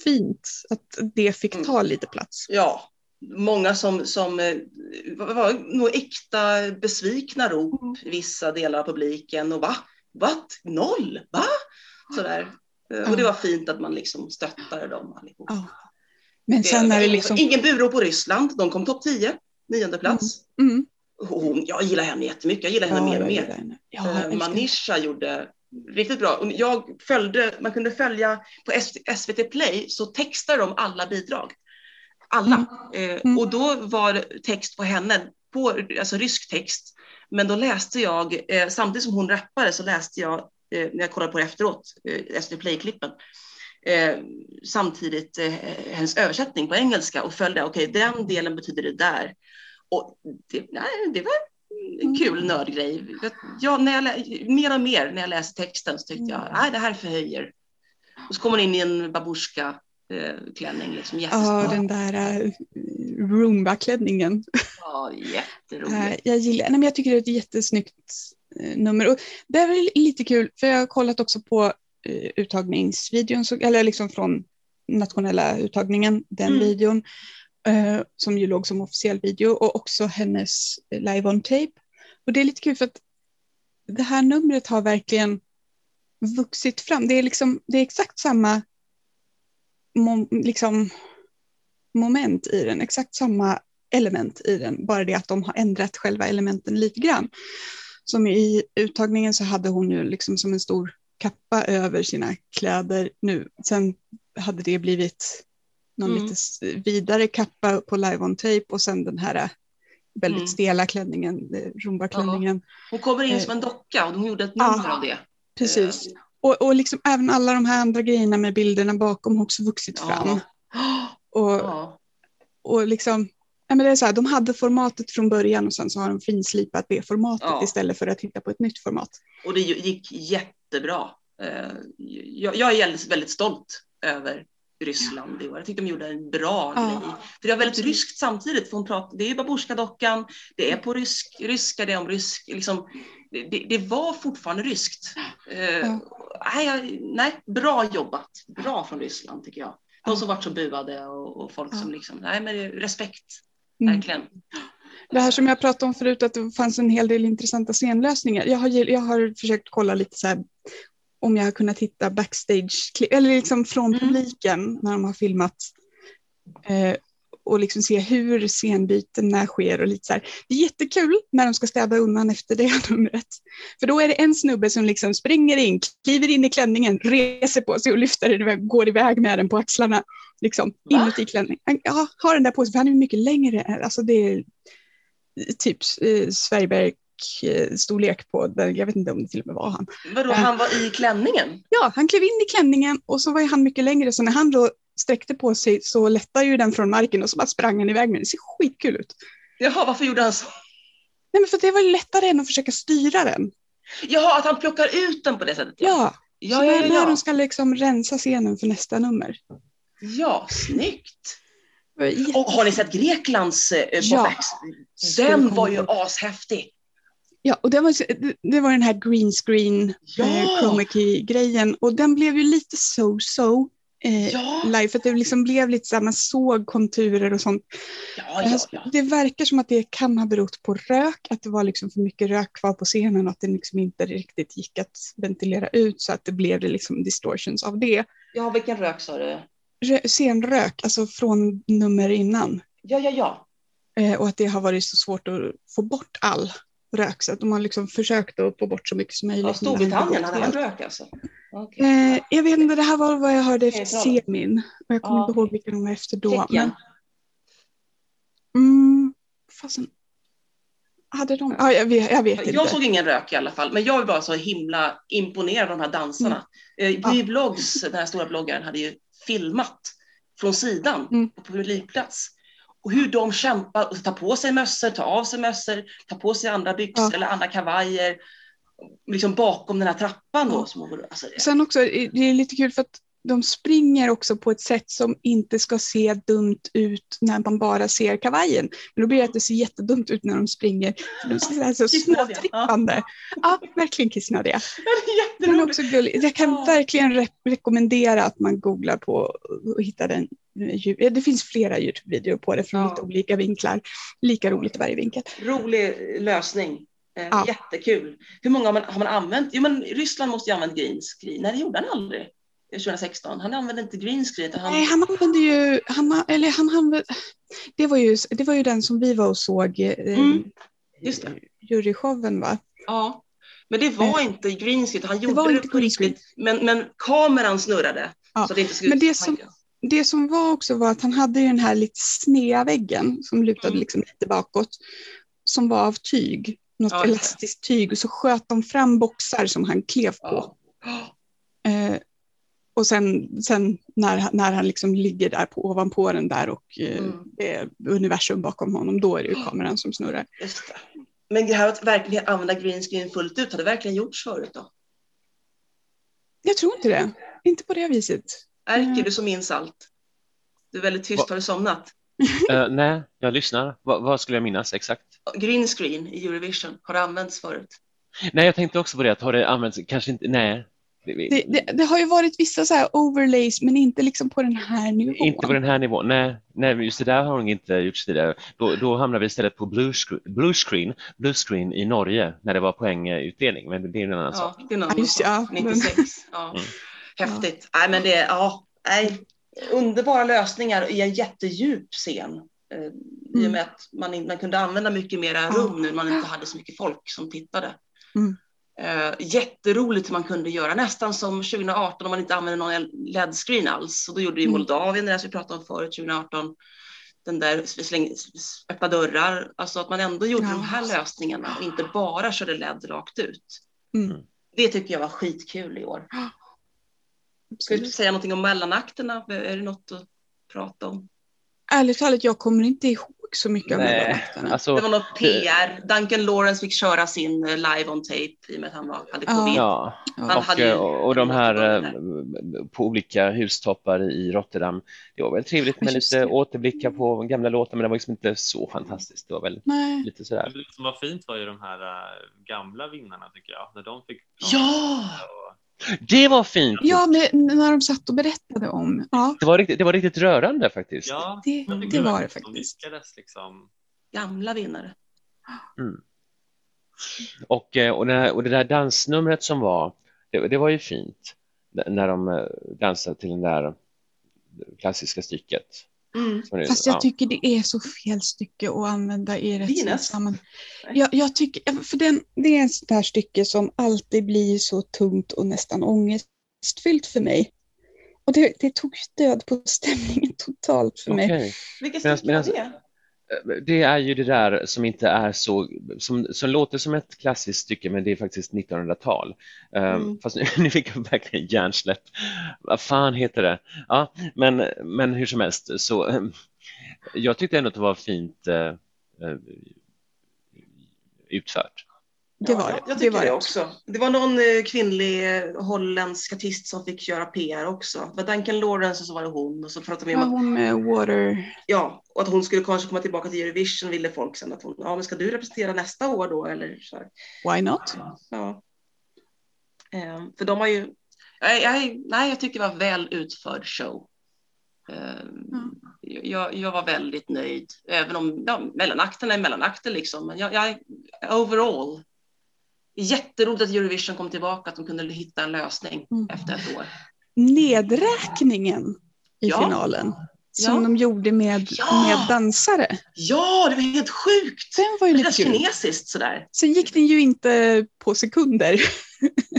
fint, att det fick ta lite plats. Ja, många som, som eh, var, nog äkta besvikna rop i vissa delar av publiken och va? What? Noll? Va? Sådär. Eh, Och det var fint att man liksom stöttade dem allihop. Ja. Men sen är det liksom... Ingen burop på Ryssland, de kom topp 10, nionde plats. Mm. Och Hon, jag gillar henne jättemycket, jag gillar henne Ja, mer och mer. Ja, Eh. Manisha gjorde riktigt bra. Och jag följde, man kunde följa på SVT Play så textar de alla bidrag. Alla. Eh, Mm. och då var text på henne, på, alltså rysk text. Men då läste jag, eh, samtidigt som hon rappade så läste jag, eh, när jag kollade på det efteråt, SVT Play-klippen, eh, samtidigt eh, hennes översättning på engelska och följde, okej den delen betyder det där. Och det, nej, det var en kul nördgrej. Jag, när jag, mer och mer när jag läste texten så tyckte jag, nej det här förhöjer. Och så kommer hon in i en babusjka eh, klänning, liksom Ja, den där uh, Roomba-klänningen. Ja, Eh, jätteroligt. jag gillar, nej, men jag tycker det är ett jättesnyggt eh, nummer. Och det är väl lite kul, för jag har kollat också på uh, uttagningsvideon, så, eller liksom från nationella uttagningen, den Mm. videon, eh, som ju låg som officiell video, och också hennes live on tape. Och det är lite kul för att det här numret har verkligen vuxit fram. Det är, liksom, det är exakt samma mom, liksom, moment i den, exakt samma element i den, bara det att de har ändrat själva elementen lite grann. Som i uttagningen så hade hon ju liksom som en stor kappa över sina kläder nu. Sen hade det blivit någon Mm. lite vidare kappa på live on tape och sen den här väldigt Mm. stela klänningen, eh, rumba-klänningen. Hon kommer in eh, som en docka och de gjorde ett ja. nummer av det. Precis. Och, och liksom även alla de här andra grejerna med bilderna bakom har också vuxit fram. Ja. Och, Ja. och liksom, ja, men det är så här, de hade formatet från början och sen så har de finslipat det formatet Ja. istället för att hitta på ett nytt format. Och det gick jättebra. Eh, Jag, jag är väldigt, väldigt stolt över Ryssland i år. Jag tyckte de gjorde en bra Ja. grej. För det var väldigt ryskt samtidigt. För hon pratade, det är ju babusjka-dockan, det är på rysk, ryska, det är om rysk. Liksom, det, det var fortfarande ryskt. Eh, nej, nej, bra jobbat. Bra från Ryssland tycker jag. De som vart så buade och, och folk som liksom, nej men respekt, Mm. verkligen. Det här som jag pratade om förut, att det fanns en hel del intressanta scenlösningar. Jag har, jag har försökt kolla lite så här om jag har kunnat hitta backstage, eller liksom från Mm. publiken när de har filmat. Eh, och liksom se hur scenbytena sker och lite så här. Det är jättekul när de ska städa undan efter det numret. För då är det en snubbe som liksom springer in, kliver in i klänningen, reser på sig och lyfter den, går iväg med den på axlarna. Liksom, Va? inuti klänningen. Ja, har den där på sig, för han är mycket längre. Alltså det är typ eh, Sverigeberg-storlek på den. Jag vet inte om det till och med var han. Vadå, han var i klänningen? Ja, han klev in i klänningen och så var han mycket längre. Så när han då sträckte på sig så lättade ju den från marken och så bara sprang han iväg med den. Det ser skitkul ut. Jaha, varför gjorde han så? Nej, men för det var ju lättare än att försöka styra den. Jaha, att han plockar ut den på det sättet? Ja, ja, så ja, ja, när ja. de ska liksom rensa scenen för nästa nummer. ja snyggt. Och har ni sett Greklands eh, Ja. Den var ju ashäftig. Ja, och det var, det- var den här green screen Ja. eh, key-grejen och den blev ju lite so-so eh, Ja, live för att det liksom blev lite så här, man såg konturer och sånt. ja, ja. Alltså, ja. Det verkar som att det kan ha berott på rök, att det var liksom för mycket rök kvar på scenen och att det liksom inte riktigt gick att ventilera ut så att det blev det liksom distortions av det. ja vilken rök sa du? Rö- Scenrök, alltså från nummer innan. Ja, ja, ja. Eh, och att det har varit så svårt att få bort all rök så att de har liksom försökt att få bort så mycket som möjligt. ja Storbritannien hade han rök alltså? Okej. Eh, jag vet inte, det här var vad jag hörde efter semin. Och jag kommer Ja, inte ihåg vilka de var efter då. Tjeckien. Men, mm, fasen. Hade de? Ja, jag vet, jag vet inte. Jag såg ingen rök i alla fall, men jag var bara så himla imponerad av de här dansarna. Mm. Ja. Vlogs, den här stora bloggaren, hade ju filmat från sidan Mm. på publikplats. Och hur de kämpar och tar på sig mössor, tar av sig mössor, tar på sig andra byxor Ja. eller andra kavajer. Liksom bakom den här trappan då. Som, alltså, det- Sen också, det är lite kul för att de springer också på ett sätt som inte ska se dumt ut när man bara ser kavajen. Men då blir det att det ser jättedumt ut när de springer. De ser så Kissnödiga, småtrippande. Ja, verkligen kissnödiga. jätteroligt. också gullig. Jag kan verkligen re rekommendera att man googlar på och hittar den. Ja, Det finns flera Youtube-videor på det från Ja. lite olika vinklar. Lika roligt i varje vinkel. Rolig lösning. Eh, Ja. Jättekul. Hur många har man, har man använt? Jo, men Ryssland måste ju ha använt green screen. Nej, det gjorde han aldrig. 2016. Han använde inte green screen. utan Han... Nej, han använde ju, han, ha- eller han använde, det var ju, det var ju den som vi var och såg, eh, Mm, just det. juryshowen va? Ja, men det var inte green screen. Han gjorde var det, inte på riktigt. Men, men kameran snurrade. Ja, Så det inte skulle men det som- det som var också var att han hade ju den här lite snea väggen som lutade Mm. liksom lite bakåt. Som var av tyg, något Ja, det. elastiskt tyg. Och så sköt de fram boxar som han klev på. Ja. Eh, och sen, sen när, när han liksom ligger där på, ovanpå den där och eh, Mm. är universum bakom honom, då är det ju kameran som snurrar. Just det. Men det här att verkligen använda green screen fullt ut, har det verkligen gjorts förut då? Jag tror inte det. Inte på det viset. Erke, Mm. du som minns allt. Du är väldigt tyst, Va- har du somnat? Eh, nej, jag lyssnar. Va, vad skulle jag minnas exakt? Green screen i Eurovision, har det använts förut? Nej, jag tänkte också på det, att har det använts, kanske inte, nej. Det, Det, det, har ju varit vissa så här overlays, men inte liksom på den här nivån. Inte på den här nivån, nej, nej just det där har de inte gjort tidigare. Då, då hamnar vi istället på blue screen, blue screen, blue screen i Norge när det var poängutdelning, men det är en annan sak. Ja, det är någon Ja, just ja. 96. Ja. Mm. Häftigt. Nej, men det, ja, nej, underbara lösningar i en jättedjup scen. Eh, I och Mm. med att man, man kunde använda mycket mera Ja. rum nu när man inte hade så mycket folk som tittade. Mm. Eh, jätteroligt hur man kunde göra, nästan som 2018 om man inte använde någon LED-screen alls. Och då gjorde ju Mm. Moldavien, det som vi pratade om förut, 2018, den där släng, öppna dörrar, alltså att man ändå gjorde Ja. de här lösningarna och inte bara körde LED rakt ut. Mm. Det tycker jag var skitkul i år. Ska du säga någonting om mellanakterna? Är det något att prata om? Ärligt talat, jag kommer inte ihåg så mycket av Nej, mellanakterna. alltså, Det var något PR. Duncan Lawrence fick köra sin eh, live on tape i och med att han var, hade covid. ja. Han Och, hade ju- eh, och, de här eh, på olika hustoppar i Rotterdam. Det var väl trevligt med Just lite det. återblickar på gamla låtar, men det var liksom inte så fantastiskt. Det var väl Nej. lite sådär. Det som var fint var ju de här äh, gamla vinnarna tycker jag. När de fick Ja! och, Det var fint! Ja, men när de satt och berättade om. Ja, Det var riktigt, det var riktigt rörande faktiskt. ja, det, tycker det var det de faktiskt. lyckades liksom. Gamla vinnare. Och, eh, och, det och det där dansnumret som var, det, det var ju fint. När de eh, dansade till det där klassiska stycket. Mm. Det- Fast jag ja. tycker det är så fel stycke att använda i rätt Venus? sammanhang. Nej. Jag, jag tycker, för den, det är ett sånt här stycke som alltid blir så tungt och nästan ångestfyllt för mig. Och det, det tog död på stämningen totalt för mig. Okej. Vilket stycke medan- det? Det är ju det där som inte är så, som, som låter som ett klassiskt stycke men det är faktiskt 1900-tal. Um, Mm. Fast nu, nu fick jag verkligen hjärnsläpp. Vad fan heter det? Ja, men, men hur som helst så ehm, jag tyckte ändå att det var fint eh, eh, utfört. Det Ja, var jag, det. jag det tycker var det, det. också. Det var någon eh, kvinnlig eh, holländsk artist som fick göra PR också. Det var Duncan Lawrence och så var det hon. Och så pratade vi Ja, om att, hon med water. ja, och att hon skulle kanske komma tillbaka till Eurovision ville folk sen att hon, ja men ska du representera nästa år då eller så här. Why not? Ja. Ehm, för de har ju, jag, jag, nej jag tycker det var väl utförd show. Ehm, Mm. jag, jag var väldigt nöjd, även om ja, mellanakten är mellanakten liksom. Men jag, jag, overall, jätteroligt att Eurovision kom tillbaka, att de kunde hitta en lösning Mm. efter ett år. Nedräkningen i Ja. finalen. Som Ja. de gjorde med, Ja. med dansare. Ja, det var helt sjukt! Den var ju Det lite kul. kinesiskt sådär. Sen gick den ju inte på sekunder.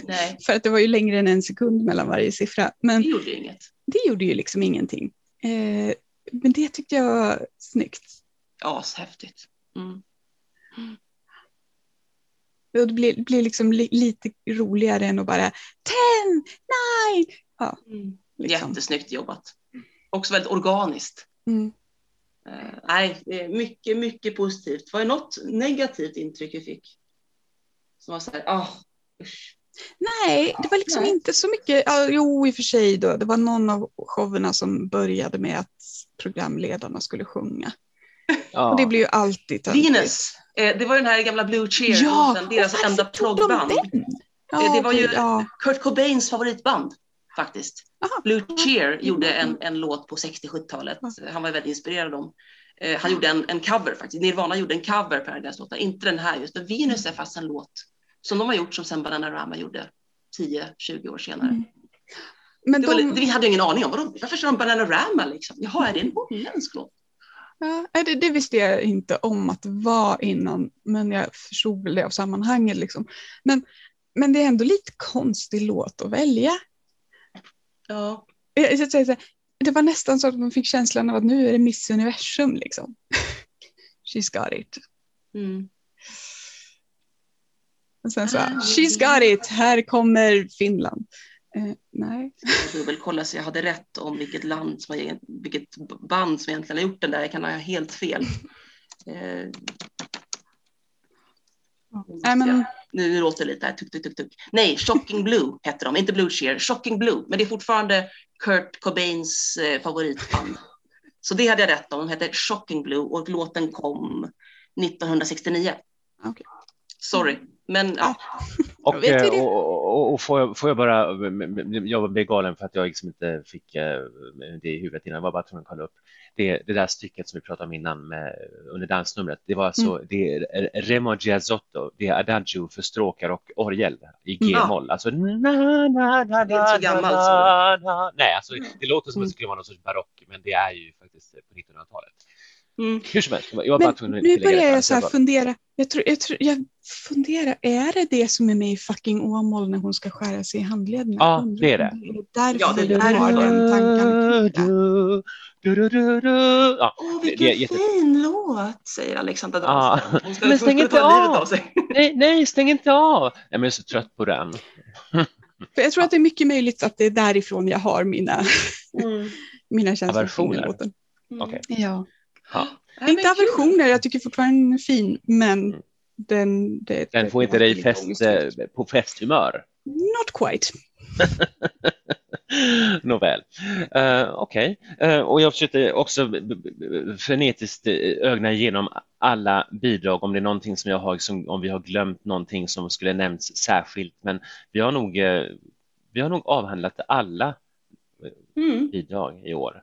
Nej, För att det var ju längre än en sekund mellan varje siffra. Men det gjorde ju inget. det gjorde ju liksom ingenting. Eh, men det tyckte jag var snyggt. Ashäftigt. Mm. Och det blir, blir liksom li, lite roligare än att bara ten, nine. Mm. Liksom. Jättesnyggt jobbat. Också väldigt organiskt. Mm. Eh, nej, det är mycket, mycket positivt. Var det något negativt intryck vi fick? Som var så här, ah, usch. Nej, det var liksom Nej. inte så mycket. Ja, jo, i och för sig då. Det var någon av showerna som började med att programledarna skulle sjunga. Ja. Och det blir ju alltid töntigt. Venus, eh, det var den här gamla Blue Cheer, Ja, deras enda tog de proggband. den? Eh, det var ju- ja. Kurt Cobains favoritband faktiskt. Aha. Blue Cheer gjorde en, en låt på 60-70-talet. Ja. Han var väldigt inspirerad av dem. Eh, han gjorde en, en cover faktiskt. Nirvana gjorde en cover på deras låtar. Inte den här just, men Venus är fast en låt som de har gjort som sen Bananarama gjorde 10-20 år senare. Mm. Men var, de, li- vi hade ingen aning om, vadå, varför kör de Bananarama liksom? Jaha, är det en holländsk låt? Ja, det, det visste jag inte om att det var innan, men jag förstod väl det av sammanhanget. Liksom. Men, men det är ändå lite konstig låt att välja. Ja, Jag, jag, här, det var nästan så att man fick känslan av att nu är det Miss Universum liksom. She's got it. Mm. Och sen så, she's got it, här kommer Finland. Eh, nej. Jag dubbelkolla så jag hade rätt om vilket land som har, vilket band som egentligen har gjort den där. Jag kan ha helt fel. Eh, Nej, men, nu, nu låter det lite här, tuk, tuk, tuk, tuk. Nej, Shocking Blue hette de, inte Blue Cheer, Shocking Blue. Men det är fortfarande Kurt Cobains eh, favoritband. Så det hade jag rätt om, de hette Shocking Blue och låten kom 1969. Okej. Sorry, men ja. Och, eh, och, och, och får, jag, får jag bara, jag blev galen för att jag liksom inte fick eh, det i huvudet innan, jag var bara tvungen att kolla upp. Det, det där stycket som vi pratade om innan med, under dansnumret, det var alltså, Mm. det är Remo Giazzotto, det är Adagio för stråkar och orgel i Mm. G-moll. Alltså, na, na, na, Det är inte så gammalt, så. Nej, alltså det låter som att Mm. det skulle vara någon sorts barock, men det är ju faktiskt på 1900-talet. Mm. Hur som helst, jag var bara tvungen att nu börjar jag så här fundera. Jag, tror, jag, tror, jag funderar, är det det som är med i fucking Åmål när hon ska skära sig i handleden? Ja, det är det. Det är därför Ja, det är du har därför. den tanken. Du, du, du, du, du. Ja, Åh, vilken jätte- fin låt, säger Alexandra Ja. Dahlström. Hon ska, Men stäng inte av. av sig. nej, nej, stäng inte av! Jag är så trött på den. För jag tror att det är mycket möjligt att det är därifrån jag har mina, Mm. mina känslor. Aversioner. låten. Okej. Ja. Ja. Inte aversioner, jag tycker fortfarande den är fin, men Mm. den... Det, Den det- får inte dig fest, eh, på festhumör. Not quite. Nåväl. Uh, Okej. Eh, och jag försökte också frenetiskt ögna igenom alla bidrag om det är någonting som jag har, som, om vi har glömt någonting som skulle nämnts särskilt. Men vi har nog, eh, vi har nog avhandlat alla Mm. bidrag i år.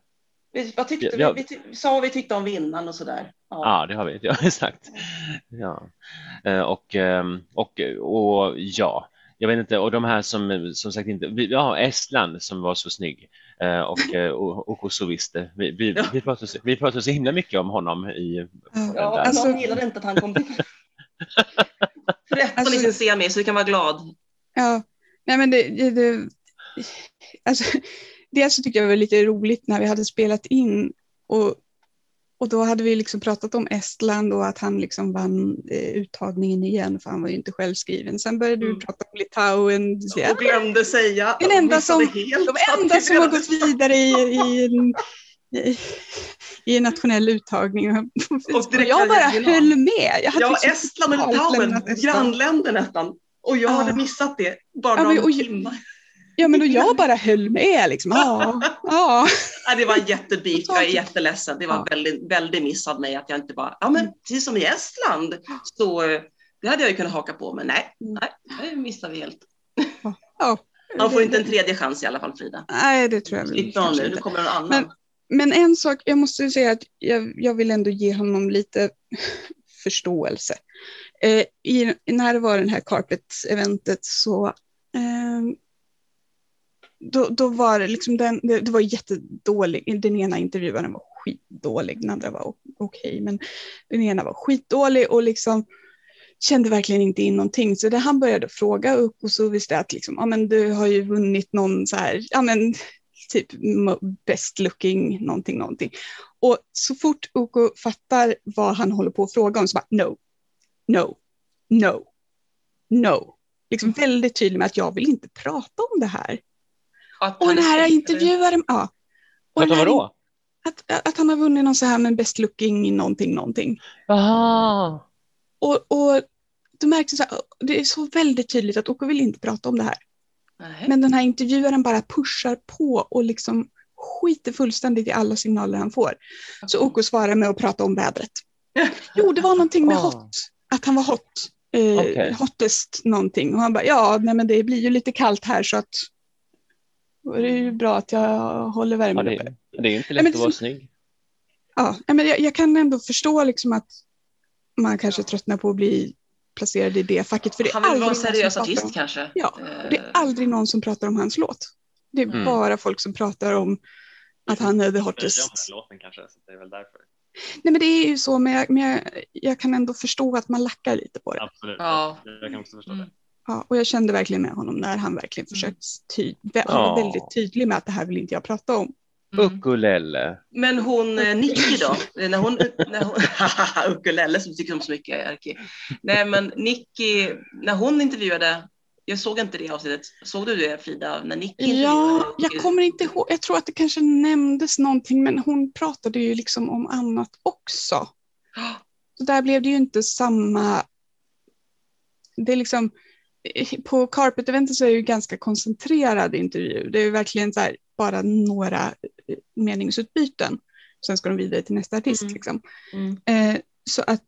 Vi, vad tyckte Ja, vi? Vi sa vad vi tyckte om vinnaren och sådär. Ja. Ja, det har vi. Ja, exakt. Ja. Eh, Och, ehm, och, och ja, jag vet inte, och de här som som sagt inte, vi- ja, Estland som var så snygg eh, och, eh, och, och, och så visste. Vi, vi, Ja. vi, pratade, så- vi pratade så himla mycket om honom i Ja. Där. Alltså- någon gillade inte att han kom till Förrättan Alltså- sin semi så du kan vara glad. Ja, nej men det, det, det alltså, dels så tycker jag det var lite roligt när vi hade spelat in och, och då hade vi liksom pratat om Estland och att han liksom vann eh, uttagningen igen för han var ju inte självskriven. Sen började Mm. vi prata om Litauen. Jag- Och glömde säga. Den enda som- De enda som har gått vidare i, i, en, i, i en nationell uttagning. Och direkt jag bara hade höll med. Jag hade Ja, liksom Estland och Litauen, grannländer nästan. Och jag hade Ja. missat det bara Ja, några och- timmar. Ja, men då jag bara höll med. Liksom. Ja, ja. Nej, det var jättebeef, jag är jätteledsen. Det var Ja. väldigt, väldigt miss av mig att jag inte bara, ja men precis som i Estland, så eh, det hade jag ju kunnat haka på, men nej, Mm. nej, det missade vi helt. ja. Han får inte en tredje chans i alla fall, Frida. Nej, det tror jag väl Slipper hon kanske nu, nu inte. kommer någon annan. Men- Men en sak, jag måste säga att jag, jag vill ändå ge honom lite förståelse. Eh, i, när det var den här Carpet-eventet så eh, då, då var det liksom den, det, det var jättedålig, den ena intervjuaren var skitdålig, den andra var okej, okej, men den ena var skitdålig och liksom kände verkligen inte in någonting. Så det han började fråga upp och så visste jag att liksom, ja, men du har ju vunnit någon så här, ja men typ best looking någonting, någonting. Och så fort Oko fattar vad han håller på att fråga om så bara no, no, no, no. Liksom väldigt tydlig med att jag vill inte prata om det här. Att Och den här är- intervjuaren, ja. Och här- vadå? Att, att han har vunnit någon så här med best looking någonting, någonting. Jaha. Och, och du märkte så här, det är så väldigt tydligt att Oko vill inte prata om det här. Nej. Men den här intervjuaren bara pushar på och liksom skiter fullständigt i alla signaler han får. Så Oko svarar med att prata om vädret. Jo, det var någonting med Ah. hot, att han var hot. Eh, Okej. Hottest någonting. Och han bara, ja, nej, men det blir ju lite kallt här så att är det ju bra att jag håller Ja, värmen det, uppe. det är inte lätt men att vara snygg. Ja, men jag, jag kan ändå förstå liksom att man kanske tröttnar på att bli placerad i det facket. För det är Han vill vara en seriös artist om- kanske. Ja, Eh, Det är aldrig någon som pratar om hans låt. Det är Mm. bara folk som pratar om att han är the hottest. låten kanske, så det är väl därför. Nej men det är ju så, men jag, men jag, jag kan ändå förstå att man lackar lite på det. Absolut. Ja. Jag kan också förstå Mm. det. Ja, och jag kände verkligen med honom när han verkligen Mm. försökte ty- han var Ja. väldigt tydlig med att det här vill inte jag prata om. Mm. Ukulele. Men hon, eh, Nicky då? När hon, när hon, ukulele som tycker om så mycket, Erki. Nej men Nicky, när hon intervjuade, jag såg inte det avsnittet, såg du det Frida? När Nicky Ja, jag kommer inte ihåg. Jag tror att det kanske nämndes någonting, men hon pratade ju liksom om annat också. Så där blev det ju inte samma... Det är liksom, på Carpet-eventet så är det ju ganska koncentrerad intervju. Det är ju verkligen så här, bara några eh, meningsutbyten. Sen ska de vidare till nästa artist. Mm. Liksom. Mm. Eh, så, att,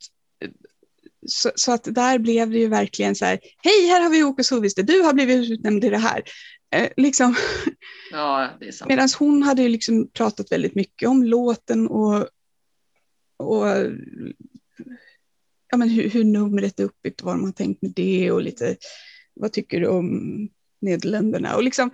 så, så att där blev det ju verkligen så här, hej här har vi Åke Soviste, du har blivit utnämnd till det här. Eh, liksom, Ja. Medan hon hade ju liksom pratat väldigt mycket om låten och, och ja, men hur, hur numret är uppbyggt vad de har tänkt med det och lite vad tycker du om Nederländerna och liksom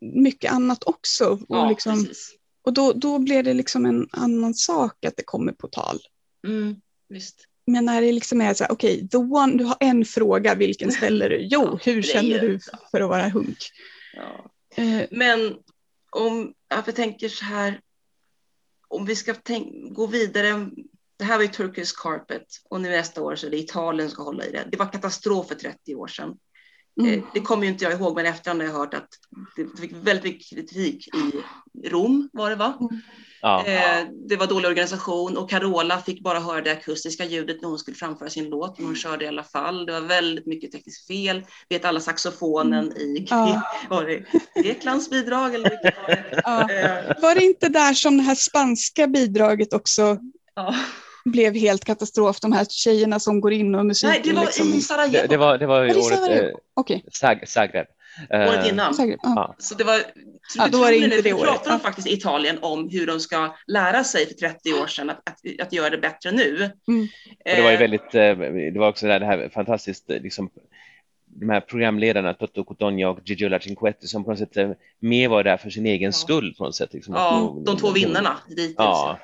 mycket annat också. Och, Ja, liksom, precis. och då, då blev det liksom en annan sak att det kommer på tal. Mm, visst. Men när det liksom är så här, okej, the one, du har en fråga, vilken ställer du? Jo, Ja, hur känner du för att vara hunk? Ja. Eh, Men om ja, jag tänker så här, om vi ska tänk, gå vidare. Det här var ju Turkish Carpet och nu nästa år så är det Italien som ska hålla i det. Det var katastrof för 30 år sedan. mm. Eh, Det kommer ju inte jag ihåg, men efterhand har jag hört att det fick väldigt mycket kritik i Rom var det va? Ja. Eh, det var dålig organisation och Carola fick bara höra det akustiska ljudet när hon skulle framföra sin låt, men hon körde i alla fall. Det var väldigt mycket tekniskt fel. Vet alla saxofonen i Ja. var det Greklands bidrag eller var det? Ja. Eh, Var det inte där som det här spanska bidraget också ja. Blev helt katastrof? De här tjejerna som går in och musiken. Nej, det var liksom... i Sarajevo, Det, det var, det var det året, Sarajevo? eh, Okej, Zag, Zagreb. Eh, året innan. säkert. Ja. Så det var, Ja, då var det inte nu, det året. pratar de faktiskt i Italien om hur de ska lära sig för 30 år sedan att, att, att göra det bättre nu. Mm. Och det var ju Eh, väldigt, eh, det var också det här, fantastiskt, eh, liksom, de här programledarna, Toto Cotogna och Gigiola Cinquetti, som på något sätt eh, mer var där för sin egen Ja. skull på något sätt. Liksom, Ja, de två vinnarna dittills. Ja,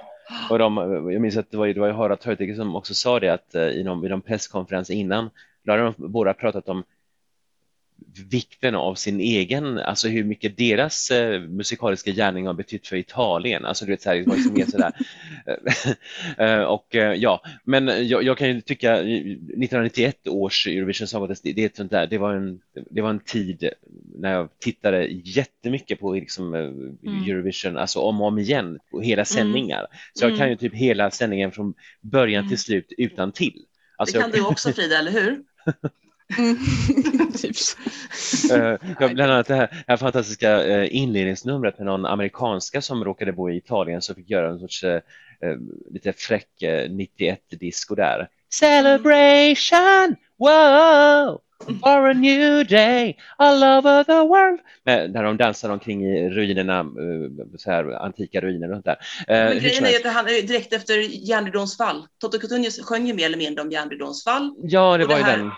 och de, jag minns att det var, ju- det var ju Harald Treutiger som också sa det att eh, i någon, i någon presskonferens innan, då hade de båda pratat om vikten av sin egen, alltså hur mycket deras eh, musikaliska gärning har betytt för Italien. Alltså du vet så här, det var liksom mer sådär. Eh, och eh, ja, men jag, jag kan ju tycka eh, 1991 års Eurovision Song Contest, det, det, där, det var en, det var en tid när jag tittade jättemycket på liksom, eh, Eurovision, alltså om och om igen, på hela sändningar. Så jag Mm. kan ju typ hela sändningen från början Mm. till slut utan till. Alltså, Det kan du också Frida, eller hur? Mm. typ så. Ja, bland annat det här, det här fantastiska eh, inledningsnumret med någon amerikanska som råkade bo i Italien som fick göra en sorts eh, lite fräck eh, 91-disco där. Celebration! Wow! For a new day all over the world. Men, där de dansar omkring i ruinerna, så här, antika ruiner och sånt där. Men grejen är att det handlar direkt efter järnridåns fall. Toto Cutunius sjöng ju mer eller mindre om järnridåns fall. Ja, det och var det ju här- den.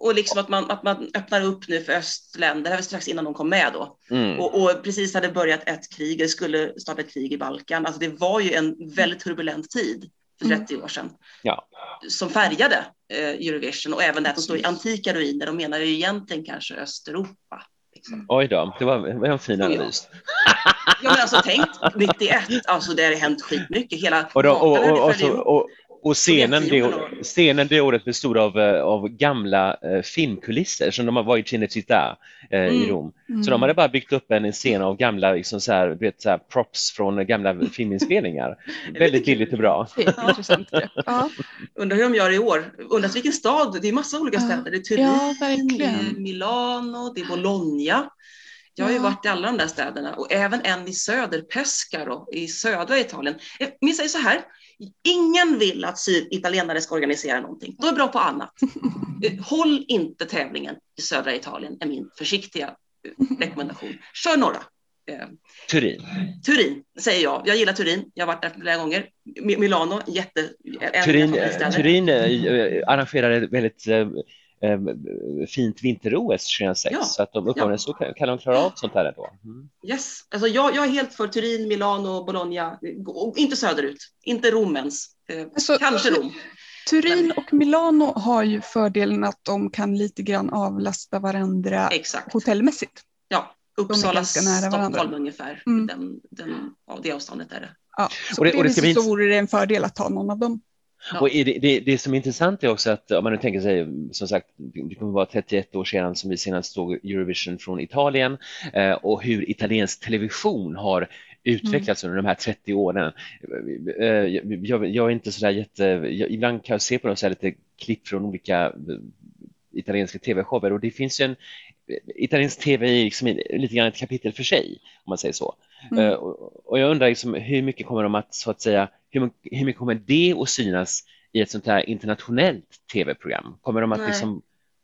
Och liksom att man, att man öppnar upp nu för östländer. Det här var strax innan de kom med då. Mm. Och, och precis hade börjat ett krig, det skulle starta ett krig i Balkan. Alltså det var ju en väldigt turbulent tid för Mm. 30 år sedan. Ja. Som färgade eh, Eurovision och även det att de står i antika ruiner. De menar ju egentligen kanske Östeuropa. Liksom. Oj då, det var, det var en fin analys. Ja men alltså tänk 91, alltså det har hänt skitmycket. Hela Och, då, och, och, och, så, och, och scenen, det, scenen det året bestod av, eh, av gamla eh, filmkulisser som de var i Cinecittà eh, i Mm. Rom. Mm. Så de hade bara byggt upp en scen av gamla liksom så här, du vet, så här, props från gamla filminspelningar. Väldigt billigt och bra. Intressant. Ja. Undrar hur de gör i år. Undrar vilken stad, det är massa olika städer. Det är Turin, Ja, verkligen. Milano, det är Bologna. Jag har ju varit i alla de där städerna och även en i söder, Pescara i södra Italien. Eh, jag säger så här, ingen vill att syditalienare ska organisera någonting. De är bra på annat. Håll inte tävlingen i södra Italien är min försiktiga eh, rekommendation. Kör norra. Eh, Turin. Turin säger jag. Jag gillar Turin. Jag har varit där flera gånger. Mi- Milano, jätte... Turin. Turin eh, arrangerade ett väldigt fint vinter-OS 2006 Ja, så att de uppenbarligen så kan, kan de klara av sånt här ändå. Mm. Yes, alltså jag, jag är helt för Turin, Milano, Bologna, inte söderut, inte Rom ens. Eh, Alltså, kanske Rom. Turin och Milano har ju fördelen att de kan lite grann avlasta varandra Exakt. hotellmässigt. Ja, Uppsala, ganska nära varandra. Stockholm ungefär. Mm. Den, den, ja, det avståndet är det. Ja, så Och det- och det det så vore det en fördel att ta någon av dem. Ja. Och det, det, det som är intressant är också att om man nu tänker sig, som sagt, det kommer vara 31 år sedan som vi senast såg Eurovision från Italien eh, och hur italiensk television har utvecklats under de här 30 åren. Eh, jag, jag är inte sådär jätte, jag, ibland kan jag se på dem så här lite klipp från olika eh, italienska tv-shower och det finns ju en italiensk tv är liksom lite grann ett kapitel för sig om man säger så. Mm. Eh, och, jag undrar liksom, hur mycket kommer de att så att säga, hur, hur mycket kommer det att synas i ett sånt här internationellt tv-program? Kommer de att Nej. liksom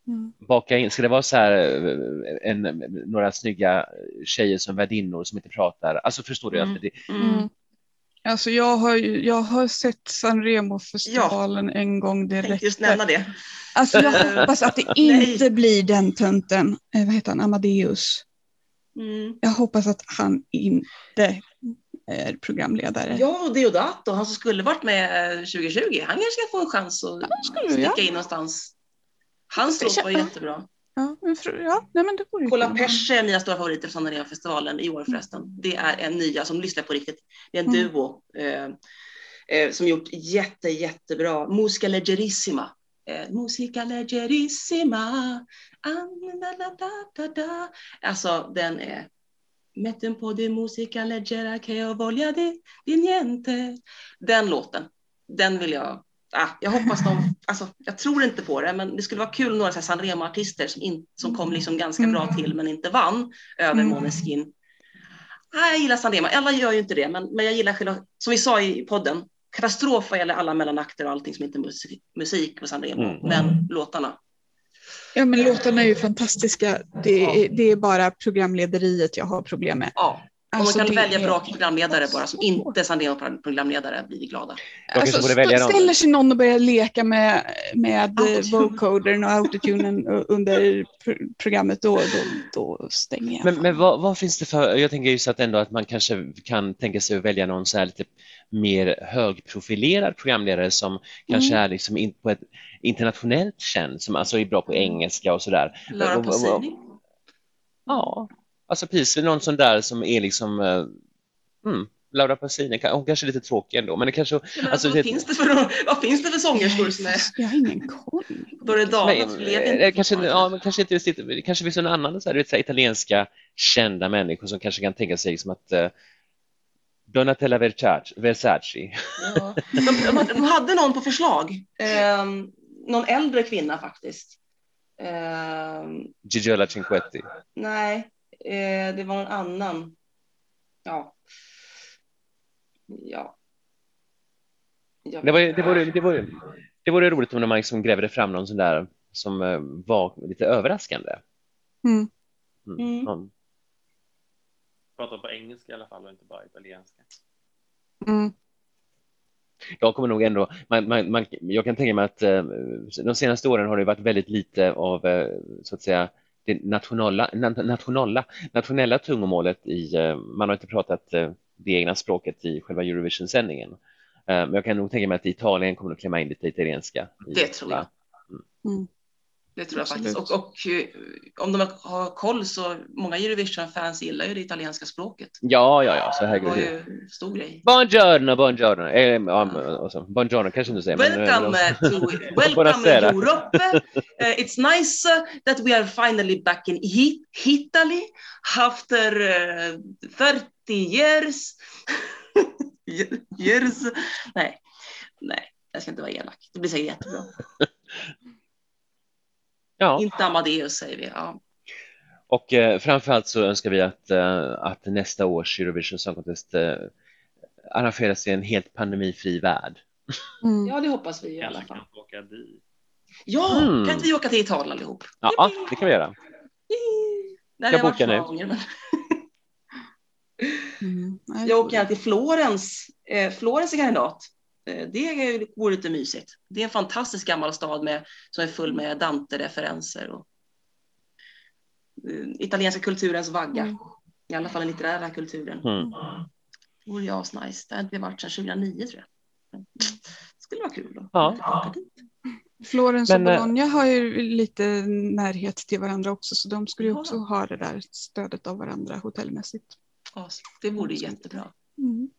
Mm. baka in, ska det vara så här eh, en, några snygga tjejer som värdinnor som inte pratar? Alltså förstår du? Mm. Det, Mm. Alltså jag har, jag har sett Sanremo-festivalen en gång, det Jag just nämna det. Alltså jag hoppas att det inte blir den tönten, eh, vad heter han, Amadeus. Mm. Jag hoppas att han inte är programledare. Ja, och Deodato, han som skulle varit med eh, 2020, han kanske ska få en chans att skulle sticka jag. in någonstans. Hans låt var jättebra. Ja, nej, men det vore Kolla. Pesce är mina stora favoriter från Sanremo-festivalen i år förresten. Det är en nya som lyssnar på riktigt. Det är en Mm. duo eh, eh, som gjort jätte, jättebra. Musica leggerissima. Eh, musica leggerissima. Da, da, da, da, da. Alltså den är Metten på di musica leggera che io voglia di, di niente. Den låten, den vill jag Ah, jag hoppas de, alltså, jag tror inte på det, men det skulle vara kul några så här Sanremo-artister som, in, som kom liksom ganska Mm. bra till men inte vann över Mm. Måneskin. Ah, jag gillar Sanremo, alla gör ju inte det, men, men jag gillar själva, som vi sa i podden, katastrof vad gäller alla mellanakter och allting som inte är musik, musik på Sanremo, Mm. men låtarna. Ja, men låtarna är ju fantastiska. Det är, det är bara programlederiet jag har problem med. Ja, om Alltså, man kan det välja är- bra programledare bara som inte är Sanremo-programledare blir vi glada. Kanske någon. ställer sig någon och börjar leka med, med vocodern och autotunen under pr- programmet, då, då, då stänger jag. men men vad, vad finns det för, jag tänker just att ändå att man kanske kan tänka sig att välja någon så här lite mer högprofilerad programledare som kanske Mm. är liksom in, på ett internationellt känd, som alltså är bra på engelska och sådär. Laura Pausini. Ja, alltså precis någon sån där som är liksom eh, mm, Laura Pausini, hon kanske är lite tråkig ändå, men det kanske Men Alltså, vad, det- finns det för, vad finns det för sångerskor som är Jag har ingen koll. Börje Nej, Dahlqvist lever eh, inte kanske, ja, men kanske inte just det, det kanske finns någon annan så här, du vet, så här, italienska kända människor som kanske kan tänka sig som att eh, Donatella Versace, Versace. Ja. De, de, de hade någon på förslag. Ehm, någon äldre kvinna faktiskt. Ehm, Gigiola Cinquetti. nej, eh, det var någon annan. Ja. Ja. Jag Det, var, det, vore, det, vore, det vore roligt om man liksom grävde fram någon sån där som eh, var lite överraskande. Mm. Mm. Mm. Någon- Prata på engelska i alla fall och inte bara italienska. Mm. Jag kommer nog ändå, man, man, man, jag kan tänka mig att eh, de senaste åren har det varit väldigt lite av eh, så att säga det nationella, na- nationella, nationella tungomålet i, eh, man har inte pratat eh, det egna språket i själva Eurovision-sändningen. Eh, Men jag kan nog tänka mig att Italien kommer att klämma in lite italienska. Det tror jag. Mm. Det tror jag Absolut. faktiskt. Och, och eh, om de har koll så många Eurovision-fans gillar ju det italienska språket. Ja, ja, ja, så Det var herregud. ju stor grej. Buongiorno, buongiorno. Eh, ja, och så, buongiorno kanske inte säger. men, eh, Welcome uh, to welcome. Europe. Uh, it's nice uh, that we are finally back in Italy after uh, 30 years. years. Nej, nej, jag ska inte vara elak. Det blir säkert jättebra. Ja, Inte Amadeus säger vi. Ja. och eh, framförallt så önskar vi att, eh, att nästa års Eurovision Song Contest eh, arrangeras i en helt pandemifri värld. Mm. ja, det hoppas vi i alla fall. kan åka dit. Ja, Mm. kan inte vi åka till Italien allihop? Ja, ja, det kan vi göra. Där Jag bokar nu. gånger, men- Mm. Jag åker till Florens. Eh, Florens är kandidat. Eh, det vore lite mysigt. Det är en fantastisk gammal stad med, som är full med Dante-referenser. Och, eh, italienska kulturens vagga. Mm. I alla fall den litterära kulturen. Mm. Det vore ju asnice. Det har inte vi varit sedan 2009 tror jag. Det skulle vara kul att Ja. Florens och eh, Bologna har ju lite närhet till varandra också så de skulle ju också ha det där stödet av varandra hotellmässigt. Ja, det vore jättebra. Mm.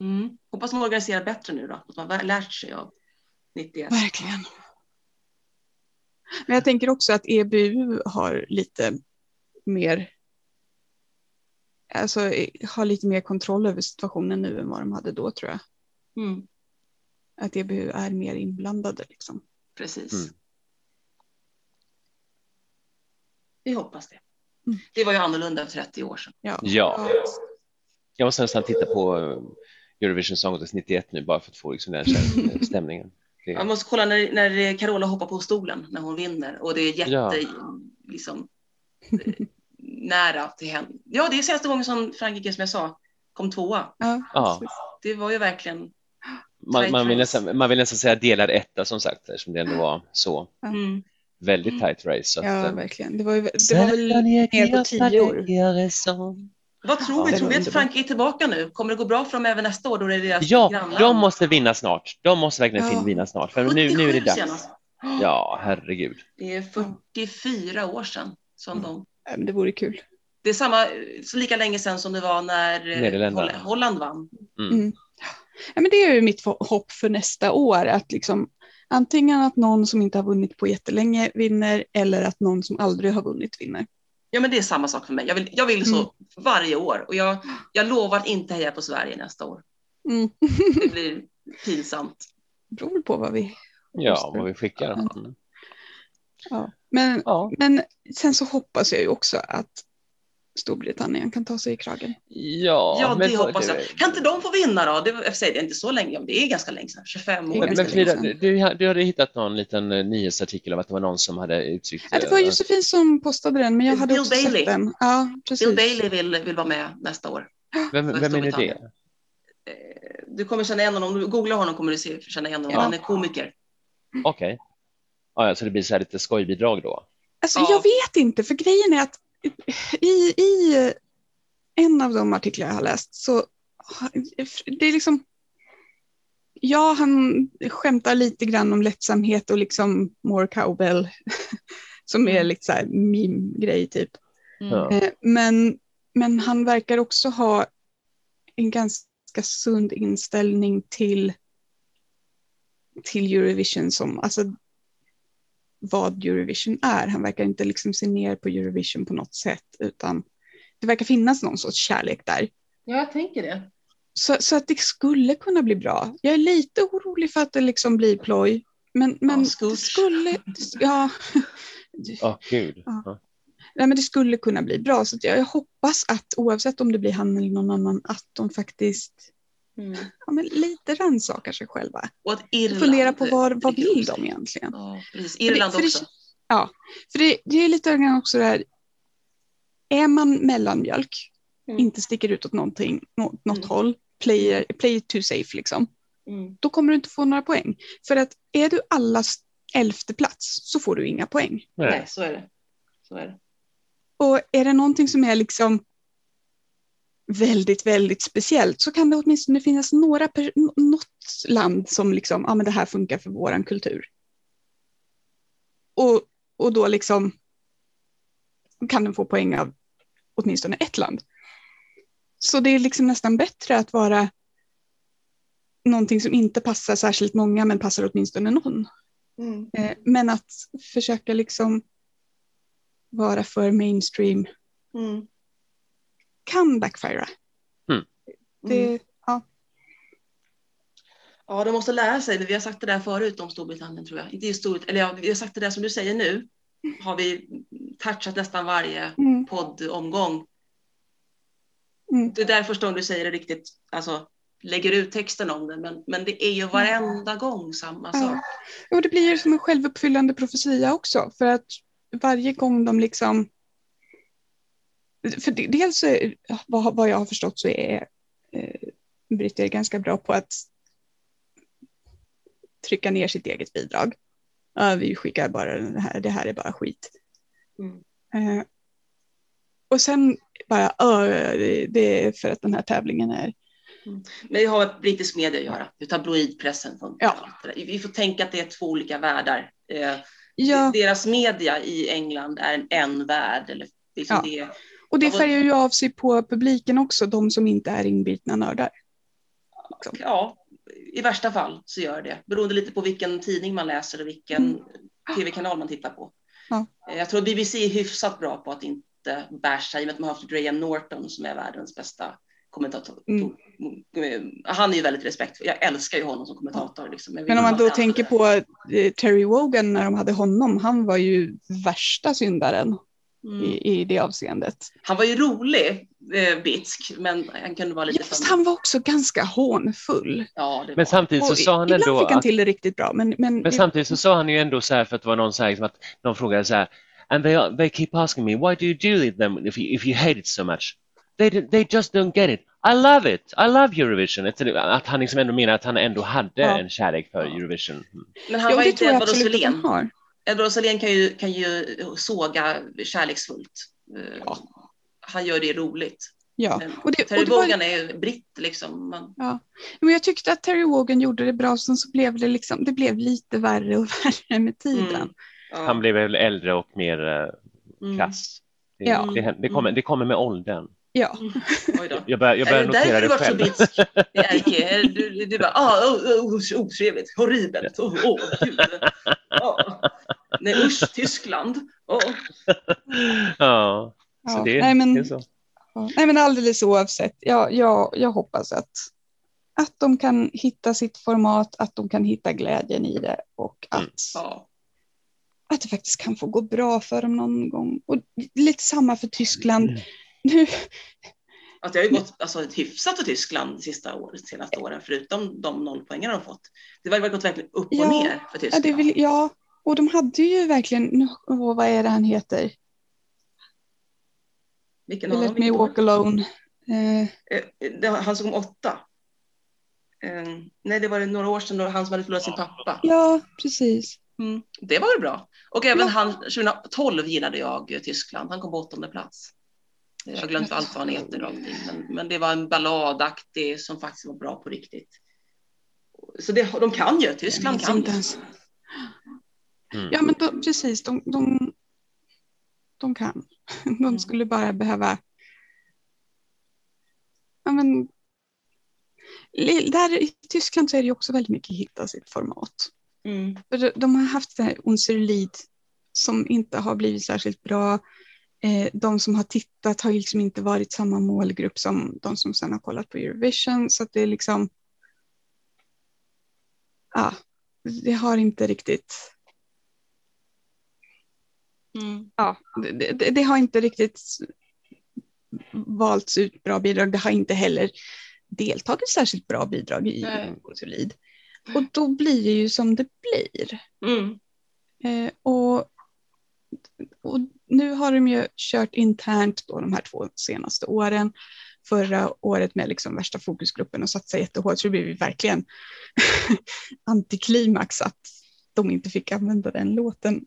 Mm. Hoppas de organiserar bättre nu då, att man har lärt sig av 91. Verkligen. Men jag tänker också att EBU har lite mer alltså har lite mer kontroll över situationen nu än vad de hade då tror jag. Mm. Att EBU är mer inblandade liksom. Precis. Mm. Vi hoppas det. Mm. Det var ju annorlunda för 30 år sedan. Ja. Ja. Jag måste nästan titta på Eurovision Song Contest 91 nu bara för att få liksom den stämningen. Det, Man måste kolla när, när Carola hoppar på stolen när hon vinner och det är jätte, Ja. liksom, eh, nära till henne. Ja, det är senaste gången som Frankrike, som jag sa, kom tvåa. Ja, Ja. Det var ju verkligen, man, man, vill nästan, man vill nästan säga delad etta som sagt eftersom det ändå var så mm, väldigt tight race. Så att, ja eh, verkligen. Det var, ju, det var väl mer på tio år. Vad tror Ja, vi? Tror vi att. Frankrike är tillbaka nu? Kommer det gå bra för dem även nästa år då det är deras Ja, grannland? de måste vinna snart. De måste verkligen Ja. vinna snart. För nu, nu är det 77 dags. senast. Ja, herregud. Det är 44 år sedan som de Ja, men det vore kul. Det är samma, så lika länge sedan som det var när eh, Holland vann. Mm. Mm. Ja, men det är ju mitt hopp för nästa år. Att liksom, antingen att någon som inte har vunnit på jättelänge vinner eller att någon som aldrig har vunnit vinner. Ja, men det är samma sak för mig. Jag vill, jag vill så Mm. varje år och jag, jag lovar att inte heja på Sverige nästa år. Mm. Det blir pinsamt. beror på vad vi... Ja, vad vi skickar. Mm. Ja. Men, Ja. men sen så hoppas jag ju också att Storbritannien kan ta sig i kragen. Ja, Ja, men det vad- hoppas jag. Kan inte de få vinna då? Det, jag säger det är inte så länge, det är ganska länge sedan, 25 Det är år. ganska Men Frida, du, du hade hittat någon liten eh, nyhetsartikel om att det var någon som hade uttryckt... Ja, det var eh, Josefin som postade den, men jag hade Bill också Bailey. sett den. Ja, precis. Bill Bailey vill, vill vara med nästa år. Vem, vem är det? Eh, Du kommer känna igen honom, om du googlar honom kommer du se, känna igen honom. Ja. Han är komiker. Okej. Ja, så det blir så här lite skojbidrag då? Alltså, Ja. Jag vet inte, för grejen är att i, i en av de artiklar jag har läst så det är liksom Ja, han skämtar lite grann om lättsamhet och liksom more cowbell som är lite så här meme-grej typ. Mm. Eh, Men, men han verkar också ha en ganska sund inställning till, till Eurovision som, alltså vad Eurovision är. Han verkar inte liksom se ner på Eurovision på något sätt, utan det verkar finnas någon sorts kärlek där. Ja, jag tänker det. Så, så att det skulle kunna bli bra. Jag är lite orolig för att det liksom blir ploj, men, men det Scooch. skulle, ja, Åh, gud. Ja. Ja. Nej, men det skulle kunna bli bra. Så jag hoppas att oavsett om det blir han eller någon annan, att de faktiskt Mm. ja, men lite rannsakar sig själva. Och att Irland. Fundera på vad, vad vill de egentligen? Ja, precis. Irland för det- också. Ja, för det, det är lite grann också det här, är man mellanmjölk, Mm. inte sticker ut åt någonting, nå- något Mm. håll, play, play it too safe liksom, Mm. då kommer du inte få några poäng. För att är du allas elfte plats så får du inga poäng. Nej. Nej, så är det. Så är det. Och är det någonting som är liksom väldigt, väldigt speciellt så kan det åtminstone finnas några något land som liksom, ja men det här funkar för våran kultur. Och, och då liksom kan den få poäng av åtminstone ett land. Så det är liksom nästan bättre att vara någonting som inte passar särskilt många men passar åtminstone någon. Mm. Eh, Men att försöka liksom vara för mainstream Mm. Kan backfira. Mm. Det, ja. Ja, de måste lära sig. Vi har sagt det där förut om Storbritannien tror jag. Inte just eller ja, vi har sagt det där som du säger nu. Har vi touchat nästan varje Mm, poddomgång. mm. Det är där första gången du säger det riktigt, alltså lägger ut texten om det, men, men det är ju varenda gång samma Ja. sak. Och det blir ju som en självuppfyllande profetia också. För att varje gång de liksom... För det- dels vad, vad jag har förstått så är eh, britter ganska bra på att trycka ner sitt eget bidrag. Ja, vi skickar bara den här, det här är bara skit. Mm. Eh, och sen bara, "Ja, det, det är för att den här tävlingen är Men det har med brittisk media att göra, hur tabloidpressen funkar. Ja. Vi får tänka att det är två olika världar. Eh, Ja, Deras media i England är en, en värld. Eller liksom Ja. det, och det färgar ju av sig på publiken också, de som inte är inbitna nördar. Liksom. ja, I värsta fall så gör det. Beroende lite på vilken tidning man läser och vilken Mm. tv-kanal man tittar på. Ja. Eh, Jag tror BBC är hyfsat bra på att inte basha i och med att man har haft Graham Norton som är världens bästa kommentator. Mm. Eh, Han är ju väldigt respektfull. Jag älskar ju honom som kommentator. Liksom. Men om man då tänker det. på eh, Terry Wogan när de hade honom, han var ju värsta syndaren Mm. i, i det avseendet. Han var ju rolig, eh, bitsk, men han kunde vara lite Fast han var också ganska hånfull. Ja, det var. Men samtidigt så sa han ibland ändå fick han till det riktigt bra. Men, men, men samtidigt så sa han ju ändå så här för att det var någon så här, liksom att någon frågade så här and they, they keep asking me why do you do it then if you, if you hate it so much they, they just don't get it I love it I love Eurovision att han liksom ändå menar att han ändå hade Ja. en kärlek för Eurovision Mm. Men han jo, var det inte tror jag Edward Roselén kan ju, kan ju såga kärleksfullt. Eh, Ja. Han gör det roligt. Ja. Och det, Terry och det var, Wogan är britt liksom. Man, ja. Men jag tyckte att Terry Wogan gjorde det bra, sen så blev det, liksom, det blev lite värre och värre med tiden. Mm. ja. han blev väl äldre och mer eh, Mm. krass det, Ja. det, det, kommer, det kommer med åldern Ja. Oj då. jag börjar, jag Är börjar det notera därför du det varit så själv bitsk? Du, du bara, ah, oh, oh, otrevligt, horribelt, åh, oh, gud. Ja. Nej usch, Tyskland. Åh. ja, så Ja. det, Nej, men- det är så Ja. Nej, men alldeles oavsett. Jag, jag, jag hoppas att, att de kan hitta sitt format, att de kan hitta glädjen i det och att, Mm. Ja. att det faktiskt kan få gå bra för dem någon gång. Och lite samma för Tyskland. Mm. Nu, Att det har ju gått alltså, hyfsat för Tyskland de sista året, senaste åren, förutom de nollpoängar de fått. Det har gått verkligen upp och Ja, ner för ja, Tyskland. det vill, ja, och de hade ju verkligen, åh, vad är det han heter? Vilken let me Vilken walk alone. Eh, Eh, det, han som åtta. Eh, nej, det var några år sedan då han som hade förlorat sin pappa. ja, precis. Mm, det var väl bra. Och även Ja. han, 2012 gillade jag eh, Tyskland. Han kom på åttonde plats. Jag har glömt allt vad han heter och allting, men, men det var en balladaktig som faktiskt var bra på riktigt. Så det, de kan ju, Tyskland kan inte ju. Mm. Ja, men de, precis. De, de, de kan. De skulle bara behöva... Ja, men, där i Tyskland så är det också väldigt mycket hitta sitt format. Mm. För de- har haft det här Unserlied som inte har blivit särskilt bra. Eh, De som har tittat har liksom inte varit samma målgrupp som de som sedan har kollat på Eurovision. Så att det är liksom... Ja, det har inte riktigt... Mm. ja, det, det, det har inte riktigt valts ut bra bidrag. Det har inte heller deltagit särskilt bra bidrag i. Solid. Och då blir det ju som det blir. Mm. Eh, och, och nu har de ju kört internt då de här två senaste åren. Förra året med liksom värsta fokusgruppen och satsat jättehårt så det blev ju verkligen antiklimax att de inte fick använda den låten.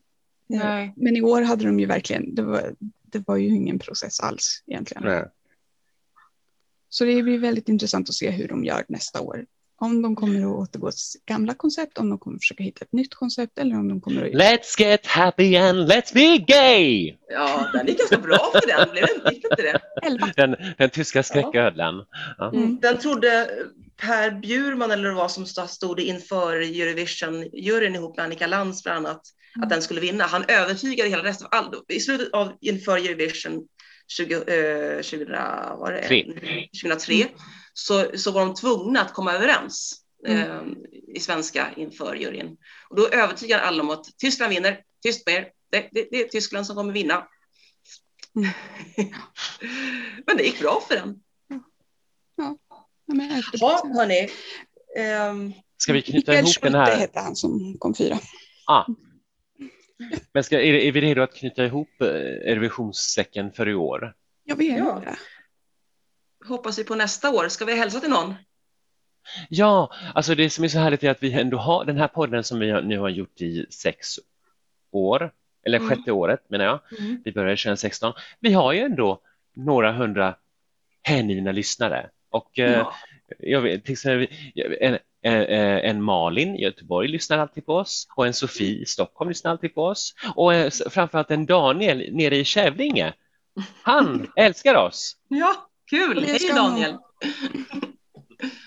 Nej. Men i år hade de ju verkligen, det var, det var ju ingen process alls egentligen. Nej. Så det blir väldigt intressant att se hur de gör nästa år. Om de kommer att återgå till sitt gamla koncept, om de kommer att försöka hitta ett nytt koncept eller om de kommer att... Let's get happy and let's be gay! Ja, den gick ganska bra för den, blev inte det? Den, den tyska skräcködlan. Ja. Mm. Den trodde Per Bjurman eller vad som stod inför Eurovision-juryn ihop med Annika Lantz bland annat, Mm. Att den skulle vinna. Han övertygade hela resten av all, I slutet av inför Eurovision 20, eh, 2000, var det? Tre. 2003 Mm. så, så var de tvungna att komma överens Mm. eh, i svenska inför juryn. Och då övertygade alla om att Tyskland vinner, tyst med er, det, det, det är Tyskland som kommer vinna. Mm. Men det gick bra för den. Ja, men efter Ja, hörni. Ehm, Ska vi knyta Mikael ihop den Schulte här? hette han som kom fyra. Ah. Men ska, är, är vi redo att knyta ihop eh, Eurovisionssäcken för i år? Jag vet Ja. inte. hoppas vi på nästa år. Ska vi hälsa till någon? Ja, alltså det som är så härligt är att vi ändå har den här podden som vi har- nu har gjort i sex år, eller Mm. sjätte året menar jag. Vi började 2016. Vi har ju ändå några hundra hängivna lyssnare och eh, Ja. Jag vet, till exempel, en, en, en Malin i Göteborg lyssnar alltid på oss och en Sofie i Stockholm lyssnar alltid på oss och en, framförallt en Daniel nere i Kävlinge. Han älskar oss. Ja, kul! Hej Daniel!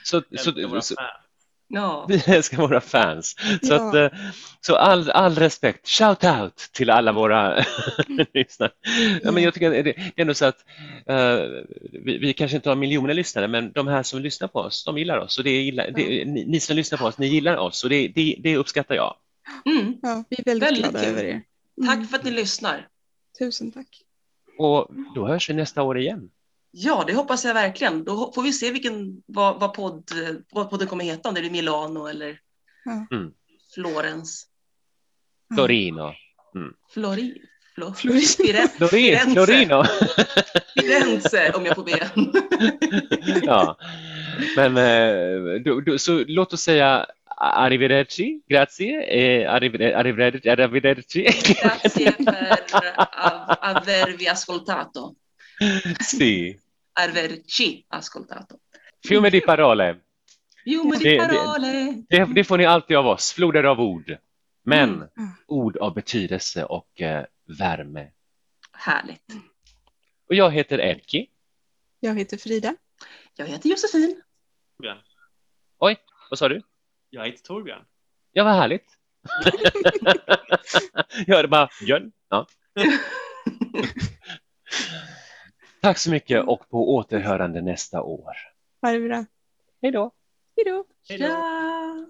Så, så, så. Ja, vi älskar våra fans. Så, Ja. att, eh, så all, all respekt, shout out till alla våra lyssnare. Ja, men jag tycker att det är ändå så att eh, vi, vi kanske inte har miljoner lyssnare, men de här som lyssnar på oss, de gillar oss. Och det är gilla, det, ni, ni som lyssnar på oss, ni gillar oss och det, det, det uppskattar jag. mm. Ja, vi är väldigt, Väldigt glada kul. över er. Mm. tack för att ni lyssnar. Tusen tack. Och då hörs vi nästa år igen. Ja, det hoppas jag verkligen. Då får vi se vilken, vad, vad, podd, vad podden kommer heta, om det blir Milano eller Ja. Mm. Florens. Florino. Flori, Flo, Florin. Firenze, Florin, Firenze. Florino. Firenze, om jag får be. ja. Men eh, då, då, så låt oss säga arrivederci, grazie, eh, arrivederci, arrivederci, arrivederci. Grazie per av- avervi ascoltato. sì. Averci ascoltato. Fiume di parole. Fiume Det- di det- parole. Det, det får ni alltid av oss, floder av ord. Men Mm. ord av betydelse och eh, värme. Härligt. Och jag heter Erki. Jag heter Frida. Jag heter Josefin. Björn. Oj, vad sa du? Jag heter Torbjörn. Ja, vad härligt. jag hörde bara Björn. Ja. Tack så mycket och på återhörande nästa år. Ha det bra. Hej då. Hej då. Hej då. Tja!